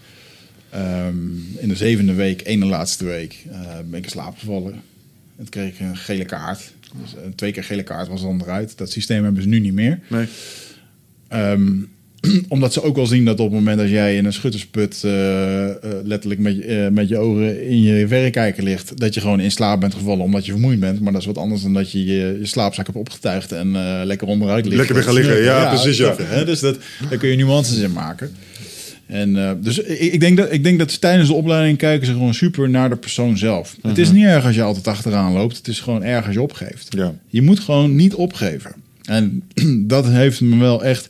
ehm, in de zevende week, ene laatste week, eh, ben ik in slaap gevallen. En toen kreeg ik een gele kaart. Dus een twee keer gele kaart was dan eruit. Dat systeem hebben ze nu niet meer. Nee. Ehm, omdat ze ook wel zien dat op het moment dat jij in een schuttersput eh, eh, letterlijk met, je- eh, met je ogen in je verrekijker ligt, dat je gewoon in slaap bent gevallen omdat je vermoeid bent. Maar dat is wat anders dan dat je je, je slaapzak hebt opgetuigd en lekker onderuit ligt. Lekker weer gaan liggen. Ja, precies, ja. hè? Dus dat, daar kun je nuances in maken. En, dus ik, ik, denk dat, ik denk dat tijdens de opleiding kijken ze gewoon super naar de persoon zelf. Het is niet erg als je altijd achteraan loopt. Het is gewoon erg als je opgeeft. Ja. Je moet gewoon niet opgeven. En dat heeft me wel echt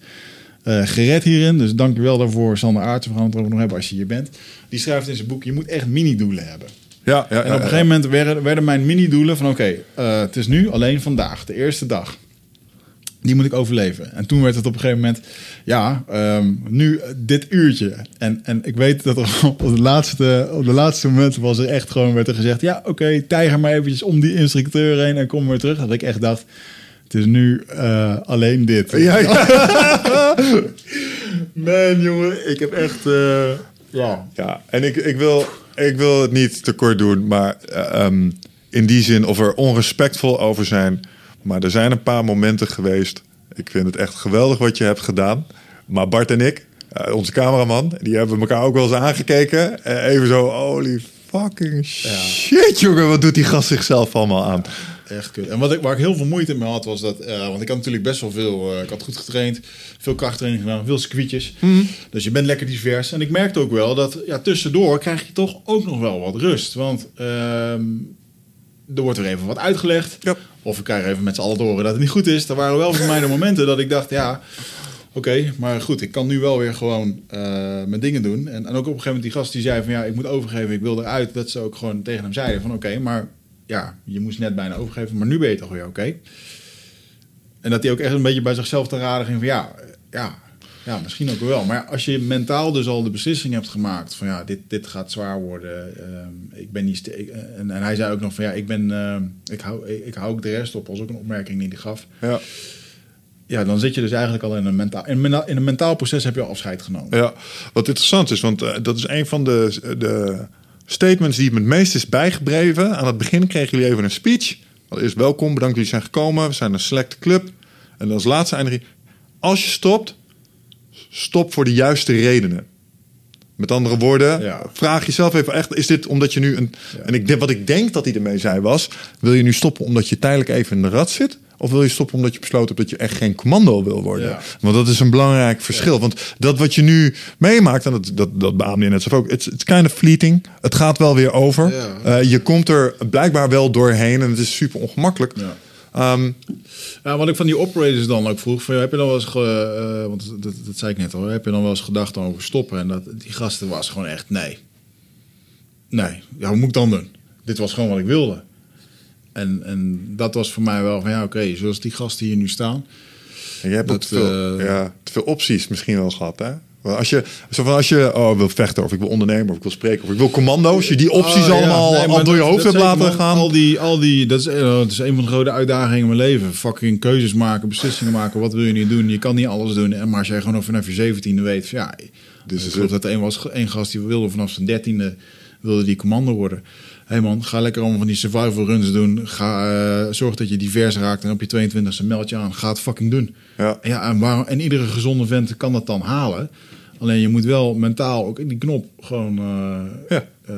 eh, gered hierin. Dus dank je wel daarvoor, Sander Aartsen. We gaan het erover nog hebben als je hier bent. Die schrijft in zijn boek, je moet echt mini-doelen hebben. Ja, ja, En op een gegeven moment werden, werden mijn mini-doelen van... oké, eh, het is nu alleen vandaag, de eerste dag. Die moet ik overleven. En toen werd het op een gegeven moment... ja, ehm, nu dit uurtje. En, en ik weet dat er op de laatste, op de laatste moment was er echt gewoon... werd er gezegd... ja, oké, tijger maar eventjes om die instructeur heen... en kom weer terug. Dat ik echt dacht... het is nu eh, alleen dit. Ja, ja. Man, jongen, ik heb echt... eh, ja, Ja, en ik, ik, wil, ik wil het niet te kort doen, maar eh, ehm, in die zin of er onrespectvol over zijn. Maar er zijn een paar momenten geweest. Ik vind het echt geweldig wat je hebt gedaan. Maar Bart en ik, onze cameraman, die hebben elkaar ook wel eens aangekeken. Even zo, holy fucking shit, jongen, wat doet die gast zichzelf allemaal aan? Echt kut. En wat ik, waar ik heel veel moeite mee had, was dat... eh, want ik had natuurlijk best wel veel... eh, ik had goed getraind, veel krachttraining gedaan, veel circuitjes. Dus je bent lekker divers. En ik merkte ook wel dat ja, tussendoor krijg je toch ook nog wel wat rust. Want ehm, er wordt er even wat uitgelegd. Of we krijgen even met z'n allen horen dat het niet goed is. Er waren wel voor mij de momenten dat ik dacht, ja... Oké, maar goed, ik kan nu wel weer gewoon eh, mijn dingen doen. En, en ook op een gegeven moment die gast die zei van ja, ik moet overgeven, ik wil eruit. Dat ze ook gewoon tegen hem zeiden van oké, maar ja, je moest net bijna overgeven, maar nu ben je toch weer oké. En dat hij ook echt een beetje bij zichzelf te raden ging van ja, ja, ja, misschien ook wel. Maar als je mentaal dus al de beslissing hebt gemaakt van ja, dit, dit gaat zwaar worden. ehm, ik ben niet ik- en, en hij zei ook nog van ja, ik ben, ehm, ik hou, ik, ik hou ook de rest op. Was ook een opmerking die hij gaf. Ja. Ja, dan zit je dus eigenlijk al in een mentaal, in in een mentaal proces heb je al afscheid genomen. Ja, wat interessant is, want eh, dat is een van de, de statements die me het meest is bijgebleven. Aan het begin kregen jullie even een speech. Allereerst welkom, bedankt dat jullie zijn gekomen. We zijn een select club. En als laatste eindig als je stopt, stop voor de juiste redenen. Met andere woorden, Ja. vraag jezelf even echt, is dit omdat je nu een... Ja. En ik wat ik denk dat hij ermee zei was, wil je nu stoppen omdat je tijdelijk even in de rat zit? Of wil je stoppen omdat je besloten hebt dat je echt geen commando wil worden? Ja. Want dat is een belangrijk verschil. Want dat wat je nu meemaakt, en dat, dat, dat beaamde je net zelf ook, it's, it's kind of fleeting. Het gaat wel weer over. Ja. Eh, je komt er blijkbaar wel doorheen en het is super ongemakkelijk. Ja. Ehm, Ja, wat ik van die operators dan ook vroeg, van, heb je dan wel eens, ge, eh, want dat, dat zei ik net al, heb je dan wel eens gedacht over stoppen? En dat, die gasten was gewoon echt, nee. Nee, ja, wat moet ik dan doen? Dit was gewoon wat ik wilde. En, en dat was voor mij wel van, ja oké, zoals die gasten hier nu staan. en je hebt ook Dat, te veel, eh, ja, te veel opties misschien wel gehad, hè? Als je, zo van als je oh, wil vechten, of ik wil ondernemen, of ik wil spreken, of ik wil commando, als je die opties Oh, ja. allemaal Nee, al door je hoofd hebt laten man. gaan. Al die, al die, dat, is, eh, dat is een van de grote uitdagingen in mijn leven. Fucking keuzes maken, beslissingen maken. Wat wil je nu doen? Je kan niet alles doen. En maar als jij gewoon vanaf je zeventiende weet, ja, Dus ik geloof dat een was, een gast die wilde vanaf zijn dertiende wilde die commando worden. Hey man, ga lekker allemaal van die survival runs doen. Ga, eh, zorg dat je divers raakt en op je 22e meld je aan. Ga het fucking doen. Ja. Ja, en, waarom, en iedere gezonde vent kan dat dan halen. Alleen je moet wel mentaal ook die knop gewoon. eh, Ja. eh,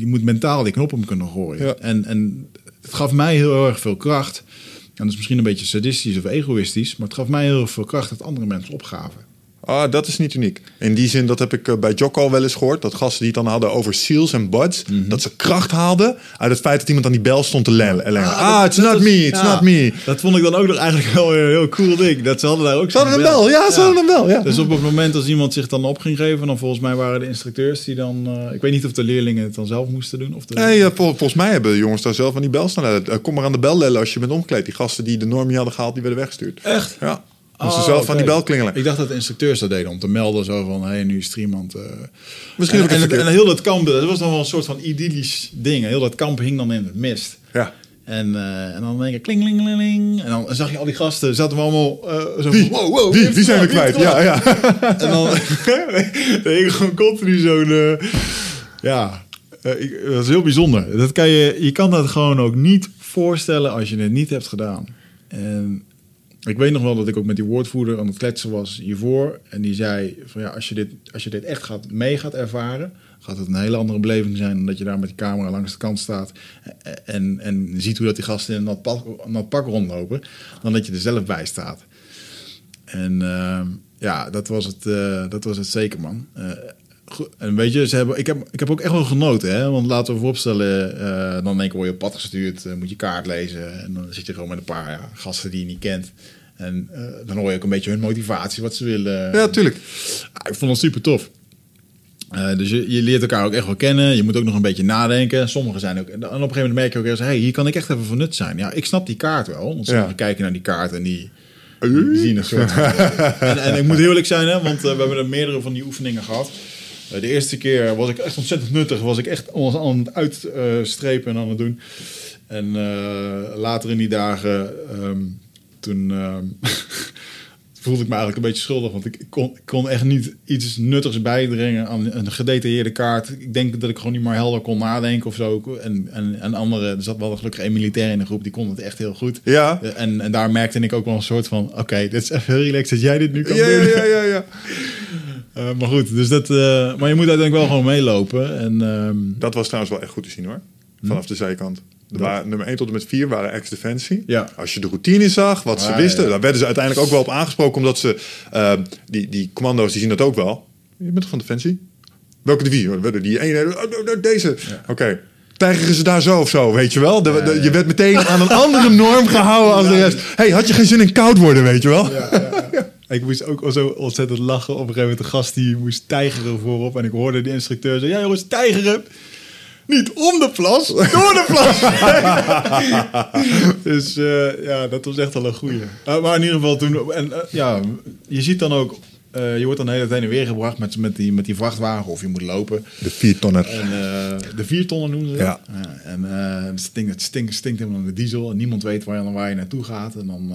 je moet mentaal die knop om kunnen gooien. Ja. En, en het gaf mij heel erg veel kracht. En dat is misschien een beetje sadistisch of egoïstisch. Maar het gaf mij heel erg veel kracht dat andere mensen opgaven. Ah, dat is niet uniek. In die zin, dat heb ik eh, bij Jocko al wel eens gehoord. Dat gasten die het dan hadden over seals en buds. Mhm. Dat ze kracht haalden uit het feit dat iemand aan die bel stond te lellen. Ah, it's not me, it's Ja, not me. Dat vond ik dan ook nog eigenlijk wel een heel cool ding. Dat ze hadden daar ook Ze hadden een bel, ja, ze hadden een bel, ja. Dus op het moment als iemand zich dan op ging geven, dan volgens mij waren de instructeurs die dan. eh, ik weet niet of de leerlingen het dan zelf moesten doen. Of de, Nee, eh, vol- volgens mij hebben de jongens daar zelf aan die bel staan. kom maar aan de bel lellen als je bent omgekleed. Die gasten die de norm niet hadden gehaald, die werden weggestuurd. Echt? Ja, moesten Oh, zelf aan die bel klingelen. Ik dacht dat de instructeurs dat deden om te melden zo van, hé, hey, nu is er iemand. eh. Misschien en, en, het en, heel dat kamp, dat was dan wel een soort van idyllisch ding. Heel dat kamp hing dan in het mist. Ja. En, eh, en dan denk ik, kling, kling, kling. En dan zag je al die gasten, zaten we allemaal eh, zo van, Wie? wow, wow. Wie? zijn we kwijt? Ja, ja. En dan hing gewoon continu zo'n... ja, ik- dat is heel bijzonder. Dat kan je, je kan dat gewoon ook niet voorstellen als je het niet hebt gedaan. En ik weet nog wel dat ik ook met die woordvoerder aan het kletsen was hiervoor. En die zei van ja, als je dit, als je dit echt gaat, mee gaat ervaren... gaat het een hele andere beleving zijn... dan dat je daar met die camera langs de kant staat... en, en ziet hoe dat die gasten in in dat pak rondlopen... dan dat je er zelf bij staat. En ehm, ja, dat was het, eh, dat was het zeker, man. Eh, en weet je, ze hebben, ik, heb, ik heb ook echt wel genoten, hè? Want laten we vooropstellen, eh dan denk ik, word je op pad gestuurd, eh, moet je kaart lezen. En dan zit je gewoon met een paar ja, gasten die je niet kent. En eh, dan hoor je ook een beetje hun motivatie, wat ze willen. Ja, tuurlijk. Ah, ik vond het super tof. Dus je, je leert elkaar ook echt wel kennen. Je moet ook nog een beetje nadenken. Sommigen zijn ook. En op een gegeven moment merk je ook eens: hey, hier kan ik echt even van nut zijn. Ja, ik snap die kaart wel. Want sommigen Ja. kijken naar die kaart en die. die zien een soort. en, en ik moet heel eerlijk zijn, hè, want we hebben er meerdere van die oefeningen gehad. Eh, de eerste keer was ik echt ontzettend nuttig. Was ik echt ons aan het uitstrepen en aan het doen. En eh, later in die dagen, ehm, toen ehm, voelde ik me eigenlijk een beetje schuldig. Want ik kon, ik kon echt niet iets nuttigs bijbrengen aan een gedetailleerde kaart. Ik denk dat ik gewoon niet meer helder kon nadenken of zo. En, en, en anderen, er zat wel gelukkig een militair in de groep, die kon het echt heel goed. Ja. Eh, En, en daar merkte ik ook wel een soort van: oké, dit is even heel relaxed dat jij dit nu kan Ja, doen. ja, ja, ja. Eh, maar goed, dus dat, eh, maar je moet uiteindelijk wel gewoon meelopen. En ehm, Dat was trouwens wel echt goed te zien hoor. Vanaf de zijkant. Waren, nummer 1 tot en met 4 waren ex-defensie. Ja. Als je de routine zag, wat ze wisten, ja, daar werden ze uiteindelijk ook wel op aangesproken, omdat ze, eh, die, die commando's, die zien dat ook wel. Je bent toch van defensie? Welke divisie? Oh, Die ene, oh, oh, deze. Oké. Tijgeren ze daar zo of zo, weet je wel? De- de- ja. Je werd meteen aan een andere norm gehouden als de rest. hey, had je geen zin in koud worden, weet je wel? ja. Ik moest ook al zo ontzettend lachen. Op een gegeven moment de gast die moest tijgeren voorop. En ik hoorde de instructeur zeggen... Ja jongens, tijgeren! Niet om de plas, door de plas! dus eh, ja, dat was echt wel een goeie. Uh, maar in ieder geval toen... En, uh, ja, je ziet dan ook... Uh, je wordt dan de hele tijd weer gebracht met, met, die, met die vrachtwagen of je moet lopen. De viertonner. En, uh, de viertonner noemen ze. Ja. en het, stinkt, het stinkt, stinkt helemaal naar de diesel en niemand weet waar je, waar je naartoe gaat. En dan,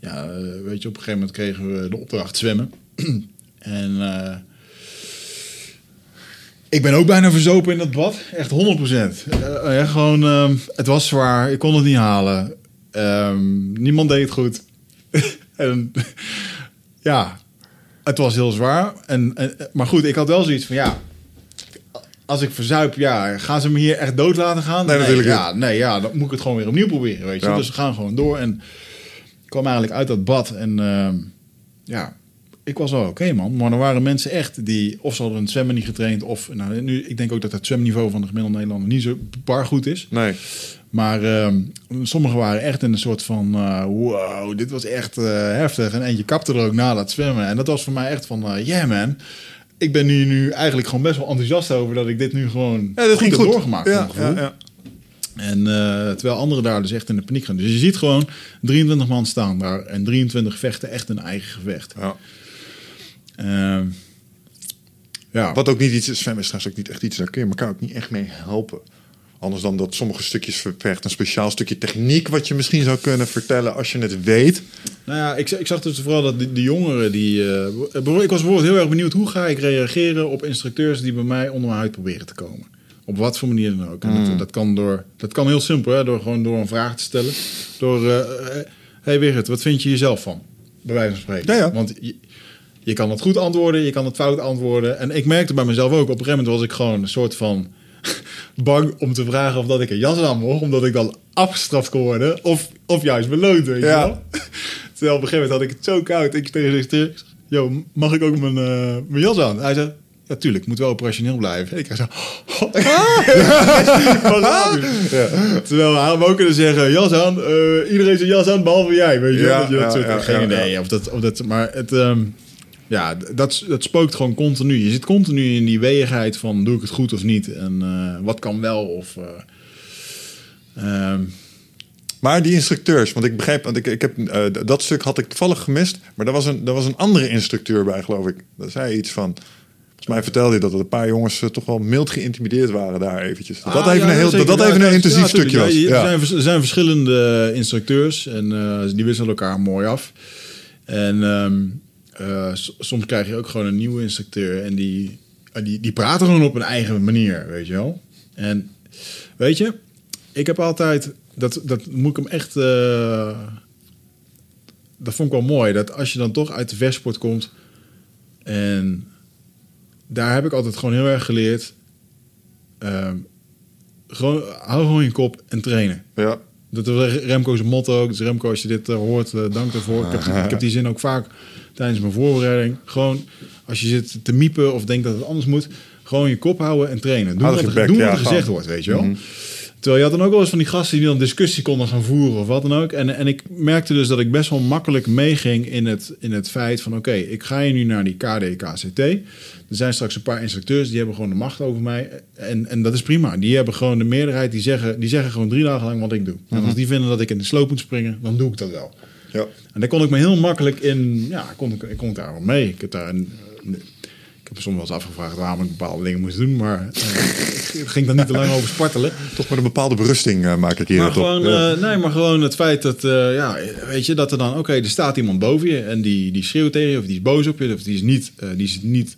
ja, weet je, op een gegeven moment kregen we de opdracht zwemmen. en ik ben ook bijna verzopen in dat bad. Echt 100%. ja, gewoon, ehm, het was zwaar. Ik kon het niet halen. Um, niemand deed het goed. en ja, het was heel zwaar. En, en, maar goed, ik had wel zoiets van ja. Als ik verzuip, ja, gaan ze me hier echt dood laten gaan? Nee, natuurlijk ja, nee, ja, dan moet ik het gewoon weer opnieuw proberen, weet je. Ja. Dus we gaan gewoon door. En kwam eigenlijk uit dat bad. En uh, ja, ik was wel oké, okay, man. Maar er waren mensen echt die, of ze hadden het zwemmen niet getraind, of nou, nu, ik denk ook dat het zwemniveau van de gemiddelde Nederlander niet zo bar goed is. Nee. Maar uh, sommigen waren echt in een soort van, uh, wow, dit was echt uh, heftig. En eentje kapte er ook na dat zwemmen. En dat was voor mij echt van, uh, yeah man. Ik ben nu, nu eigenlijk gewoon best wel enthousiast over dat ik dit nu gewoon ja, dat ging goed doorgemaakt ja, ja, ja. En uh, terwijl anderen daar dus echt in de paniek gaan. Dus je ziet gewoon 23 man staan daar en 23 vechten echt een eigen gevecht. Ja. Uh, ja. Wat ook niet iets is, zwemmen is trouwens ook niet echt iets, daar kun je elkaar ook niet echt mee helpen. Anders dan dat sommige stukjes vergt een speciaal stukje techniek wat je misschien zou kunnen vertellen als je het weet. Nou ja, ik, ik zag dus vooral dat die jongeren die. Uh, ik was bijvoorbeeld heel erg benieuwd hoe ga ik reageren op instructeurs die bij mij onder mijn huid proberen te komen. Op wat voor manier dan ook. En Hmm. dat, dat, kan door, dat kan heel simpel, hè, door gewoon door een vraag te stellen. Door, uh, hey Wigert, wat vind je jezelf van? Bij wijze van spreken. Ja, ja. Want je, je kan het goed antwoorden, je kan het fout antwoorden. En ik merkte bij mezelf ook, op een gegeven moment was ik gewoon een soort van bang om te vragen of dat ik een jas aan mocht, omdat ik dan afgestraft kon worden. Of, of juist beloond, weet Ja. je wel. Terwijl op een gegeven moment had ik het zo koud. Ik tegen zich yo, mag ik ook mijn, uh, mijn jas aan? Hij zei, ja, tuurlijk, moet wel operationeel blijven. Ik zo, ja. Terwijl hij hem ook kunnen zeggen, jas aan, uh, iedereen zijn jas aan, behalve jij, weet je. Ja, dat je dat ja, soort, ja, geen idee of dat, of dat, maar het... Um, ja, dat, dat spookt gewoon continu. Je zit continu in die weegheid van doe ik het goed of niet. En uh, wat kan wel of... Uh, um, maar die instructeurs, want ik begrijp, want ik, ik heb, uh, dat stuk had ik toevallig gemist. Maar er was, een, er was een andere instructeur bij, geloof ik. Dat zei iets van... Volgens mij vertelde hij dat er een paar jongens uh, toch wel mild geïntimideerd waren daar eventjes. Dat ah, dat even ja, een, heel, dat, dat even een intensief stukje ja, was. Er, zijn, er zijn verschillende instructeurs en uh, die wisselen elkaar mooi af. En um, uh, soms krijg je ook gewoon een nieuwe instructeur en die, die, die praten gewoon op een eigen manier, weet je wel. En weet je, ik heb altijd, dat, dat moet ik hem echt, uh, dat vond ik wel mooi, dat als je dan toch uit de versport komt en daar heb ik altijd gewoon heel erg geleerd, uh, gewoon, hou gewoon je kop en trainen. Ja. Dat was Remco's motto ook. Dus Remco, als je dit uh, hoort, uh, dank daarvoor. Ik heb, ik heb, die zin ook vaak tijdens mijn voorbereiding. Gewoon, als je zit te miepen of denkt dat het anders moet... gewoon je kop houden en trainen. Doe Houd wat, bek, er gezegd wordt, weet je wel. Mm -hmm. Terwijl je had dan ook wel eens van die gasten die dan discussie konden gaan voeren of wat dan ook. En, en ik merkte dus dat ik best wel makkelijk meeging in het, in het feit van... oké, okay, ik ga je nu naar die KDKCT. Er zijn straks een paar instructeurs die hebben gewoon de macht over mij. En, en dat is prima. Die hebben gewoon de meerderheid, die zeggen, die zeggen gewoon drie dagen lang wat ik doe. En als die vinden dat ik in de sloop moet springen, dan doe ik dat wel. Ja. En daar kon ik me heel makkelijk in... Ja, kon ik, ik kon daar wel mee. Ik heb daar... Een, ik heb soms wel eens afgevraagd waarom ik bepaalde dingen moest doen, maar uh, ik ging daar niet te lang over spartelen. Toch met een bepaalde berusting uh, maak ik hier maar gewoon, ja. uh, Nee, maar gewoon het feit dat, ja, weet je, dat er dan, oké, okay, er staat iemand boven je en die, die schreeuwt tegen je, of die is boos op je, of die is niet, die is niet,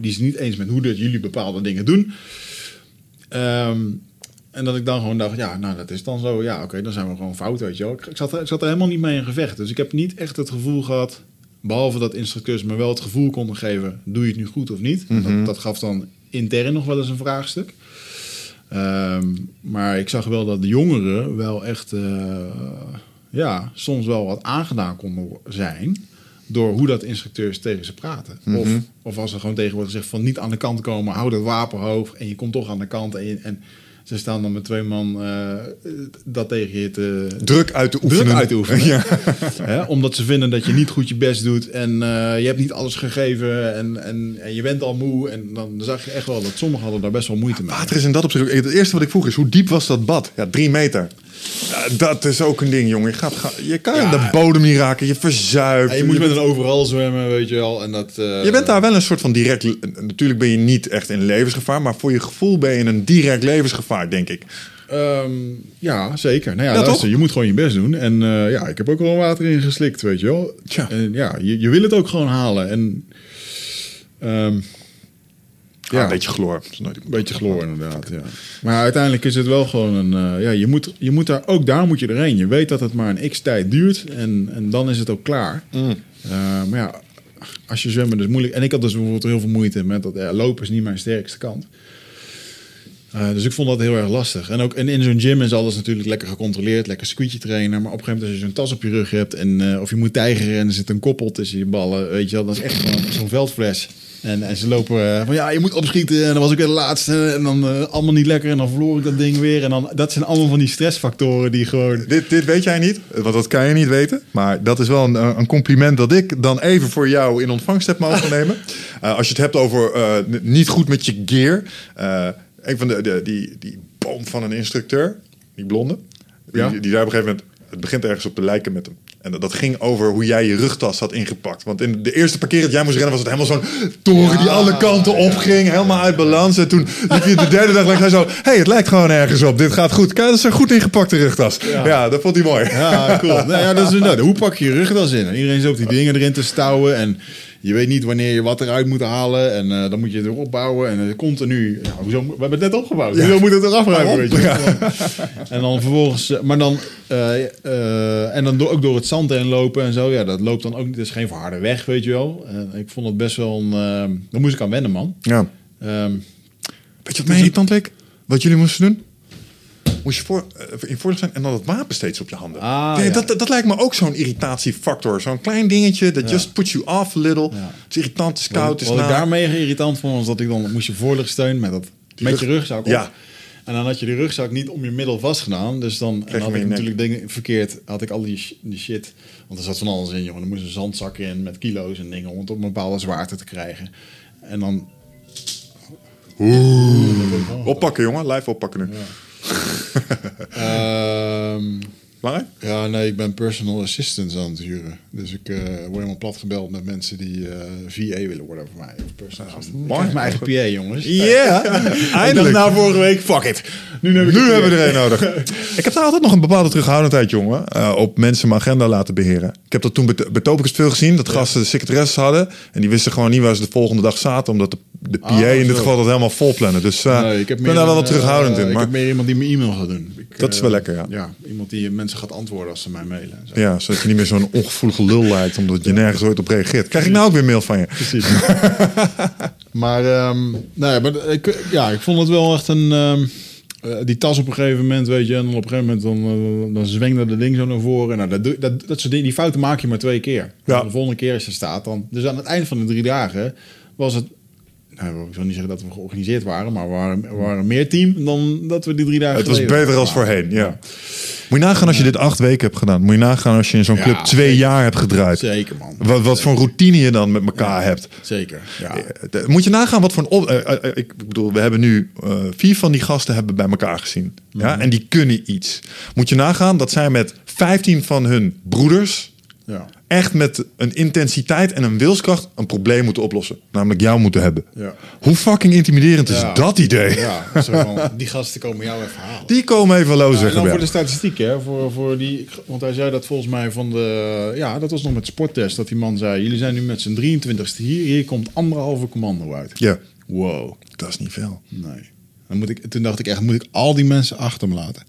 die is niet eens met hoe dat jullie bepaalde dingen doen. Um, en dat ik dan gewoon dacht, ja, nou, dat is dan zo, ja, oké, okay, dan zijn we gewoon fout, weet je wel. Ik, ik, zat, ik zat er helemaal niet mee in gevecht, dus ik heb niet echt het gevoel gehad Behalve dat instructeurs me wel het gevoel konden geven: doe je het nu goed of niet? Mm -hmm. dat, dat, gaf dan intern nog wel eens een vraagstuk. Um, maar ik zag wel dat de jongeren wel echt, uh, ja, soms wel wat aangedaan konden zijn. Door hoe dat instructeurs tegen ze praten. Mhm. Mm -hmm. of, of als er gewoon tegen wordt gezegd: van niet aan de kant komen, hou dat wapen hoog. En je komt toch aan de kant. En, je, en Ze staan dan met twee man eh, dat tegen je te... Druk uit te oefenen. Druk uit te oefenen. Ja. Omdat ze vinden dat je niet goed je best doet en eh, je hebt niet alles gegeven en, en, en je bent al moe. En dan zag je echt wel dat sommigen hadden daar best wel moeite mee. Water is in dat opzicht. Het eerste wat ik vroeg is, hoe diep was dat bad? Ja, drie meter. Ja, dat is ook een ding, jongen. Je, gaat, ga- je kan Ja. de bodem niet raken, je verzuipt. Ja, je moet met een overal zwemmen, weet je wel. En dat, eh, Je bent daar wel een soort van direct... Natuurlijk ben je niet echt in levensgevaar... maar voor je gevoel ben je in een direct levensgevaar, denk ik. Ehm, ja, zeker. Nou ja, Ja, luister, je moet gewoon je best doen. En eh, ja, ik heb ook wel water in geslikt, weet je wel. Tja. En ja, je, je wil het ook gewoon halen. En ehm, Ja, een beetje chloor. Een beetje chloor inderdaad, ja. Maar uiteindelijk is het wel gewoon een... eh, ja, je moet, je moet daar, ook daar moet je erheen. Je weet dat het maar een x-tijd duurt en, en dan is het ook klaar. Mm. Eh, maar ja, als je zwemmen dus moeilijk... En ik had dus bijvoorbeeld heel veel moeite met dat ja, lopen is niet mijn sterkste kant. Eh, dus ik vond dat heel erg lastig. En ook en in zo'n gym is alles natuurlijk lekker gecontroleerd, lekker squeegee trainen. Maar op een gegeven moment als je zo'n tas op je rug hebt en of je moet tijgeren en er zit een koppel tussen je ballen, weet je wel, dat is echt zo'n veldfles. En, en ze lopen eh, van ja, je moet opschieten en dan was ik weer de laatste en dan eh, allemaal niet lekker en dan verloor ik dat ding weer. En dan, dat zijn allemaal van die stressfactoren die gewoon... Dit, dit weet jij niet, want dat kan je niet weten. Maar dat is wel een, een compliment dat ik dan even voor jou in ontvangst heb mogen nemen. Eh, als je het hebt over eh, niet goed met je gear. eh, een van de, de, die, die boom van een instructeur, die blonde. Die, Ja. die zei op een gegeven moment, het begint ergens op te lijken met hem. En dat, ging over hoe jij je rugtas had ingepakt. Want in de eerste paar keer dat jij moest rennen was het helemaal zo'n toren die alle kanten opging. Helemaal uit balans. En toen liep je de derde dag langs hij zo... hey, het lijkt gewoon ergens op. Dit gaat goed. Kijk, dat is een goed ingepakte rugtas. Ja, dat vond hij mooi. Ja, cool. nou ja, dat is, nou, hoe pak je je rugtas in? En iedereen zoopt die dingen erin te stouwen. En je weet niet wanneer je wat eruit moet halen. En eh, dan moet je het erop bouwen. En eh, continu. Ja, hoezo, we hebben het net opgebouwd. Hoezo moet het eraf ruimen? Weet je? En dan vervolgens. eh, Maar dan. en dan do- ook door het zand heen lopen en zo. Ja, dat loopt dan ook niet. Het is geen verharde weg, weet je wel. Ik vond het best wel een. daar moest ik aan wennen, man. Ja. Ehm, Weet je wat mij irritant leek? Wat jullie moesten doen? Moest je voor, eh, in voordeel zijn en dan het wapen steeds op je handen. Ah, Ja, ja. dat, dat lijkt me ook zo'n irritatiefactor. Zo'n klein dingetje dat just puts you off a little. Ja. Het is irritant, het is koud, het is Wat ik daarmee irritant vond, was dat ik dan moest je voorlichtsteun met, dat, met je rugzak op. Ja. En dan had je die rugzak niet om je middel vastgedaan. Dus dan en had ik natuurlijk dingen verkeerd. Had ik al die, sh- die shit. Want er zat van alles in, jongen. Er moest een zandzak in met kilo's en dingen om het op een bepaalde zwaarte te krijgen. En dan. Oppakken, jongen. Live oppakken nu. um, Belangrijk? ja, nee, ik ben personal assistants aan het huren. Dus ik eh, word helemaal plat gebeld met mensen die eh VA willen worden voor mij. Of personal assistant. Ik mijn eigen PA, jongens. Ja, Ik dacht eindelijk. na vorige week, fuck it. Nu, heb ik Nu hebben we er een nodig. ik heb daar altijd nog een bepaalde terughoudendheid, jongen. eh, op mensen mijn agenda laten beheren. Ik heb dat toen bij, Topicus veel gezien. Dat gasten de secretaresses hadden. En die wisten gewoon niet waar ze de volgende dag zaten. Omdat de, de PA Ah, in dit geval dat helemaal vol plannen. Dus Nee, ik, ben daar wel wat terughoudend in. Ik Maar heb meer iemand die mijn e-mail gaat doen. Ik, Dat is wel lekker, ja. Ja, iemand die mensen gaat antwoorden als ze mij mailen. En zo. ja, zodat je niet meer zo'n ongevoelige lul lijkt. Omdat je nergens ooit op reageert. Krijg ik nou ook weer mail van je? Precies. maar, ehm, nou ja, maar ik, ja, ik vond het wel echt een... ehm, eh, die tas op een gegeven moment, weet je, en dan op een gegeven moment dan, eh, dan zwengde de ding zo naar voren. Nou, dat, dat, dat soort dingen, die fouten maak je maar twee keer. Ja. De volgende keer als je staat dan. Dus aan het eind van de drie dagen was het. Nou, ik wil niet zeggen dat we georganiseerd waren, maar we waren, we waren meer team dan dat we die drie dagen. Het was beter als voorheen, ja. Moet je nagaan als je dit acht weken hebt gedaan. Moet je nagaan als je in zo'n Ja, club twee zeker. jaar hebt gedraaid. Zeker, man. Wat, wat voor routine je dan met elkaar hebt. Zeker. Ja. Eh, Moet je nagaan wat voor een... Op, eh, eh, ik bedoel, we hebben nu vier van die gasten hebben bij elkaar gezien. Ja? Mhm. En die kunnen iets. Moet je nagaan dat zij met 15 van hun broeders... Ja. Echt met een intensiteit en een wilskracht een probleem moeten oplossen. Namelijk jou moeten hebben. Ja. Hoe fucking intimiderend is Ja. dat idee? Ja, zo van, die gasten komen jou even halen. Die komen even lozen en dan voor de statistiek, hè? Voor, voor die, want hij zei dat volgens mij van de. Ja, dat was nog met sporttest. Dat die man zei: Jullie zijn nu met z'n 23ste hier. Hier komt anderhalve commando uit. Ja, Wow. dat is niet veel. Nee. Dan moet ik, toen dacht ik echt: Moet ik al die mensen achter me laten?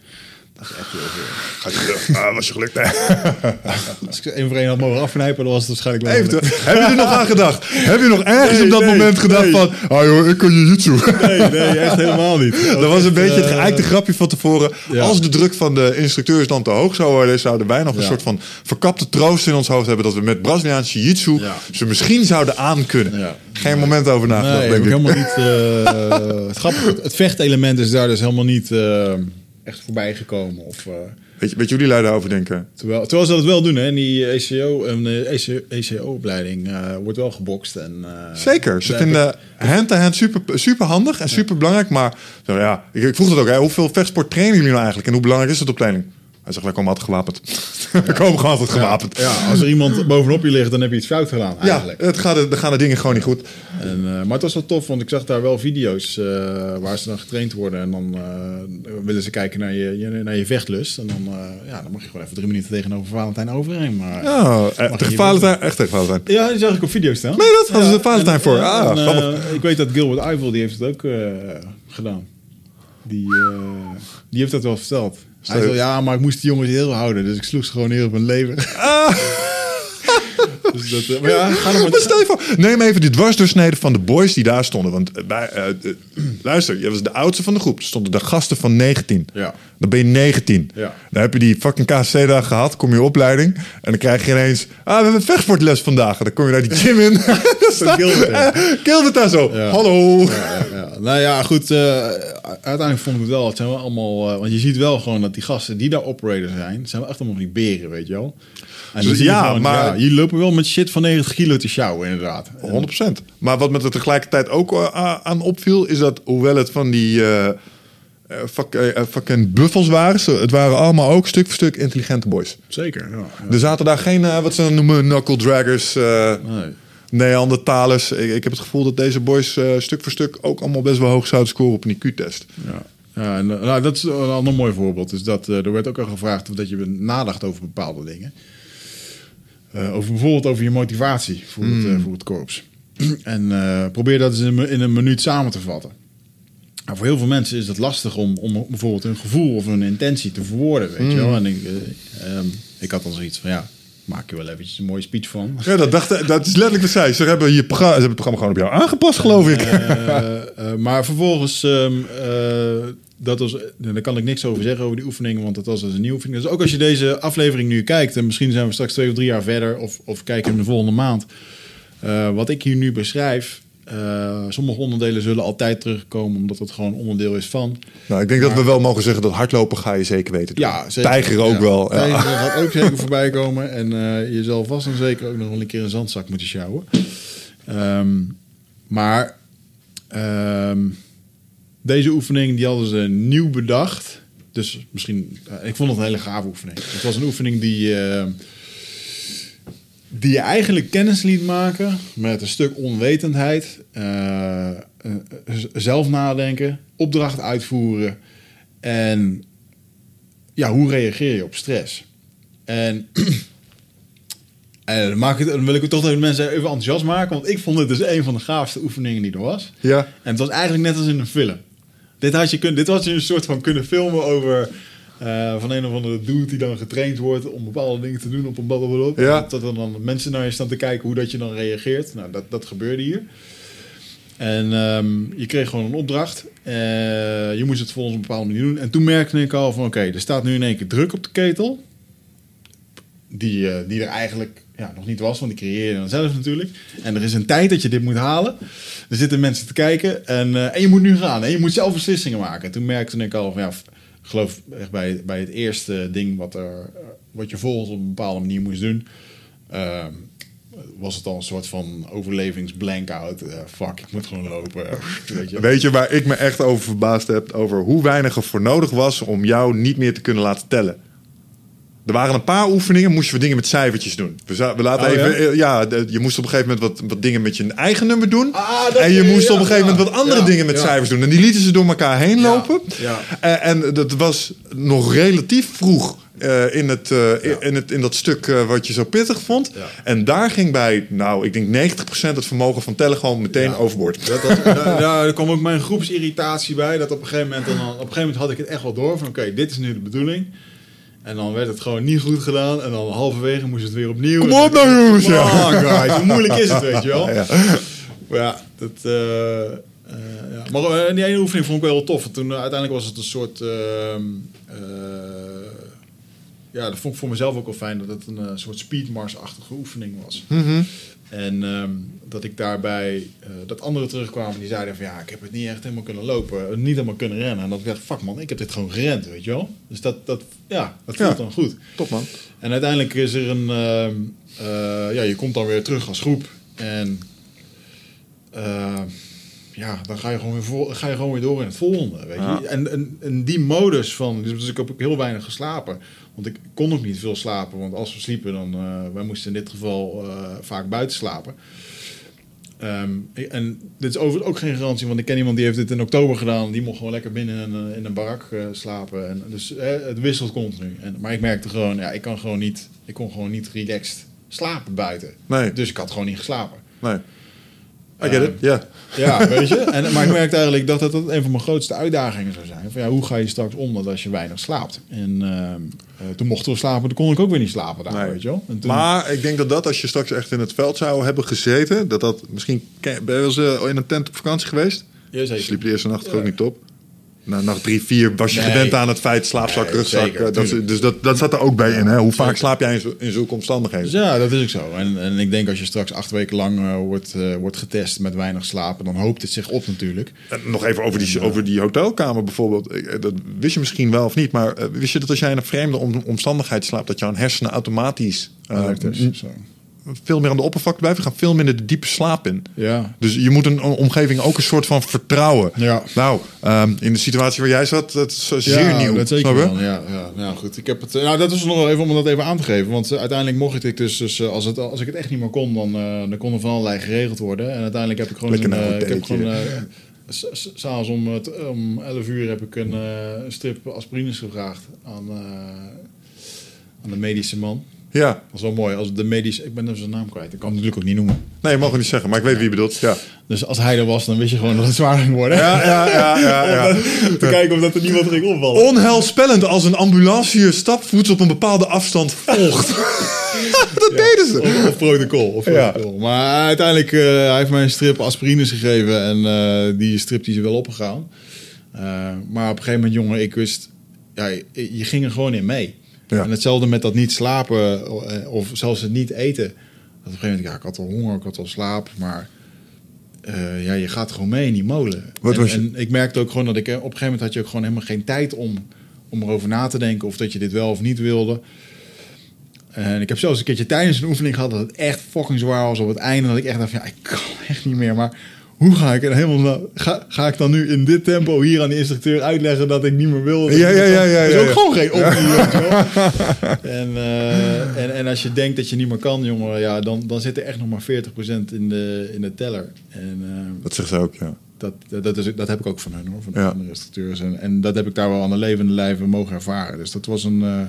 Dat is echt heel veel. Gaat je terug. Ah, was je gelukt? Nee. Als ik ze één voor één had mogen afknijpen, dan was het waarschijnlijk terug. heb je er nog aan gedacht? Heb je nog ergens Nee, op dat nee, moment gedacht nee. van... Ah joh, ik kan jiu-jitsu. Nee, nee, echt helemaal niet. Dat was een beetje het eh, geëikte grapje van tevoren. ja. Als de druk van de instructeurs dan te hoog zou worden... zouden wij nog een Ja. soort van verkapte troost in ons hoofd hebben... dat we met Braziliaans jiu-jitsu Ja. ze misschien zouden aankunnen. Ja. Geen moment over nagedacht, denk ik helemaal niet... eh, het grappige, het vechtelement is daar dus helemaal niet eh, echt voorbij gekomen. Of, eh, Weet je, weet die lui daarover denken? terwijl, terwijl ze dat wel doen, hè. Die ECO, en ECO-opleiding eh, wordt wel gebokst. En, eh, Zeker. Ze vinden hand-to-hand super, super handig en super belangrijk. Maar nou ja, ik, ik vroeg het ook. Hè, hoeveel vechtsport trainen jullie nou eigenlijk? En hoe belangrijk is het op training? Hij zegt, wij komen altijd gewapend. we komen gewoon altijd gewapend. Ja, als er iemand bovenop je ligt, dan heb je iets fout gedaan Ja, eigenlijk. het gaat, dan gaan de dingen gewoon niet goed. En, eh, maar het was wel tof, want ik zag daar wel video's eh, waar ze dan getraind worden. En dan eh, willen ze kijken naar je, je, naar je vechtlust. En dan, ja, dan mag je gewoon even drie minuten tegenover Valentijn overheen. Maar, Ja, tegen Valentijn, echt tegen Valentijn. Ja, die zag ik op video staan. Nee, dat hadden ze Valentijn voor. en, Ah, en, ik weet dat Gilbert Eiffel, die heeft het ook gedaan. Die, die heeft dat wel verteld. Hij zei, ja, maar ik moest die jongens heel houden. Dus ik sloeg ze gewoon neer op hun lever. Ah. dus dat, eh, maar ja, ga maar... Maar stel je voor, neem even die dwarsdoorsnede van de boys die daar stonden. Want bij, eh, eh, luister, je was de oudste van de groep. Er stonden de gasten van 19. Ja. Dan ben je 19. Ja. Dan heb je die fucking KC-dag gehad. Kom je opleiding. En dan krijg je ineens... Ah, we hebben vechtsportles vandaag. En dan kom je naar die gym in. Gilbert daar zo. Ja. Hallo. Ja, ja. Nou ja, goed. uiteindelijk vond ik het wel. Het zijn wel allemaal. want je ziet wel gewoon dat die gasten die daar operator zijn, zijn wel echt allemaal van die beren, weet je wel. En Dus ja, gewoon, maar- ja, je lopen wel met shit van 90 kilo te sjouwen, inderdaad. 100%. Maar wat me er tegelijkertijd ook eh, aan opviel... is dat hoewel het van die... fuck, eh, fucking buffels waren... ze- het waren allemaal ook stuk voor stuk intelligente boys. Zeker. Ja, ja. Er zaten daar geen, wat ze noemen, knuckle draggers, eh Nee. Neandertalers. Ik, ik heb het gevoel dat deze boys stuk voor stuk ook allemaal best wel hoog zouden scoren op een IQ-test. Ja. Ja, en, nou, dat is een ander mooi voorbeeld. Dus dat, er werd ook al gevraagd of dat je nadacht over bepaalde dingen. Eh, over bijvoorbeeld over je motivatie voor, het, Hmm. eh, voor het korps. en eh, probeer dat eens in, een in een minuut samen te vatten. Nou, voor heel veel mensen is het lastig om, om bijvoorbeeld hun gevoel of hun intentie te verwoorden, weet je Hmm. wel. En ik, eh, ehm, ik had dan zoiets van, ja, maak je wel eventjes een mooie speech van. Ja, dat, dacht, dat is letterlijk wat zij. Ze hebben, je programma, ze hebben het programma gewoon op jou aangepast, geloof ik. Maar vervolgens, ehm, eh, dat was, daar kan ik niks over zeggen over die oefeningen, want dat was dus een nieuwe oefening. Dus ook als je deze aflevering nu kijkt, en misschien zijn we straks twee of drie jaar verder, of, of kijken in de volgende maand. eh, wat ik hier nu beschrijf, eh, sommige onderdelen zullen altijd terugkomen, omdat het gewoon onderdeel is van. Nou, ik denk dat we wel mogen zeggen dat hardlopen ga je zeker weten doen. Ja, zeker. Tijger ook Ja. wel. Ja. Tijger gaat ook zeker voorbij komen. En eh, je zal vast en zeker ook nog wel een keer een zandzak moeten sjouwen. Ehm, maar ehm, deze oefening die hadden ze nieuw bedacht. Dus misschien, eh, ik vond het een hele gave oefening. Het was een oefening die, eh, die je eigenlijk kennis liet maken met een stuk onwetendheid, z- zelf nadenken, opdracht uitvoeren en ja, hoe reageer je op stress? En, en dan, maak ik, het- dan wil ik het toch even mensen even enthousiast maken, want ik vond het dus een van de gaafste oefeningen die er was. Ja. En het was eigenlijk net als in een film. Dit had je, kun, dit had je een soort van kunnen filmen over eh, van een of andere dude die dan getraind wordt om bepaalde dingen te doen op een blablabla. Ja. Dat, er dan mensen naar je staan te kijken hoe dat je dan reageert. Nou, dat, dat gebeurde hier. En ehm, je kreeg gewoon een opdracht. Eh, je moest het volgens een bepaalde manier doen. En toen merkte ik al van oké, er staat nu in één keer druk op de ketel. Die, eh, die er eigenlijk ja, nog niet was, want die creëer je dan zelf natuurlijk. En er is een tijd dat je dit moet halen. Er zitten mensen te kijken en, eh, en je moet nu gaan. En je moet zelf beslissingen maken. En toen merkte ik al ja, geloof echt bij, bij het eerste ding wat, er, eh, wat je volgens op een bepaalde manier moest doen. ehm, was het al een soort van overlevingsblankout. Eh fuck, ik moet gewoon lopen. Weet je? Weet je waar ik me echt over verbaasd heb? Over hoe weinig er voor nodig was om jou niet meer te kunnen laten tellen. Er waren een paar oefeningen, moesten we dingen met cijfertjes doen. We, laten Oh, even, ja? eh, ja, je moest op een gegeven moment wat, wat dingen met je eigen nummer doen. Ah, en je moest ja, op een gegeven moment wat andere dingen met cijfers doen. En die lieten ze door elkaar heen lopen. ja. Eh, en dat was nog relatief vroeg eh, in, het, in, in het, in dat stuk wat je zo pittig vond. Ja. En daar ging bij, nou, ik denk 90% het vermogen van tellen gewoon meteen Ja. overboord. Dat, dat, ja, er kwam ook mijn groepsirritatie bij. Dat op een gegeven moment, dan, op een gegeven moment had ik het echt wel door. Van oké, dit is nu de bedoeling. En dan werd het gewoon niet goed gedaan. En dan halverwege moest het weer opnieuw. Kom op nou, jongens, on, guys. Hoe moeilijk is het, weet je wel? Ja. Maar ja, dat... eh, eh, ja. Maar eh, die ene oefening vond ik wel heel tof. Toen uiteindelijk was het een soort... ehm, eh, ja, dat vond ik voor mezelf ook wel fijn. Dat het een eh, soort speedmars-achtige oefening was. Mhm. En ehm, dat ik daarbij, eh, dat anderen terugkwamen die zeiden van ja, ik heb het niet echt helemaal kunnen lopen, eh, niet helemaal kunnen rennen. En dat ik dacht, fuck man, ik heb dit gewoon gerend, weet je wel. Dus dat, dat, ja, dat voelt Ja. dan goed. Top man. En uiteindelijk is er een, ehm, eh, ja, je komt dan weer terug als groep. En ja, dan ga je, gewoon weer vol, ga je gewoon weer door in het volgende, weet je. Ja. En, en, en die modus van, dus ik heb ook heel weinig geslapen. Want ik kon ook niet veel slapen, want als we sliepen, dan, eh wij moesten in dit geval eh, vaak buiten slapen. Ehm, en dit is overigens ook geen garantie, want ik ken iemand die heeft dit in oktober gedaan. Die mocht gewoon lekker binnen een, eh, in een barak eh, slapen. En dus eh, het wisselt continu. En, maar ik merkte gewoon, ja, ik kan gewoon niet, ik kon gewoon niet relaxed slapen buiten. Nee, Dus ik had gewoon niet geslapen. nee. I get it, ja. Ja, weet je. En, maar ik merkte eigenlijk dat dat een van mijn grootste uitdagingen zou zijn. Van, ja, hoe ga je straks om dat als je weinig slaapt? En ehm, eh, toen mochten we slapen, toen kon ik ook weer niet slapen daar, Nee. weet je wel. En toen, Maar ik denk dat dat, als je straks echt in het veld zou hebben gezeten, dat dat misschien... Ben je wel eens eh, in een tent op vakantie geweest? Jazeker. Sliep de eerste nacht Ja. ook niet op? Na nacht drie, vier was je Nee. gewend aan het feit slaapzak, Nee, rugzak. zeker, eh, dat, dus dat, dat zat er ook bij in. Hè? Hoe vaak Zeker. slaap jij in, zo- in zulke omstandigheden? Ja, dat is ook zo. En, en ik denk als je straks acht weken lang eh, wordt, eh, wordt getest met weinig slapen, dan hoopt het zich op natuurlijk. En nog even over die, over die hotelkamer bijvoorbeeld. Dat wist je misschien wel of niet. Maar wist je dat als jij in een vreemde om- omstandigheid slaapt... dat jouw hersenen automatisch eh, Veel meer aan de oppervlakte blijven? gaan veel minder de diepe slaap in. Ja. Dus je moet een omgeving ook een soort van vertrouwen. Ja. Nou, ehm, in de situatie waar jij zat, dat is zeer ja, nieuw. Dat zeker wel. Ja, ja, ja, goed. Ik heb het, eh, nou, dat is nog wel even om dat even aan te geven. Want eh, uiteindelijk mocht ik dus, dus eh, als, het, als ik het echt niet meer kon, dan, dan kon er van allerlei geregeld worden. En uiteindelijk heb ik gewoon Lekker een, eh, ik heb gewoon, S'avonds om, om 11 uur heb ik een, strip aspirines gevraagd aan, aan de medische man. Ja, Dat is wel mooi. Als de medische, ik ben dus zijn naam kwijt. Ik kan hem natuurlijk ook niet noemen. nee, mogen we niet zeggen, maar ik weet wie je bedoelt. Ja, Dus als hij er was, dan wist je gewoon dat het zwaar ging worden. ja, ja, ja. ja, ja. Te kijken of dat er niemand ging opvallen. Onheilspellend als een ambulance je stapvoets op een bepaalde afstand volgt. dat deden ze. Of, of protocol. Of protocol. Maar uiteindelijk, uh, hij heeft mij een strip aspirines gegeven. En uh, die strip die is wel opgegaan. Uh, maar op een gegeven moment, jongen, ik wist... Ja, je, je ging er gewoon in mee. Ja. En hetzelfde met dat niet slapen eh, of zelfs het niet eten. Dat op een gegeven moment, ja, ik had al honger, ik had al slaap, maar uh, ja, je gaat gewoon mee in die molen. Wat en, was je? en ik merkte ook gewoon dat ik op een gegeven moment had je ook gewoon helemaal geen tijd om, om erover na te denken of dat je dit wel of niet wilde. En ik heb zelfs een keertje tijdens een oefening gehad dat het echt fucking zwaar was op het einde. Dat ik echt dacht van ja, ik kan echt niet meer. Maar hoe ga ik er helemaal nou, ga, ga ik dan nu in dit tempo hier aan de instructeur uitleggen dat ik niet meer wil? Ja, ja, ja, ja. Dat is ook gewoon geen optie. en, uh, en, en als je denkt dat je niet meer kan, jongen, ja, dan, dan zit er echt nog maar 40% in de, in de teller. En, uh, Dat zegt ze ook, ja. dat, dat, is, dat heb ik ook van hun hoor, van de Ja. andere instructeurs. En, en dat heb ik daar wel aan de levende lijve mogen ervaren. Dus dat was een. Uh,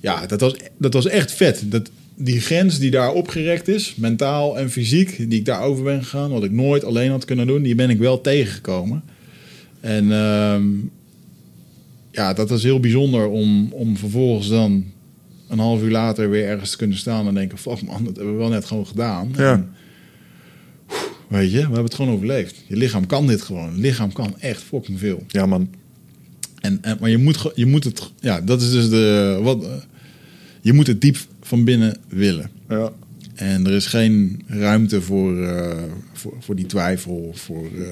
ja, dat was, dat was echt vet. Dat, die grens die daar opgerekt is, mentaal en fysiek, die ik daar over ben gegaan, wat ik nooit alleen had kunnen doen, die ben ik wel tegengekomen. En um, ja, dat was heel bijzonder om, om vervolgens dan een half uur later weer ergens te kunnen staan en denken: fuck man, dat hebben we wel net gewoon gedaan. Ja. En, weet je, we hebben het gewoon overleefd. Je lichaam kan dit gewoon. Je lichaam kan echt fucking veel. Ja, man. En, en, maar je moet, je moet het, ja, dat is dus de, wat, uh, je moet het diep van binnen willen. Ja. En er is geen ruimte voor, uh, voor, voor die twijfel, voor, uh,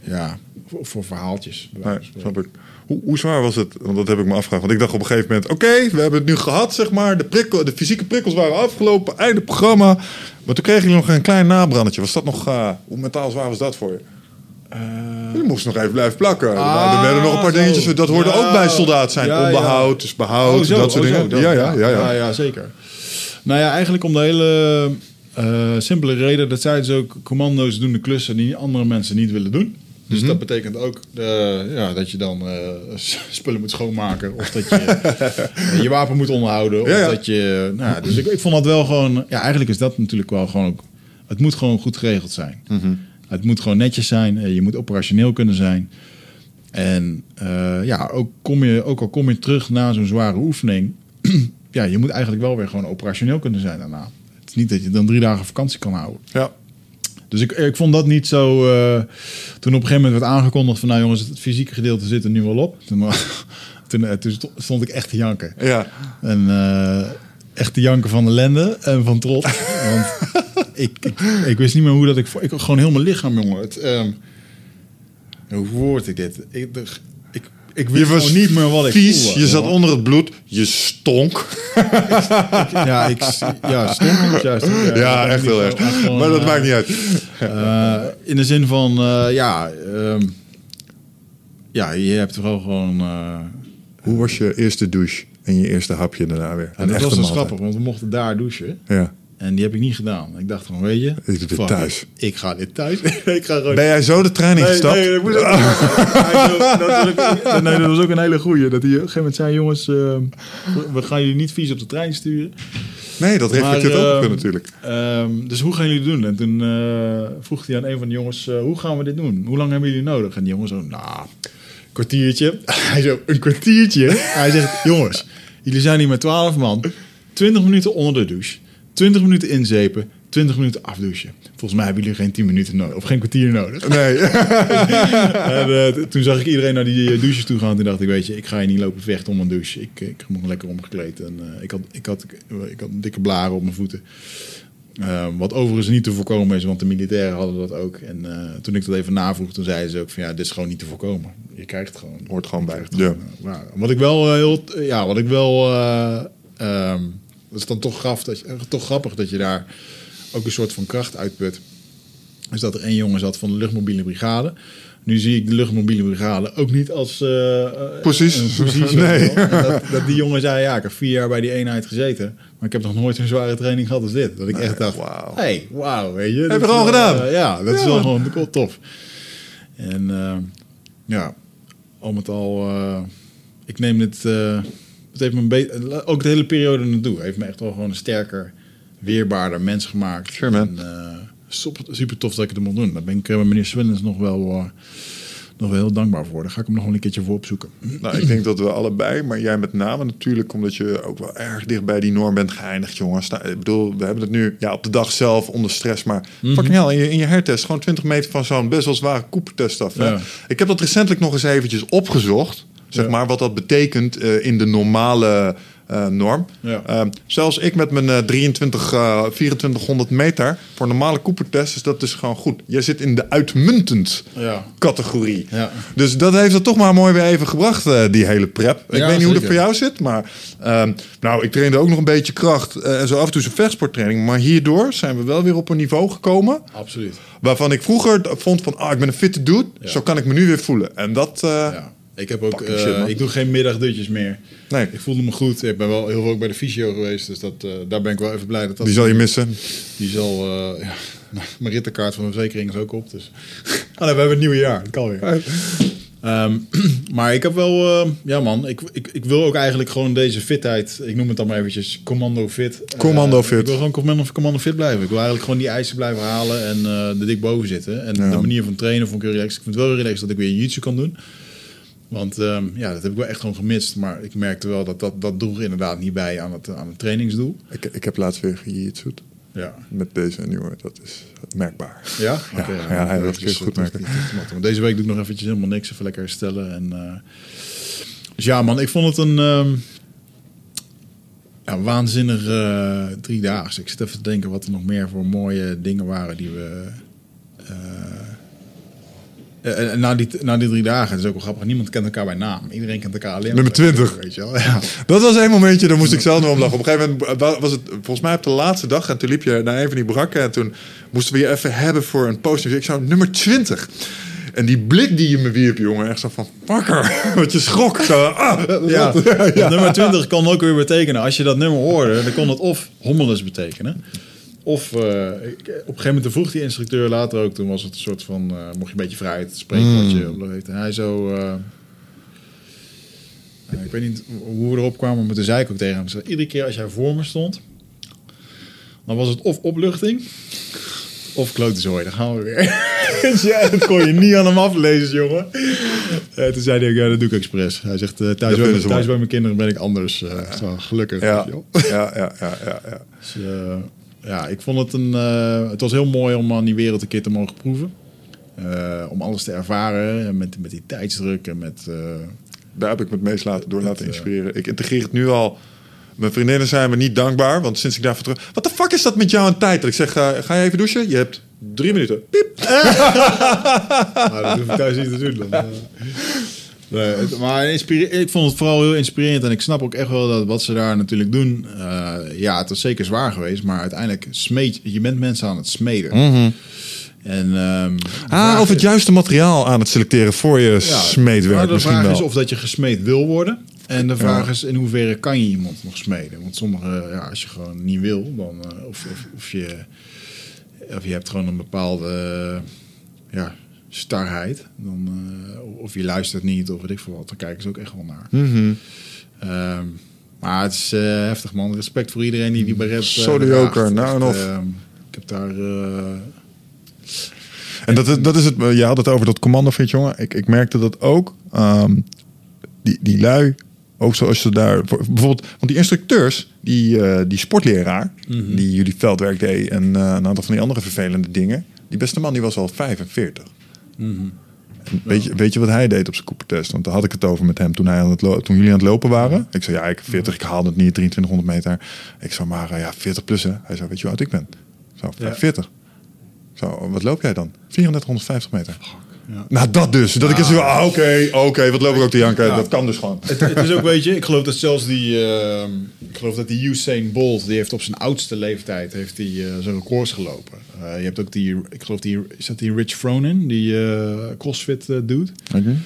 ja, voor, voor verhaaltjes. Nee, snap ik. Hoe, hoe, zwaar was het? Want dat heb ik me afgevraagd. Want ik dacht op een gegeven moment: oké, okay, we hebben het nu gehad, zeg maar. De, prikkel, de fysieke prikkels waren afgelopen, einde programma. Maar toen kreeg je nog een klein nabrandetje. Was dat nog, uh, hoe mentaal zwaar was dat voor je? Uh, je moest nog even blijven plakken. Ah, er werden nog een paar zo. dingetjes. Dat hoorde ja, ook bij soldaat zijn. Ja, Onderhoud, ja. dus behoud, oh, zo, dat soort oh, dingen. Zo, ja, ja, ja, ja. ja, zeker. Nou ja, eigenlijk om de hele uh, simpele reden. Dat zij dus ook commando's doen de klussen die andere mensen niet willen doen. Dus dat betekent ook eh, ja, dat je dan eh, spullen moet schoonmaken. Of dat je eh, je wapen moet onderhouden. Of Ja, ja. dat je. Nou, dus ik, ik vond dat wel gewoon. Ja, eigenlijk is dat natuurlijk wel gewoon. ook- Het moet gewoon goed geregeld zijn. Het moet gewoon netjes zijn. eh, Je moet operationeel kunnen zijn. En eh, ja, ook, kom je, ook al kom je terug na zo'n zware oefening. ja, je moet eigenlijk wel weer gewoon operationeel kunnen zijn daarna. Het is niet dat je dan drie dagen vakantie kan houden. Ja. Dus ik, ik vond dat niet zo. eh, toen op een gegeven moment werd aangekondigd van, nou jongens, het fysieke gedeelte zit er nu wel op. Toen, toen, toen sto- stond ik echt te janken. Ja. En echt te janken van ellende en van trots. Want ik, ik, ik wist niet meer hoe dat ik. ik gewoon heel mijn lichaam, jongen. Het, ehm, hoe verwoord ik dit? Ik, de- ik, ik wist Je was gewoon niet meer wat ik vies, voelde, je zat jongen. onder het bloed, je stonk. Ja, ik, ja, stonk juist. Ja, echt heel erg. gewoon, Maar dat eh, maakt niet uit. Eh, in de zin van, eh, ja, ehm, ja, je hebt er wel gewoon. Hoe was je eerste douche en je eerste hapje daarna weer? en dat was maaltijd. grappig, want we mochten daar douchen. Ja. En die heb ik niet gedaan. Ik dacht gewoon, weet je... doe dit fuck thuis. Ik ga dit thuis. ik ga gewoon... Ben jij zo de trein Nee, ingestapt? nee, dat moest ook niet. dat, was ook, nee, dat was ook een hele goeie. Dat hij op een gegeven moment zei, jongens, eh, we- gaan jullie niet vies op de trein sturen. Nee, dat reflecteert Maar, ook ehm, natuurlijk. Ehm, dus hoe gaan jullie het doen? En toen eh, vroeg hij aan een van de jongens, eh, hoe gaan we dit doen? Hoe lang hebben jullie nodig? En die jongen zo, nou, kwartiertje. Hij zo, een kwartiertje? Hij zegt, jongens, jullie zijn hier met twaalf man. 20 minuten onder de douche. 20 minuten inzepen. 20 minuten afdouchen. Volgens mij hebben jullie geen 10 minuten nodig. Of geen kwartier nodig. Nee. En, eh, toen zag ik iedereen naar die eh, douches toe gaan. Toen dacht ik, weet je, ik ga hier niet lopen vechten om een douche. Ik, ik heb me lekker omgekleed. En eh, ik, had, ik, had, ik had dikke blaren op mijn voeten. Eh, wat overigens niet te voorkomen is, want de militairen hadden dat ook. En eh, toen ik dat even navroeg, toen zeiden ze ook van ja, dit is gewoon niet te voorkomen. Je krijgt het gewoon. Hoort gewoon bij. Ja. gewoon, eh. Wat ik wel eh, heel, ja, wat ik wel, eh, ehm, dat is dan toch, graf, dat je, eh, toch grappig dat je daar ook een soort van kracht uitput. Dus dat er één jongen zat van de luchtmobiele brigade. Nu zie ik de luchtmobiele brigade ook niet als eh eh, Precies. een precies Nee. dat, dat die jongen zei, ja, ik heb vier jaar bij die eenheid gezeten. Maar ik heb nog nooit zo'n zware training gehad als dit. Dat ik echt dacht, hey, wauw, weet je. Heb je wel, gedaan. ja, dat is wel gewoon tof. En ja, al met al, ik neem dit, het heeft me een beetje, ook de hele periode naartoe, heeft me echt wel gewoon een sterker, weerbaarder mens gemaakt. Sure, man. En, eh, super, super tof dat ik het mocht doen. Daar ben ik eh, met meneer Swillens nog wel, eh, nog wel heel dankbaar voor. Daar ga ik hem nog wel een keertje voor opzoeken. Nou, ik denk dat we allebei, maar jij met name natuurlijk, omdat je ook wel erg dicht bij die norm bent geëindigd, jongens. Nou, ik bedoel, we hebben het nu ja, op de dag zelf onder stress, maar Mhm. fucking hell, in je, in je hertest, gewoon 20 meter van zo'n best wel zware Cooper-test af. Hè? Ja. Ik heb dat recentelijk nog eens eventjes opgezocht, zeg Ja. maar, wat dat betekent eh, in de normale eh, norm. Ja. Ehm, zelfs ik met mijn eh, 23, eh 2400 meter voor een normale Cooper-test is dat dus gewoon goed. Je zit in de uitmuntend Ja. categorie. Ja. Dus dat heeft het toch maar mooi weer even gebracht, die hele prep. Ik weet niet hoe dat voor jou zit, maar... ehm, nou, ik trainde ook nog een beetje kracht en zo af en toe zijn vechtsporttraining. Maar hierdoor zijn we wel weer op een niveau gekomen... Absoluut. waarvan ik vroeger vond van... ah, ik ben een fitte dude, zo kan ik me nu weer voelen. En dat... Ik heb ook, eh, shit, ik doe geen middagdutjes meer. Nee, Ik voelde me goed. Ik ben wel heel veel ook bij de fysio geweest, dus dat, eh, daar ben ik wel even blij dat dat. die zal je missen. Die zal. eh, ja, mijn rittenkaart van de verzekering is ook op, dus. Oh, nee, we hebben het nieuwe jaar. Dat kan weer. Ehm, maar ik heb wel, ja man, ik, ik, ik wil ook eigenlijk gewoon deze fitheid, ik noem het dan maar eventjes commando fit. Commando fit. Ik wil gewoon commando, commando fit blijven. Ik wil eigenlijk gewoon die eisen blijven halen en eh er dik boven zitten. En Ja. de manier van trainen vond ik heel relaxed. Ik vind het wel relaxed dat ik weer jiu-jitsu kan doen. Want ehm, ja, dat heb ik wel echt gewoon gemist. Maar ik merkte wel dat dat, dat droeg inderdaad niet bij aan het, aan het trainingsdoel. Ik, ik heb laatst weer gejiitsued Ja. met deze nieuwe. Dat is merkbaar. Ja? Ja, Oké, ja, ja, dat is- kun je goed merken. deze week doe ik nog eventjes helemaal niks. Even lekker herstellen. En, eh, dus ja, man, ik vond het een ehm ja, waanzinnig eh driedaags. Ik zit even te denken wat er nog meer voor mooie dingen waren die we... eh, eh, en na die, na die drie dagen, het is ook wel grappig, niemand kent elkaar bij naam. Iedereen kent elkaar alleen. Nummer maar- 20. Weet je wel, ja. Dat was één momentje, daar moest ik zelf nog om lachen. Op een gegeven moment wa- was het volgens mij op de laatste dag. En toen liep je naar een van die brakken. En toen moesten we je even hebben voor een post. Dus ik zou nummer 20. En die blik die je me wierp, jongen. Echt zo van, pakker. Want je schrok. Zo, ah, Ja, wat? nummer 20 kan ook weer betekenen, als je dat nummer hoorde, dan kon het of hommelus betekenen. Of eh, ik- op een gegeven moment vroeg die instructeur later ook, toen was het een soort van, eh, mocht je een beetje vrijheid spreken wat je. En hij zo, eh, ik weet niet hoe we erop kwamen, maar toen zei ik ook tegen hem, zei, iedere keer als jij voor me stond, dan was het of opluchting of klote zooi. Dan gaan we weer. Dus ja, dat kon je niet aan hem aflezen, jongen. Toen zei hij ja, dat doe ik expres. Hij zegt, thuis, bij, thuis bij mijn kinderen ben ik anders. zo, gelukkig. Ja, ja, ja, ja, ja, ja. Dus, ja, ik vond het een. eh, het was heel mooi om aan die wereld een keer te mogen proeven. Eh, om alles te ervaren en met, met die tijdsdruk en met. eh, Daar heb ik me het meest laten, door laten inspireren. Ik integreer het nu al. Mijn vriendinnen zijn me niet dankbaar, want sinds ik daarvoor terug... Wat de fuck is dat met jou en tijd? Dat ik zeg, ga, ga je even douchen? Je hebt drie minuten. Piep. maar dat hoef ik thuis niet te doen. Dan. Nee, het- maar ik vond het vooral heel inspirerend. En ik snap ook echt wel dat wat ze daar natuurlijk doen. eh, ja, het was zeker zwaar geweest. Maar uiteindelijk smeed je bent mensen aan het smeden. En, ehm, Ah, of het is- juiste materiaal aan het selecteren voor je Ja, smeedwerk de misschien vraag wel. is of dat je gesmeed wil worden. En de vraag is in hoeverre kan je iemand nog smeden. Want sommige, ja, als je gewoon niet wil, dan, eh, of, of, of, je, of je hebt gewoon een bepaalde ja, starheid. Dan, eh, of je luistert niet, of weet ik veel wat. Dan kijken ze ook echt wel naar. Mhm. Ehm, maar het is eh, heftig, man. Respect voor iedereen die die beret eh, Sorry draagt. ook, nou en of. ik heb daar... En dat, is- dat is het, je had het over dat commando fit, jongen. Ik, ik merkte dat ook. ehm, die, die lui, ook zoals ze daar... voor- Bijvoorbeeld, want die instructeurs, die, die sportleraar... Mhm. die jullie veldwerk deed en een aantal van die andere vervelende dingen... die beste man, die was al 45. Weet, je, weet je wat hij deed op zijn Cooper-test? Want daar had ik het over met hem toen, hij aan het toen jullie aan het lopen waren. Ik zei, ja, ik heb 40, ik haalde het niet, 2300 meter. Ik zei, maar eh, ja, 40 plus hè. Hij zei, weet je hoe oud ik ben? Ik zei, 45. Zo, wat loop jij dan? 3450 meter. Ja. Nou, dat dus. Dat ik eens zo, ah, oké, oké, wat loop ik ook te janken? Ja. Dat kan dus gewoon. Het, het is ook, weet je, ik geloof dat zelfs die, ehm, ik geloof dat die Usain Bolt, die heeft op zijn oudste leeftijd, heeft die eh, zijn records gelopen. Eh, je hebt ook die, ik geloof die, is dat die Rich Fronin, die eh, CrossFit doet. Oké.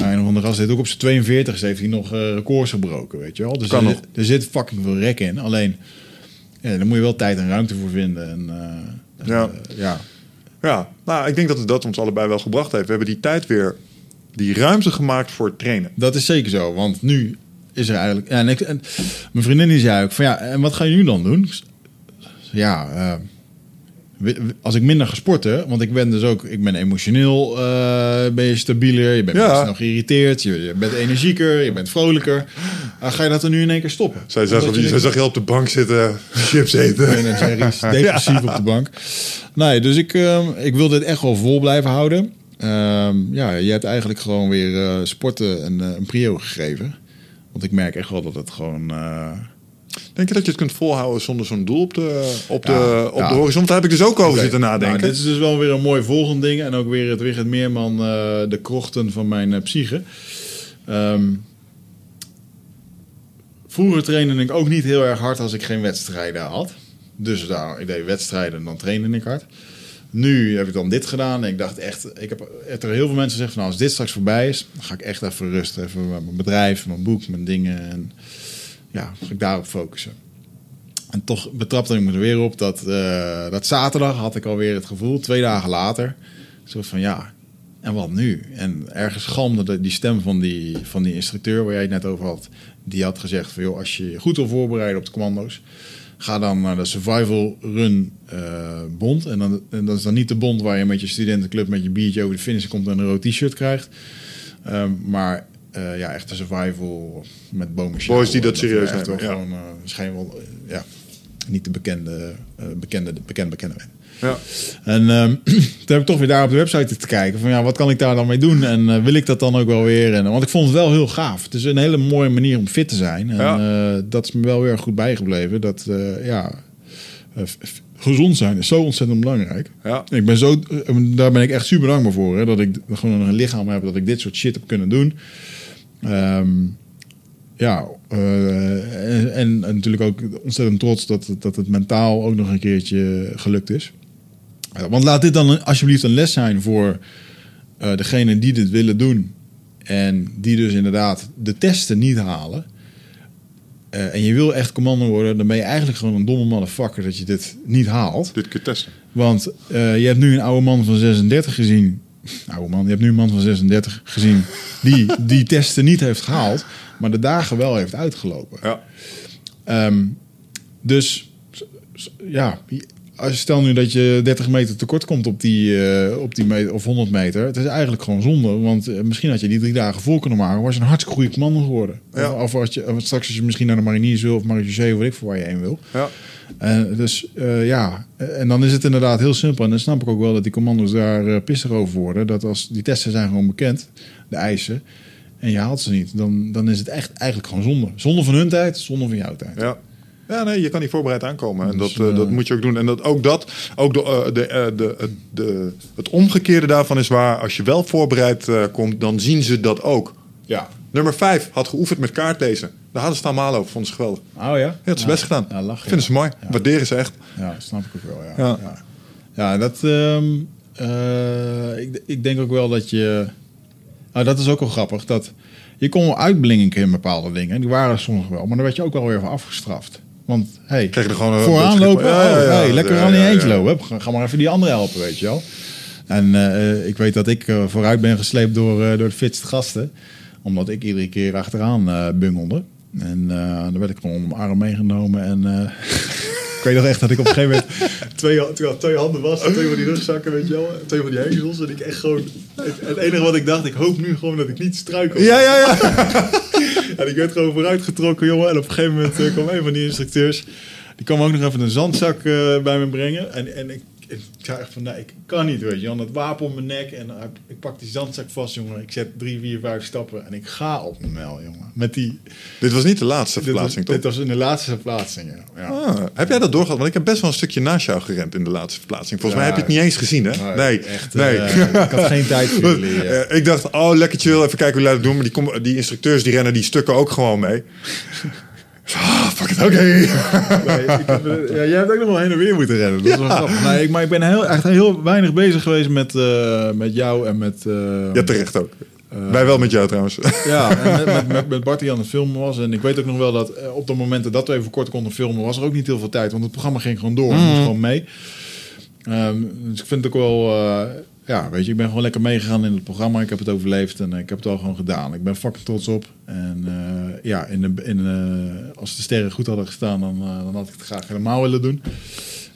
Uh, en van de gast heeft ook op zijn 42 heeft hij nog records gebroken, weet je wel. Dus Kan er, nog. zit- er zit fucking veel rek in. Alleen, ja, daar moet je wel tijd en ruimte voor vinden. En, Ja. ja. Ja, nou, ik denk dat het dat ons allebei wel gebracht heeft. We hebben die tijd weer, die ruimte gemaakt voor het trainen. Dat is zeker zo, want nu is er eigenlijk... Ja, en mijn vriendin die zei ook van ja, en wat ga je nu dan doen? Ja, eh, als ik minder ga sporten, want ik ben dus ook, ik ben emotioneel, eh, ben je stabieler, je bent Ja. snel geïrriteerd, je, je bent energieker, je bent vrolijker. Ah, ga je dat er nu in één keer stoppen? Zij zag, je zij denkt- zag je op de bank zitten, chips eten. en Jerry's depressief op de bank. Nee, dus ik, ehm, ik wil dit echt wel vol blijven houden. Ehm, ja, je hebt eigenlijk gewoon weer eh, sporten een, eh, een prio gegeven. Want ik merk echt wel dat het gewoon... Denk je dat je het kunt volhouden zonder zo'n doel op de, op de, op ja. de horizon? Daar heb ik dus ook over zitten nadenken. nou, dit is dus wel weer een mooi volgend ding. En ook weer het Wigert Meerman, eh, de krochten van mijn eh, psyche. Ehm, vroeger trainde ik ook niet heel erg hard als ik geen wedstrijden had. Dus daar, ik deed wedstrijden en dan trainde ik hard. Nu heb ik dan dit gedaan en ik dacht echt... Ik heb er heel veel mensen gezegd van nou, als dit straks voorbij is... dan ga ik echt even rusten. Even met mijn bedrijf, mijn boek, mijn dingen. En ja, ga ik daarop focussen. En toch betrapte ik me er weer op dat, eh, dat zaterdag had ik alweer het gevoel, twee dagen later, zo van ja, en wat nu? En ergens galmde de, die stem van die, van die instructeur waar jij het net over had. Die had gezegd van joh, als je je goed wil voorbereiden op de commando's, ga dan naar de Survival Run eh, bond. En, dan, en dat is dan niet de bond waar je met je studentenclub met je biertje over de finish komt en een rood t-shirt krijgt. Ehm, maar eh, ja, echt de survival met bomen. Boys die dat serieus echt wel nemen, ja. gewoon eh, schijn wel eh, ja, niet de bekende, eh, bekende, de bekende, bekende ben. Ja. En ehm, toen heb ik toch weer daar op de website te kijken van ja, wat kan ik daar dan mee doen? En eh, wil ik dat dan ook wel weer? En, want ik vond het wel heel gaaf. Het is een hele mooie manier om fit te zijn. En Ja. eh, dat is me wel weer goed bijgebleven. Dat eh, ja, eh, gezond zijn is zo ontzettend belangrijk. Ja. Ik ben zo, eh, daar ben ik echt super dankbaar voor. Hè, dat ik gewoon een lichaam heb dat ik dit soort shit heb kunnen doen. Ehm, ja, eh, en, en natuurlijk ook ontzettend trots dat, het- dat het mentaal ook nog een keertje gelukt is. Eh, want laat dit dan alsjeblieft een les zijn voor eh degenen die dit willen doen. En die dus inderdaad de testen niet halen. en je wil echt commando worden, dan ben je eigenlijk gewoon een domme motherfucker dat je dit niet haalt. Dit keer testen. Want je hebt nu een oude man van 36 gezien. Oude man, je hebt nu een man van 36 gezien die die testen niet heeft gehaald, maar de dagen wel heeft uitgelopen. Ja. Ehm, dus ja, als je stel nu dat je 30 meter tekort komt op die, eh, op die meter, of 100 meter, het is eigenlijk gewoon zonde. Want eh, misschien had je die drie dagen vol kunnen maken, was je een hartstikke goede commando geworden. Ja. Of, als je, of straks als je misschien naar de mariniers wil of marechaussee, of weet ik voor waar je heen wil. Ja. En dus eh, ja, en dan is het inderdaad heel simpel. En dan snap ik ook wel dat die commando's daar eh pissig over worden. Dat als die testen zijn gewoon bekend, de eisen, en je haalt ze niet, dan, dan is het echt eigenlijk gewoon zonde. Zonde van hun tijd, zonde van jouw tijd. Ja. Ja, nee, je kan niet voorbereid aankomen. En Dus, dat, eh, eh, dat moet je ook doen. En dat, ook dat, ook de, eh, de, eh, de, de, de, het omgekeerde daarvan is waar. Als je wel voorbereid eh, komt, dan zien ze dat ook. Ja. Nummer 5 had geoefend met kaartlezen. Daar hadden ze het allemaal over. Vonden ze geweldig. Oh ja? Ja, het is Ja. best gedaan. Ja, lachen, Vinden ze mooi. Waarderen ze echt. Ja, dat snap ik ook wel. Ja, Ja. ja. dat. ehm, eh, ik, ik denk ook wel dat je. Nou, dat is ook wel grappig. Dat je kon wel uitblinken in bepaalde dingen. Die waren soms wel. Maar dan werd je ook wel weer voor afgestraft. Want hey, Kreeg je er gewoon vooraan lopen. Ja, ja, oh, ja. hey, lekker aan die eentje lopen. Ga, ga maar even die andere helpen, weet je wel. En eh, ik weet dat ik eh, vooruit ben gesleept door, eh, door de fitste gasten. Omdat ik iedere keer achteraan eh, bungelde. En eh, dan werd ik gewoon om mijn arm meegenomen. En eh, ik weet nog echt dat ik op een gegeven moment twee, twee, twee handen was. Twee van die rugzakken, weet je wel. Twee van die hezels. En ik echt gewoon... Het, het enige wat ik dacht, ik hoop nu gewoon dat ik niet struikel. Ja, ja, ja. En ik werd gewoon vooruitgetrokken, jongen. En op een gegeven moment kwam een van die instructeurs. Die kwam ook nog even een zandzak bij me brengen. En, en ik, ik zei echt van, nee, ik kan niet, weet je. wel. Dat wapen om mijn nek. En eh, ik pak die zandzak vast, jongen. Ik zet drie, vier, vijf stappen. En ik ga op mijn mel, jongen. Met die... Dit was niet de laatste Dit was, verplaatsing, toch? dit was in de laatste verplaatsing, ja. ja. Ah, heb jij dat doorgehad? Want ik heb best wel een stukje naast jou gerend in de laatste verplaatsing. Volgens mij heb je het niet eens gezien, hè? Nee, echt. nee. eh, ik had geen tijd voor jullie. eh. Ik dacht, oh, lekker chill, even kijken hoe jullie dat doen. Maar die, die instructeurs die rennen die stukken ook gewoon mee. Ah, fuck it, oké. Nee, eh, ja, jij hebt ook nog wel heen en weer moeten rennen. Dat is wel grappig. Nee, ik, maar ik ben heel, echt heel weinig bezig geweest met, eh, met jou en met... eh, Ja, terecht ook. Wij wel met jou trouwens. Ja, en met, met, Bart die aan het filmen was. En ik weet ook nog wel dat eh, op de momenten dat we even kort konden filmen, was er ook niet heel veel tijd. Want het programma ging gewoon door. en moest gewoon mee. Ehm, dus ik vind het ook wel... eh, ja, weet je, ik ben gewoon lekker meegegaan in het programma. Ik heb het overleefd en eh, ik heb het al gewoon gedaan. Ik ben fucking trots op. En eh, ja, in in, eh, als de sterren goed hadden gestaan, dan, eh, dan had ik het graag helemaal willen doen.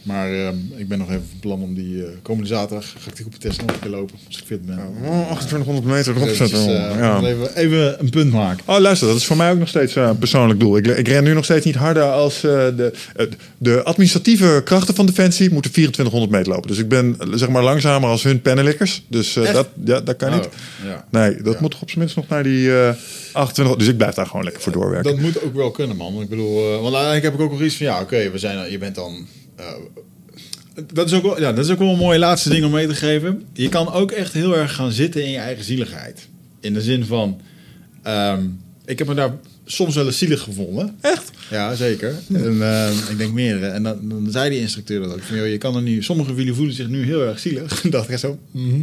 Maar ehm, ik ben nog even van plan om die eh, komende zaterdag ga ik die test nog een keer lopen. Als ik fit ben. Oh, 2800 meter erop zetten. eh, ja. even, even een punt maken. Oh, luister, dat is voor mij ook nog steeds eh, een persoonlijk doel. Ik, ik ren nu nog steeds niet harder als eh, de, eh, de administratieve krachten van Defensie moeten 2400 meter lopen. Dus ik ben eh, zeg maar langzamer als hun pennenlikkers. Dus eh, dat, ja, dat kan niet. Oh, ja. Nee, dat Ja. moet toch op zijn minst nog naar die eh 28. Dus ik blijf daar gewoon lekker voor doorwerken. Dat moet ook wel kunnen, man. Ik bedoel, eh, want eigenlijk heb ik ook nog iets van, ja, oké, we zijn, je bent dan. Eh, dat is, ook wel, ja, dat is ook wel een mooie laatste ding om mee te geven. Je kan ook echt heel erg gaan zitten in je eigen zieligheid. In de zin van, ehm, ik heb me daar soms wel eens zielig gevonden. Echt? Ja, zeker. En ehm, ik denk meerdere. En dan, dan zei die instructeur dat ook. Van, joh, je kan er nu, sommige van jullie voelen zich nu heel erg zielig. Dacht ik zo, mhm.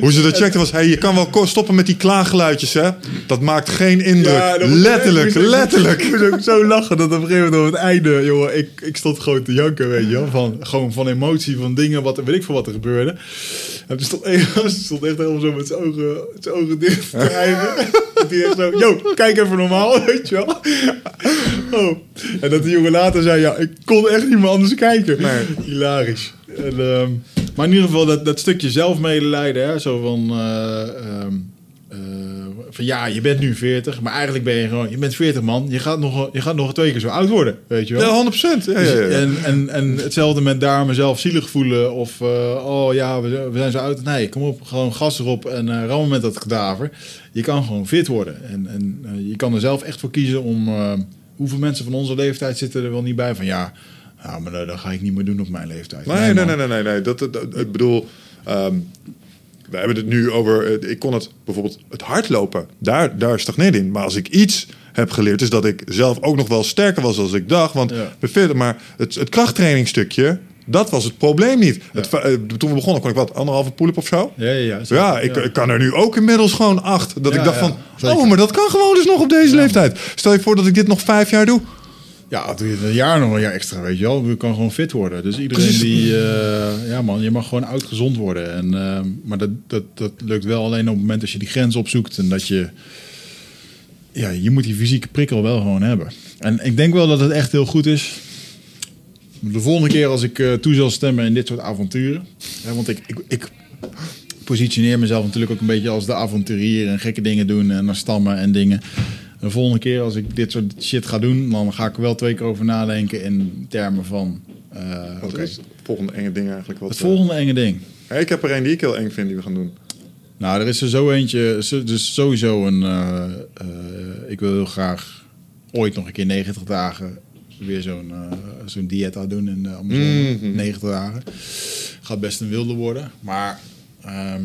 Hoe ze dat checkten was, hey, je kan wel stoppen met die klaaggeluidjes, hè? Dat maakt geen indruk. Ja, letterlijk, ik letterlijk. Ik moest ook zo lachen dat op een gegeven moment op het einde, jongen, ik, ik stond gewoon te janken, weet je wel. Van, gewoon van emotie, van dingen, wat, weet ik veel wat er gebeurde. En toen stond, stond echt helemaal zo met zijn ogen, zijn ogen dicht te rijden. hij echt zo, yo, kijk even normaal, weet je wel. Oh. En dat die jongen later zei, ja, ik kon echt niet meer anders kijken. Nee. Hilarisch. En, ehm, maar in ieder geval dat, dat stukje zelfmedelijden, hè, zo van... eh, ehm, eh, van ja, je bent nu 40, maar eigenlijk ben je gewoon, je bent 40 man, je gaat nog, je gaat nog twee keer zo oud worden, weet je wel. Ja, 100 procent. Ja, ja, ja. Dus- En, en, en hetzelfde met daar mezelf zielig voelen of eh, oh ja, we, zijn- we zijn zo oud. Nee, kom op, gewoon gas erop en eh rammen met dat kadaver. Je kan gewoon fit worden en, en je kan er zelf echt voor kiezen om. hoeveel mensen van onze leeftijd zitten er wel niet bij van ja, nou, maar dat, dat ga ik niet meer doen op mijn leeftijd. Nee, nee, nee, nee, nee. nee. Dat, dat, ik bedoel, ehm, we hebben het nu over. eh, Ik kon het bijvoorbeeld het hardlopen. Daar, daar stagneer in. Maar als ik iets heb geleerd, is dat ik zelf ook nog wel sterker was als ik dacht. Want Ja. maar het, het krachttrainingsstukje. Dat was het probleem niet. Het, eh, toen we begonnen kon ik wat, anderhalve pull-up of zo? Ja, ja, ja. Ja, ik, ik kan er nu ook inmiddels gewoon acht. Dat Ja, ik dacht ja, van, oh, maar dat kan gewoon dus nog op deze leeftijd. Stel je voor dat ik dit nog vijf jaar doe. Ja, doe je het een jaar nog een jaar extra, weet je wel. Je kan gewoon fit worden. Dus iedereen Precies. die... eh, ja man, je mag gewoon oud gezond worden. En, eh, maar dat, dat, dat lukt wel alleen op het moment als je die grens opzoekt. En dat je... Ja, je moet die fysieke prikkel wel gewoon hebben. En ik denk wel dat het echt heel goed is. De volgende keer als ik eh, toe zal stemmen in dit soort avonturen. Hè, want ik, ik, ik positioneer mezelf natuurlijk ook een beetje als de avonturier. En gekke dingen doen en naar stammen en dingen. De volgende keer als ik dit soort shit ga doen, dan ga ik er wel twee keer over nadenken in termen van. eh, Wat is het volgende enge ding eigenlijk? Wat, het volgende enge ding. eh, ik heb er een die ik heel eng vind die we gaan doen. Nou, er is er zo eentje. Dus sowieso een. eh, eh, ik wil heel graag ooit nog een keer 90 dagen weer zo'n eh, zo'n dieet aan doen in de Amazone. Mhm. 90 dagen. Gaat best een wilde worden. Maar ehm,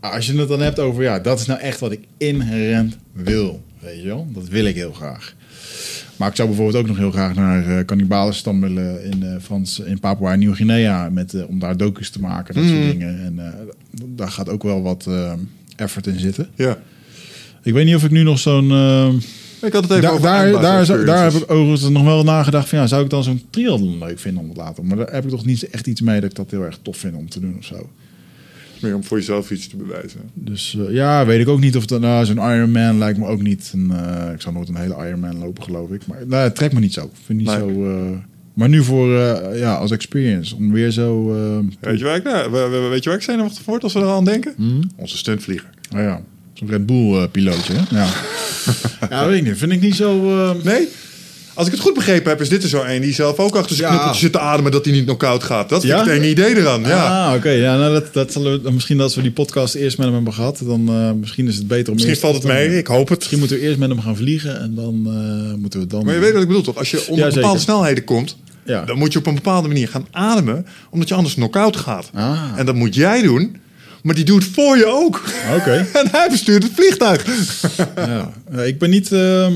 als je het dan hebt over, ja, dat is nou echt wat ik inherent wil. Weet je wel? Dat wil ik heel graag. Maar ik zou bijvoorbeeld ook nog heel graag naar uh, cannibalen willen in, eh, Frans, in Papua Nieuw-Guinea. met eh, om daar docus te maken, dat soort Mhm. dingen. En eh, daar gaat ook wel wat eh, effort in zitten. Ja. Ik weet niet of ik nu nog zo'n... eh, Ik had het even daar, over daar, daar, zou- daar heb ik overigens nog wel nagedacht van... Ja, zou ik dan zo'n triathlon leuk vinden om te laten? Maar daar heb ik toch niet echt iets mee dat ik dat heel erg tof vind om te doen of zo. Meer om voor jezelf iets te bewijzen. Dus eh, ja, weet ik ook niet of dat nou zo'n Ironman lijkt me ook niet. Een, eh, ik zou nooit een hele Ironman lopen, geloof ik. Maar nou, het trekt me niet zo. Vind niet Nee. zo. eh, maar nu voor ja, als experience om weer zo. Weet je waar ik, nou, we- we- weet je waar ik zenuwachtig word als we eraan denken? hm? Onze stuntvlieger. Nou ja, zo'n Red Bull pilootje. Hè? Ja. ja, weet ik niet. Vind ik niet zo. Nee? Als ik het goed begrepen heb, is dit er zo een die zelf ook achter zijn Ja. knuppeltje zit te ademen dat hij niet knock-out gaat. Dat Ja? ik het enge idee eraan. Ja. Ah, oké. Ja, nou, dat, dat zullen we, misschien als we die podcast eerst met hem hebben gehad, dan eh, misschien is het beter om. Misschien valt het mee, ik hoop het. Misschien moeten we eerst met hem gaan vliegen en dan eh, moeten we dan. Maar je weet wat ik bedoel toch? Als je onder Ja, bepaalde snelheden komt, Ja. dan moet je op een bepaalde manier gaan ademen, omdat je anders knock-out gaat. Ah. En dat moet jij doen, maar die doet voor je ook. Oké. en hij bestuurt het vliegtuig. Ja, Ja, ik ben niet. ehm,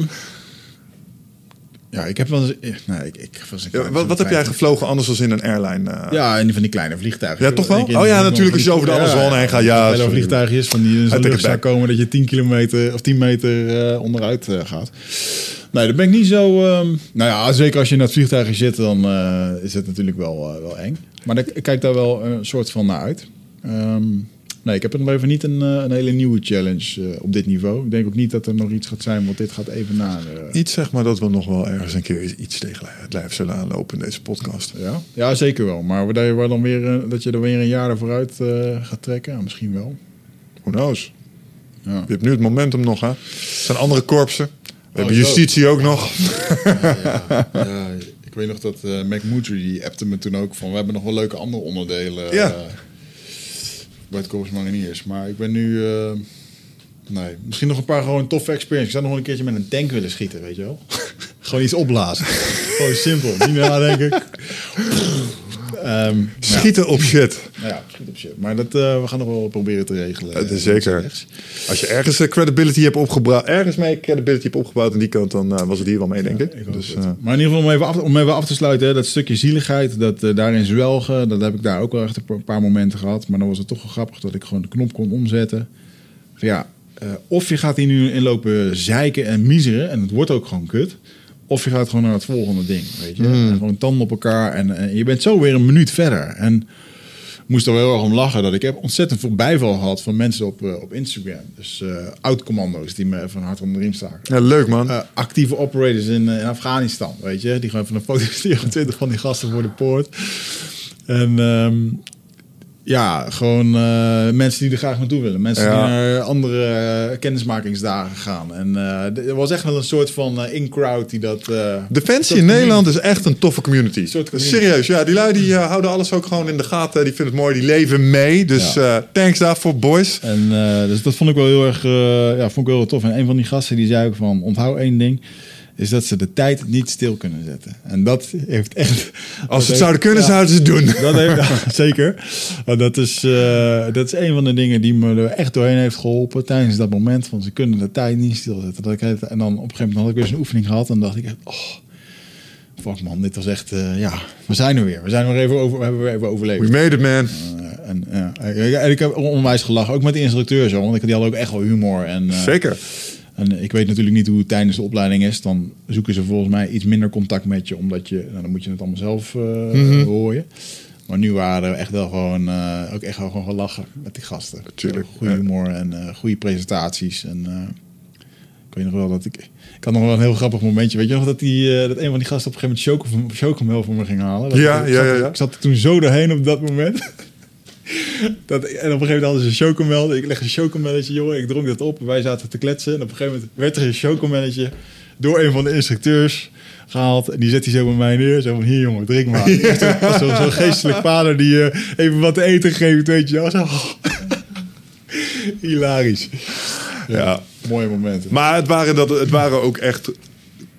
ja, ik heb wel eens. eh, Nee, ik, ik was Ja, wat, wat heb jij gevlogen anders dan in een airline? eh? Ja, die van die kleine vliegtuigen. Ja, toch wel? Oh ja, natuurlijk, als je over de Amazone heen gaat, ja, sorry. vliegtuigjes van die in lucht zou komen dat je 10 kilometer of 10 meter eh, onderuit gaat. Nee, dat ben ik niet zo. ehm, nou ja, zeker als je in dat vliegtuigje zit, dan is het natuurlijk wel, wel eng. Maar ik, ik kijk daar wel een soort van naar uit. Ehm, nee, ik heb nog even niet een, eh, een hele nieuwe challenge eh, op dit niveau. Ik denk ook niet dat er nog iets gaat zijn, want dit gaat even naar. eh, Niet zeg maar dat we nog wel ergens een keer iets tegen het lijf zullen aanlopen in deze podcast. Ja, ja zeker wel. Maar dat je, waar dan weer, eh, dat je er weer een jaar vooruit eh gaat trekken, ja, misschien wel. Who knows? Ja. Je hebt nu het momentum nog, hè? Er zijn andere korpsen. We hebben zo. justitie ook nog. ja, ja, ik weet nog dat eh Mac Moodry, die appte me toen ook van... we hebben nog wel leuke andere onderdelen Ja. Bij het Corps Mariniers. Maar ik ben nu... eh, nee, misschien nog een paar gewoon toffe experiences. Ik zou nog wel een keertje met een tank willen schieten, weet je wel? gewoon iets opblazen. gewoon simpel. Niet nadenken. Ehm ja. Schieten op shit. Nou ja, schiet op shit. Maar dat, eh, we gaan nog wel proberen te regelen. Dat is eh, zeker. rechts. Als je ergens eh, credibility hebt opgebouwd, ergens mee credibility hebt opgebouwd aan die kant, dan eh, was het hier wel mee, denk ik. dus, eh, maar in ieder geval om even af, om even af te sluiten, hè, dat stukje zieligheid, dat eh, daarin zwelgen, dat heb ik daar ook wel echt een pa- paar momenten gehad. Maar dan was het toch wel grappig dat ik gewoon de knop kon omzetten. Van ja, eh, of je gaat hier nu in lopen zeiken en miseren, en het wordt ook gewoon kut. Of je gaat gewoon naar het volgende ding, weet je. En gewoon tanden op elkaar en, en je bent zo weer een minuut verder. En moest er wel heel erg om lachen dat ik heb ontzettend veel bijval gehad van mensen op, eh, op Instagram. Dus eh oud-commando's die me van hart onder de riem staken. ja, leuk man. Eh, actieve operators in, eh, in Afghanistan, weet je. Die gewoon van een foto sturen, 20 van die gasten voor de poort. En ehm, ja, gewoon eh, mensen die er graag naartoe willen. Mensen Ja. die naar andere eh, kennismakingsdagen gaan. En eh, er was echt wel een soort van in-crowd die dat... Defensie dat in Nederland is echt een toffe community. soort community. Serieus, ja, die lui die houden alles ook gewoon in de gaten. Die vinden het mooi, die leven mee. Dus Ja. thanks daarvoor, boys. En dus dat vond ik wel heel erg, ja, vond ik wel heel tof. En een van die gasten die zei ook van, onthoud één ding, is dat ze de tijd niet stil kunnen zetten. En dat heeft echt. Als ze het zouden kunnen, zouden ze het doen. Dat heeft, zeker. Dat is, eh, dat is een van de dingen die me er echt doorheen heeft geholpen tijdens dat moment. Van ze kunnen de tijd niet stilzetten. Dat ik het, en dan op een gegeven moment had ik weer zo'n oefening gehad. En dacht ik, echt, oh, fuck man, dit was echt, eh, ja, we zijn er weer. We zijn er even over, we hebben weer even overleefd. We made it, man. Eh, en, ja, en ik heb onwijs gelachen, ook met de instructeur zo, want die had ook echt wel humor. En, Zeker. En ik weet natuurlijk niet hoe het tijdens de opleiding is. Dan zoeken ze volgens mij iets minder contact met je, omdat je, nou, dan moet je het allemaal zelf horen. Maar nu waren we echt wel gewoon, eh, ook echt wel gewoon gelachen met die gasten. Tuurlijk, Goede humor en eh, goede presentaties. En ik weet nog wel dat ik, ik had nog wel een heel grappig momentje. Weet je nog dat, die, dat een van die gasten op een gegeven moment chocom- chocomel voor me ging halen? Dat Ja, ik, ja, ja, ja. Ik zat er toen zo doorheen op dat moment. Dat, en op een gegeven moment hadden ze een chocomel. Ik leg een chocomelletje, jongen. Ik dronk dat op. Wij zaten te kletsen. En op een gegeven moment werd er een chocomelletje door een van de instructeurs gehaald. En die zet hij zo bij mij neer. Zo van, hier jongen, drink maar. Zo'n zo geestelijk vader die je even wat te eten geeft, weet je wel. Zo. Hilarisch. Ja, mooie momenten. Maar het waren, dat, het waren ook echt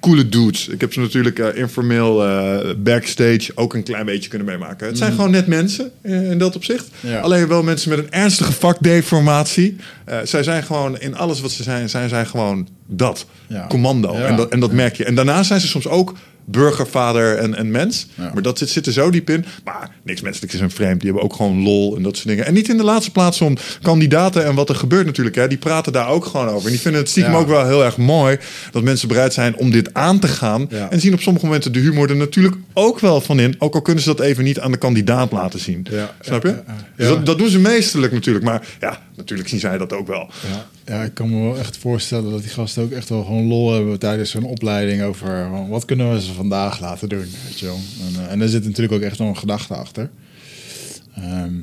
coole dudes. Ik heb ze natuurlijk eh, informeel eh, backstage ook een klein beetje kunnen meemaken. Het zijn gewoon net mensen eh, in dat opzicht. Ja. Alleen wel mensen met een ernstige vakdeformatie. Zij zijn gewoon in alles wat ze zijn, zijn zij gewoon dat. Ja. Commando. Ja. En, dat, en dat merk je. En daarna zijn ze soms ook burgervader en, en mens. Ja. Maar dat zit, zit er zo diep in. Maar niks menselijks is een vreemd. Die hebben ook gewoon lol en dat soort dingen. En niet in de laatste plaats om kandidaten en wat er gebeurt natuurlijk. Hè. Die praten daar ook gewoon over. En die vinden het stiekem Ja. ook wel heel erg mooi... dat mensen bereid zijn om dit aan te gaan. Ja. En zien op sommige momenten de humor er natuurlijk ook wel van in. Ook al kunnen ze dat even niet aan de kandidaat laten zien. Snap je? Dus dat, dat doen ze meesterlijk natuurlijk. Maar ja, natuurlijk zien zij dat ook wel. Ja, ja, ik kan me wel echt voorstellen dat die gasten ook echt wel gewoon lol hebben tijdens zo'n opleiding over wat kunnen we ze vandaag laten doen. Weet je wel. En, eh, en daar zit natuurlijk ook echt nog een gedachte achter. Ehm,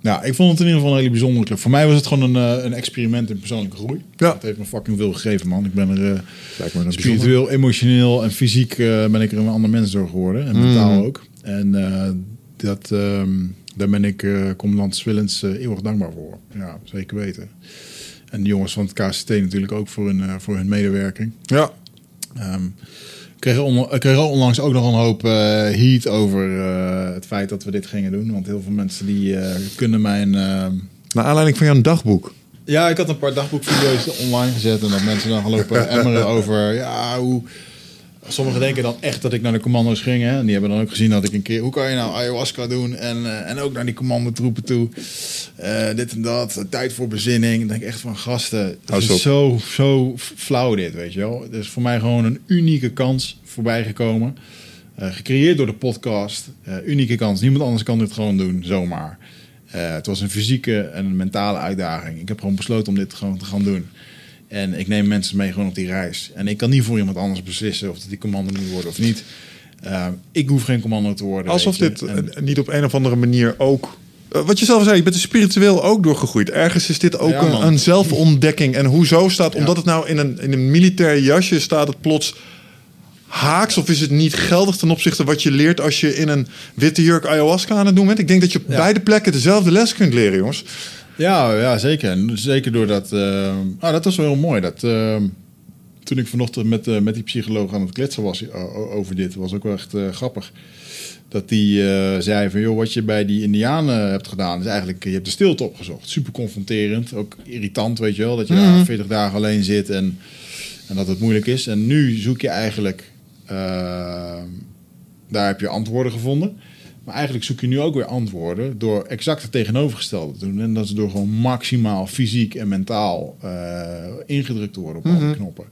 ja, ik vond het in ieder geval een hele bijzondere club. Voor mij was het gewoon een, eh, een experiment in persoonlijke groei. Ja. Het heeft me fucking veel gegeven, man. Ik ben er eh, spiritueel, emotioneel en fysiek ben ik er een ander mens door geworden. En mentaal ook. En dat, ehm, daar ben ik commandant Swillens eeuwig dankbaar voor. Ja, zeker weten. En de jongens van het KCT natuurlijk ook voor hun, eh, voor hun medewerking. Ja, ik kreeg, on, kreeg onlangs ook nog een hoop eh, heat over eh, het feit dat we dit gingen doen. Want heel veel mensen die eh, kunnen mijn... ehm, naar aanleiding van jouw dagboek. ja, ik had een paar dagboekvideo's online gezet en dat mensen dan gaan lopen emmeren over ja, hoe. Sommigen denken dan echt dat ik naar de commando's ging. Hè? En die hebben dan ook gezien dat ik een keer... Hoe kan je nou ayahuasca doen en, eh, en ook naar die commandotroepen toe? Eh, dit en dat, tijd voor bezinning. Dan denk ik echt van gasten, het Hou is zo, zo flauw dit, weet je wel. Het is voor mij gewoon een unieke kans voorbij gekomen. Eh, gecreëerd door de podcast. Eh, unieke kans. Niemand anders kan dit gewoon doen, zomaar. Eh, het was een fysieke en een mentale uitdaging. Ik heb gewoon besloten om dit gewoon te gaan doen. En ik neem mensen mee gewoon op die reis. En ik kan niet voor iemand anders beslissen of dat die commando moet worden of niet. Eh, ik hoef geen commando te worden. Alsof dit En- eh, niet op een of andere manier ook. eh, Wat je zelf zei, je bent er spiritueel ook doorgegroeid. Ergens is dit ook Ja, een, zelfontdekking. En hoezo staat, Ja. omdat het nou in een, in een militair jasje staat, het plots haaks? Of is het niet geldig ten opzichte wat je leert als je in een witte jurk ayahuasca aan het doen bent? Ik denk dat je op Ja. beide plekken dezelfde les kunt leren, jongens. Ja, ja zeker. Zeker doordat... ah, dat was wel heel mooi. Dat, eh, toen ik vanochtend met, eh, met die psycholoog aan het kletsen was over dit... was ook wel echt grappig. Dat die zei van... joh, wat je bij die indianen hebt gedaan... is eigenlijk... je hebt de stilte opgezocht. Super confronterend. Ook irritant, weet je wel. Dat je daar 40 dagen alleen zit en, en dat het moeilijk is. En nu zoek je eigenlijk... daar heb je antwoorden gevonden. Maar eigenlijk zoek je nu ook weer antwoorden door exact het tegenovergestelde te doen. En dat is door gewoon maximaal fysiek en mentaal eh, ingedrukt te worden op alle knoppen.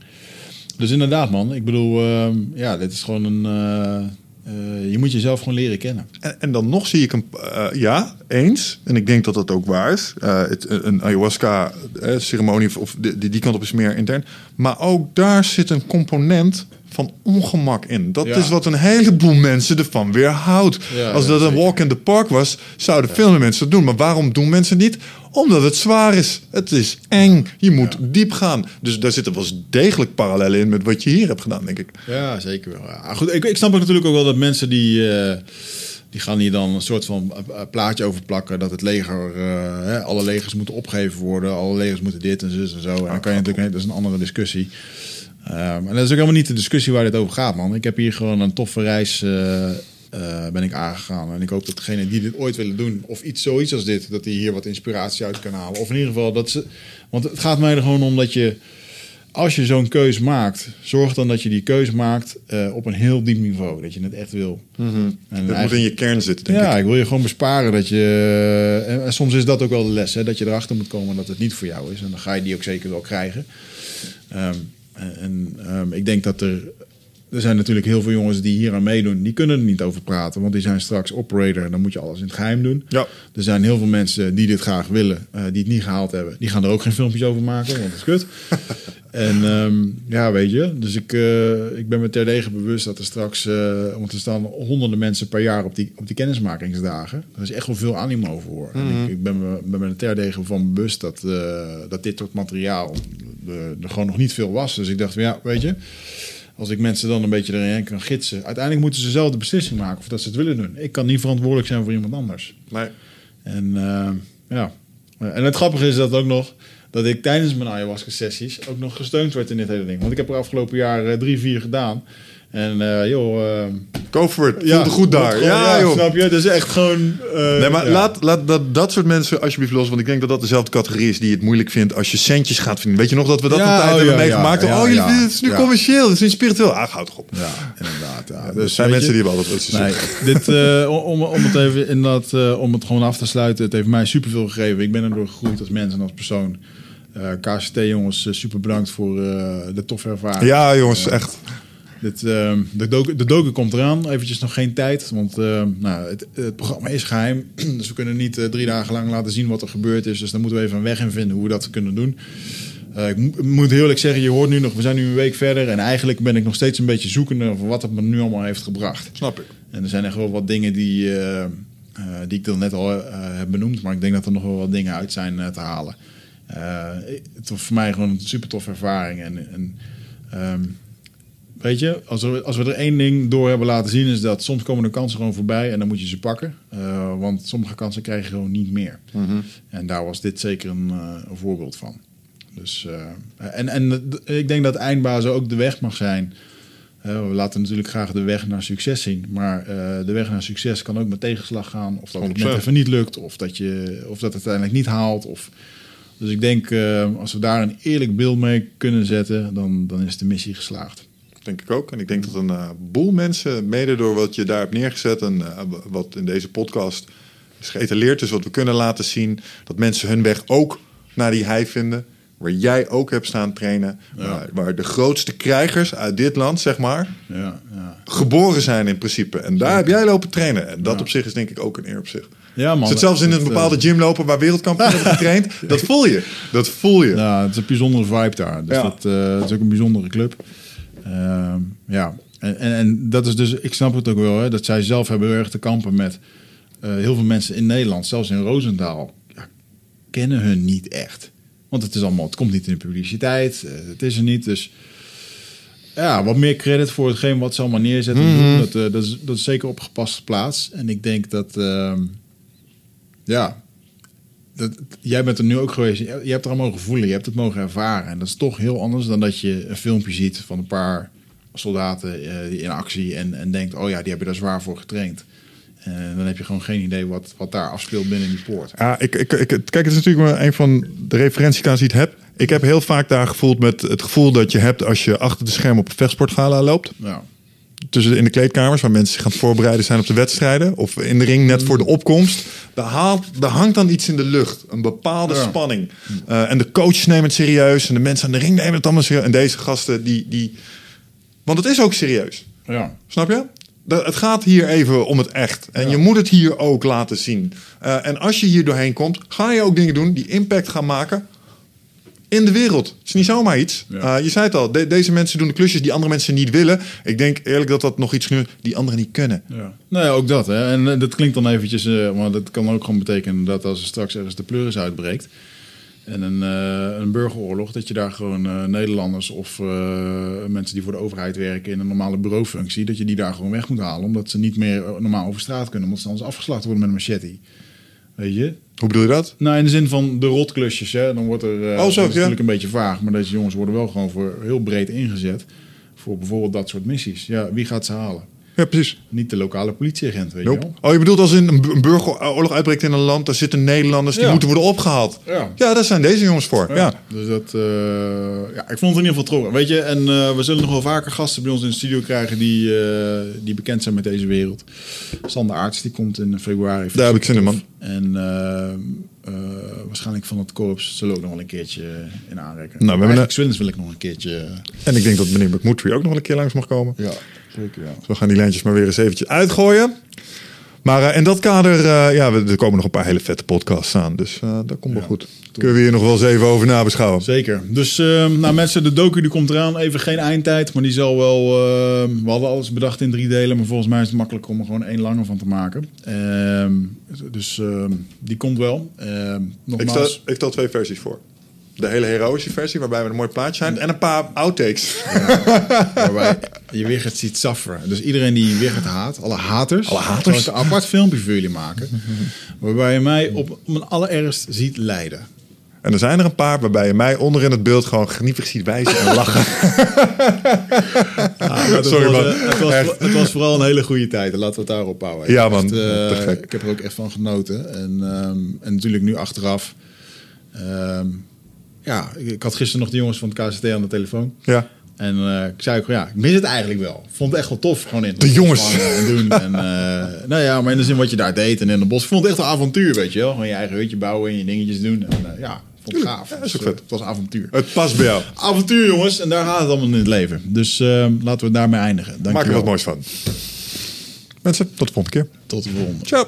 Dus inderdaad, man. Ik bedoel, ehm, ja, dit is gewoon een. eh, eh, je moet jezelf gewoon leren kennen. En, en dan nog zie ik een... ja, eens. En ik denk dat dat ook waar is. Het, een ayahuasca-ceremonie of, of die, die kant op is meer intern. Maar ook daar zit een component van ongemak in. Dat Ja. is wat een heleboel mensen ervan weerhoudt. Ja, Als dat een walk in the park was, zouden veel meer mensen dat doen. Maar waarom doen mensen niet? Omdat het zwaar is. Het is eng. Je moet diep gaan. Dus daar zitten wel eens degelijk parallellen in met wat je hier hebt gedaan, denk ik. Ja, zeker wel. Ja, goed, ik, ik snap ook natuurlijk ook wel dat mensen die. eh, die gaan hier dan een soort van eh, eh, plaatje over plakken dat het leger, alle legers moeten opgegeven worden, alle legers moeten dit en zus en zo. En dan kan je natuurlijk, dat is een andere discussie. Ehm, en dat is ook helemaal niet de discussie waar dit over gaat, man. Ik heb hier gewoon een toffe reis eh, eh, ben ik aangegaan. En ik hoop dat degenen die dit ooit willen doen, of iets zoiets als dit, dat die hier wat inspiratie uit kunnen halen. Of in ieder geval dat ze. Want het gaat mij er gewoon om dat je als je zo'n keus maakt, zorg dan dat je die keus maakt eh, op een heel diep niveau. Dat je het echt wil. En Dat moet in je kern zitten, denk ja, ik. ik. wil je gewoon besparen dat je. En, en soms is dat ook wel de les, hè, dat je erachter moet komen dat het niet voor jou is. En dan ga je die ook zeker wel krijgen. Ehm, en en, ehm, ik denk dat er. Er zijn natuurlijk heel veel jongens die hier aan meedoen. Die kunnen er niet over praten, want die zijn straks operator. En dan moet je alles in het geheim doen. Ja. Er zijn heel veel mensen die dit graag willen, eh, die het niet gehaald hebben. Die gaan er ook geen filmpjes over maken, want dat is kut. en ehm, ja, weet je. Dus ik, eh, ik ben me terdege bewust dat er straks... eh want er staan honderden mensen per jaar op die, op die kennismakingsdagen. Er is echt wel veel animo voor. En ik, ik ben, me, ben me er terdege van bewust dat, eh, dat dit soort materiaal eh, er gewoon nog niet veel was. Dus ik dacht, ja, weet je... Als ik mensen dan een beetje erin kan gidsen. Uiteindelijk moeten ze zelf de beslissing maken of dat ze het willen doen. Ik kan niet verantwoordelijk zijn voor iemand anders. Nee. En eh, ja. En het grappige is dat ook nog dat ik tijdens mijn ayahuasca sessies ook nog gesteund werd in dit hele ding. Want ik heb er afgelopen jaar eh, drie, vier gedaan. En eh, joh, eh, Go for it. ja, Voelde goed daar. gewoon- Ja, joh. snap je? Dus echt gewoon. eh, Nee, maar laat, laat dat, dat soort mensen alsjeblieft los. Want ik denk dat dat dezelfde categorie is die het moeilijk vindt als je centjes gaat vinden. Weet je nog dat we dat een tijd oh, hebben meegemaakt? oh, jullie het is nu commercieel, het is niet spiritueel. Ah, houd toch op. Ja, inderdaad. Er Dus zijn mensen je- die hebben altijd wat. Nee, dit, om, om het even inderdaad, eh, om het gewoon af te sluiten. Het heeft mij superveel gegeven. Ik ben erdoor gegroeid als mens en als persoon. Eh, KCT jongens, super bedankt voor de toffe ervaring. Ja, jongens, echt. Dit, ehm, de, docu, de docu komt eraan. Eventjes nog geen tijd. Want ehm, nou, het, het programma is geheim. Dus we kunnen niet eh, drie dagen lang laten zien wat er gebeurd is. Dus daar moeten we even een weg in vinden hoe we dat kunnen doen. Eh, ik mo- moet heel eerlijk zeggen, je hoort nu nog, we zijn nu een week verder. En eigenlijk ben ik nog steeds een beetje zoekende over wat het me nu allemaal heeft gebracht. Snap ik. En er zijn echt wel wat dingen die, eh, die ik dan net al heb benoemd. Maar ik denk dat er nog wel wat dingen uit zijn te halen. Het was voor mij gewoon een super toffe ervaring. En, en ehm, weet je, als we, als we er één ding door hebben laten zien... is dat soms komen de kansen gewoon voorbij en dan moet je ze pakken. Eh, want sommige kansen krijg je gewoon niet meer. En daar was dit zeker een, eh, een voorbeeld van. Dus, eh, en, en ik denk dat eindbazen ook de weg mag zijn... We laten natuurlijk graag de weg naar succes zien. Maar de weg naar succes kan ook met tegenslag gaan. Of dat het 100%. net even niet lukt. Of dat, je, of dat het uiteindelijk niet haalt. Of... Dus ik denk, als we daar een eerlijk beeld mee kunnen zetten... dan, dan is de missie geslaagd. Denk ik ook. En ik denk dat een eh, boel mensen, mede door wat je daar hebt neergezet en eh, wat in deze podcast is geëtaleerd, is wat we kunnen laten zien, dat mensen hun weg ook naar die hei vinden, waar jij ook hebt staan trainen, waar, waar de grootste krijgers uit dit land, zeg maar, Ja, ja. geboren zijn in principe. En daar heb jij lopen trainen. En dat op zich is denk ik ook een eer op zich. ja man. Zit zelfs in een eh, bepaalde gym lopen waar wereldkampioenen hebben getraind. Dat voel je. Dat voel je. Ja, het is een bijzondere vibe daar. Dus Ja. dat, het is ook een bijzondere club. Ehm, ja, en, en, en dat is dus, ik snap het ook wel, hè, dat zij zelf hebben heel erg te kampen met eh, heel veel mensen in Nederland, zelfs in Roosendaal, ja, kennen hun niet echt. Want het is allemaal, het komt niet in de publiciteit, eh, het is er niet. Dus ja, wat meer credit voor hetgeen wat ze allemaal neerzetten. en doen, dat, eh, dat, is, dat is zeker op gepaste plaats. En ik denk dat, ehm, ja, dat, jij bent er nu ook geweest. Je je hebt er allemaal gevoelen. Je hebt het mogen ervaren. En dat is toch heel anders dan dat je een filmpje ziet van een paar soldaten eh, in actie. En, en denkt, oh ja, die hebben daar zwaar voor getraind. En dan heb je gewoon geen idee wat, wat daar afspeelt binnen die poort. Ja, ik, ik, ik, kijk, het is natuurlijk maar een van de referentiekaars die ik het heb. Ik heb heel vaak daar gevoeld met het gevoel dat je hebt als je achter de schermen op een vechtsportgala loopt. Ja, Tussen in de kleedkamers, waar mensen zich aan het voorbereiden zijn op de wedstrijden. Of in de ring net voor de opkomst. Daar, haalt, daar hangt dan iets in de lucht. Een bepaalde Ja. spanning. Eh, en de coaches nemen het serieus. En de mensen aan de ring nemen het allemaal serieus. En deze gasten, die, die... Want het is ook serieus. ja. Snap je? De- het gaat hier even om het echt. En je moet het hier ook laten zien. Eh, en als je hier doorheen komt, ga je ook dingen doen die impact gaan maken in de wereld. Het is niet zomaar iets. Ja. Eh, je zei het al, de- deze mensen doen de klusjes die andere mensen niet willen. Ik denk eerlijk dat dat nog iets is die anderen niet kunnen. Ja. Nou ja, ook dat. Hè. En eh, dat klinkt dan eventjes, eh, maar dat kan ook gewoon betekenen dat als er straks ergens de pleuris uitbreekt en een, een burgeroorlog, dat je daar gewoon Nederlanders of mensen die voor de overheid werken in een normale bureaufunctie, dat je die daar gewoon weg moet halen, omdat ze niet meer normaal over straat kunnen, omdat ze anders afgeslacht worden met een machete. Weet je? Hoe bedoel je dat? Nou, in de zin van de rotklusjes, hè. Dan wordt er... Oh, zo, dat is ja. natuurlijk een beetje vaag, maar deze jongens worden wel gewoon voor heel breed ingezet. Voor bijvoorbeeld dat soort missies. Ja, wie gaat ze halen? Ja, precies. Niet de lokale politieagent, weet je wel. Oh, je bedoelt als in een bu- een burgeroorlog uitbreekt in een land, daar zitten Nederlanders die Ja. moeten worden opgehaald. Ja. Ja, daar zijn deze jongens voor. Ja. Dus dat, eh, ja, ik vond het in ieder geval trokken. Weet je, en eh, we zullen nog wel vaker gasten bij ons in de studio krijgen die, eh, die bekend zijn met deze wereld. Sander Aarts, die komt in februari. Daar heb ik zin in, man. En eh, eh, waarschijnlijk van het korps zullen ook nog wel een keertje in aanrekken. Nou, we hebben Swindens wil ik nog een keertje. En ik denk dat meneer McMurtry ook nog wel een keer langs mag komen. Ja, zeker ja. Dus we gaan die lijntjes maar weer eens eventjes uitgooien. Maar eh, in dat kader, eh, ja, er komen nog een paar hele vette podcasts aan. Dus eh, dat komt wel Ja, goed. Kunnen we hier nog wel eens even over nabeschouwen. Zeker. Dus eh, nou mensen, de docu die komt eraan. Even geen eindtijd, maar die zal wel... eh, we hadden alles bedacht in drie delen, maar volgens mij is het makkelijker om er gewoon één lange van te maken. Ehm, dus ehm, die komt wel. Ehm, Ik nogmaals, stel, ik stel twee versies voor. De hele heroïsche versie, waarbij we een mooi plaatje zijn. En een paar outtakes. waarbij je Wigert ziet sufferen. Dus iedereen die Wigert haat, alle haters, Alle haters. ik een apart filmpje voor jullie maken. waarbij je mij op, mijn allerergst ziet lijden. En er zijn er een paar waarbij je mij onder in het beeld gewoon geniepig ziet wijzen en lachen. Ah, het Sorry, was, man. eh, Het was, het was vooral een hele goede tijd. en Laten we het daarop houden. Ja, man. eh, ik heb er ook echt van genoten. En, ehm, en natuurlijk nu achteraf. ehm, ja, ik, had gisteren nog de jongens van het KCT aan de telefoon. ja. En eh, ik zei ook, ja, ik mis het eigenlijk wel. Vond het echt wel tof. Gewoon in De jongens. En doen. En, eh, nou ja, maar in de zin wat je daar deed en in het bos. Ik vond het echt een avontuur, weet je wel. Gewoon je eigen hutje bouwen en je dingetjes doen. En eh, ja, vond het gaaf. Ja, dat is ook Dus, vet. het was avontuur. Het past bij jou. Avontuur, jongens. En daar gaat het allemaal in het leven. Dus laten we het daarmee eindigen. Dank Maak er wat moois van. Mensen, tot de volgende keer. Tot de volgende. Ciao.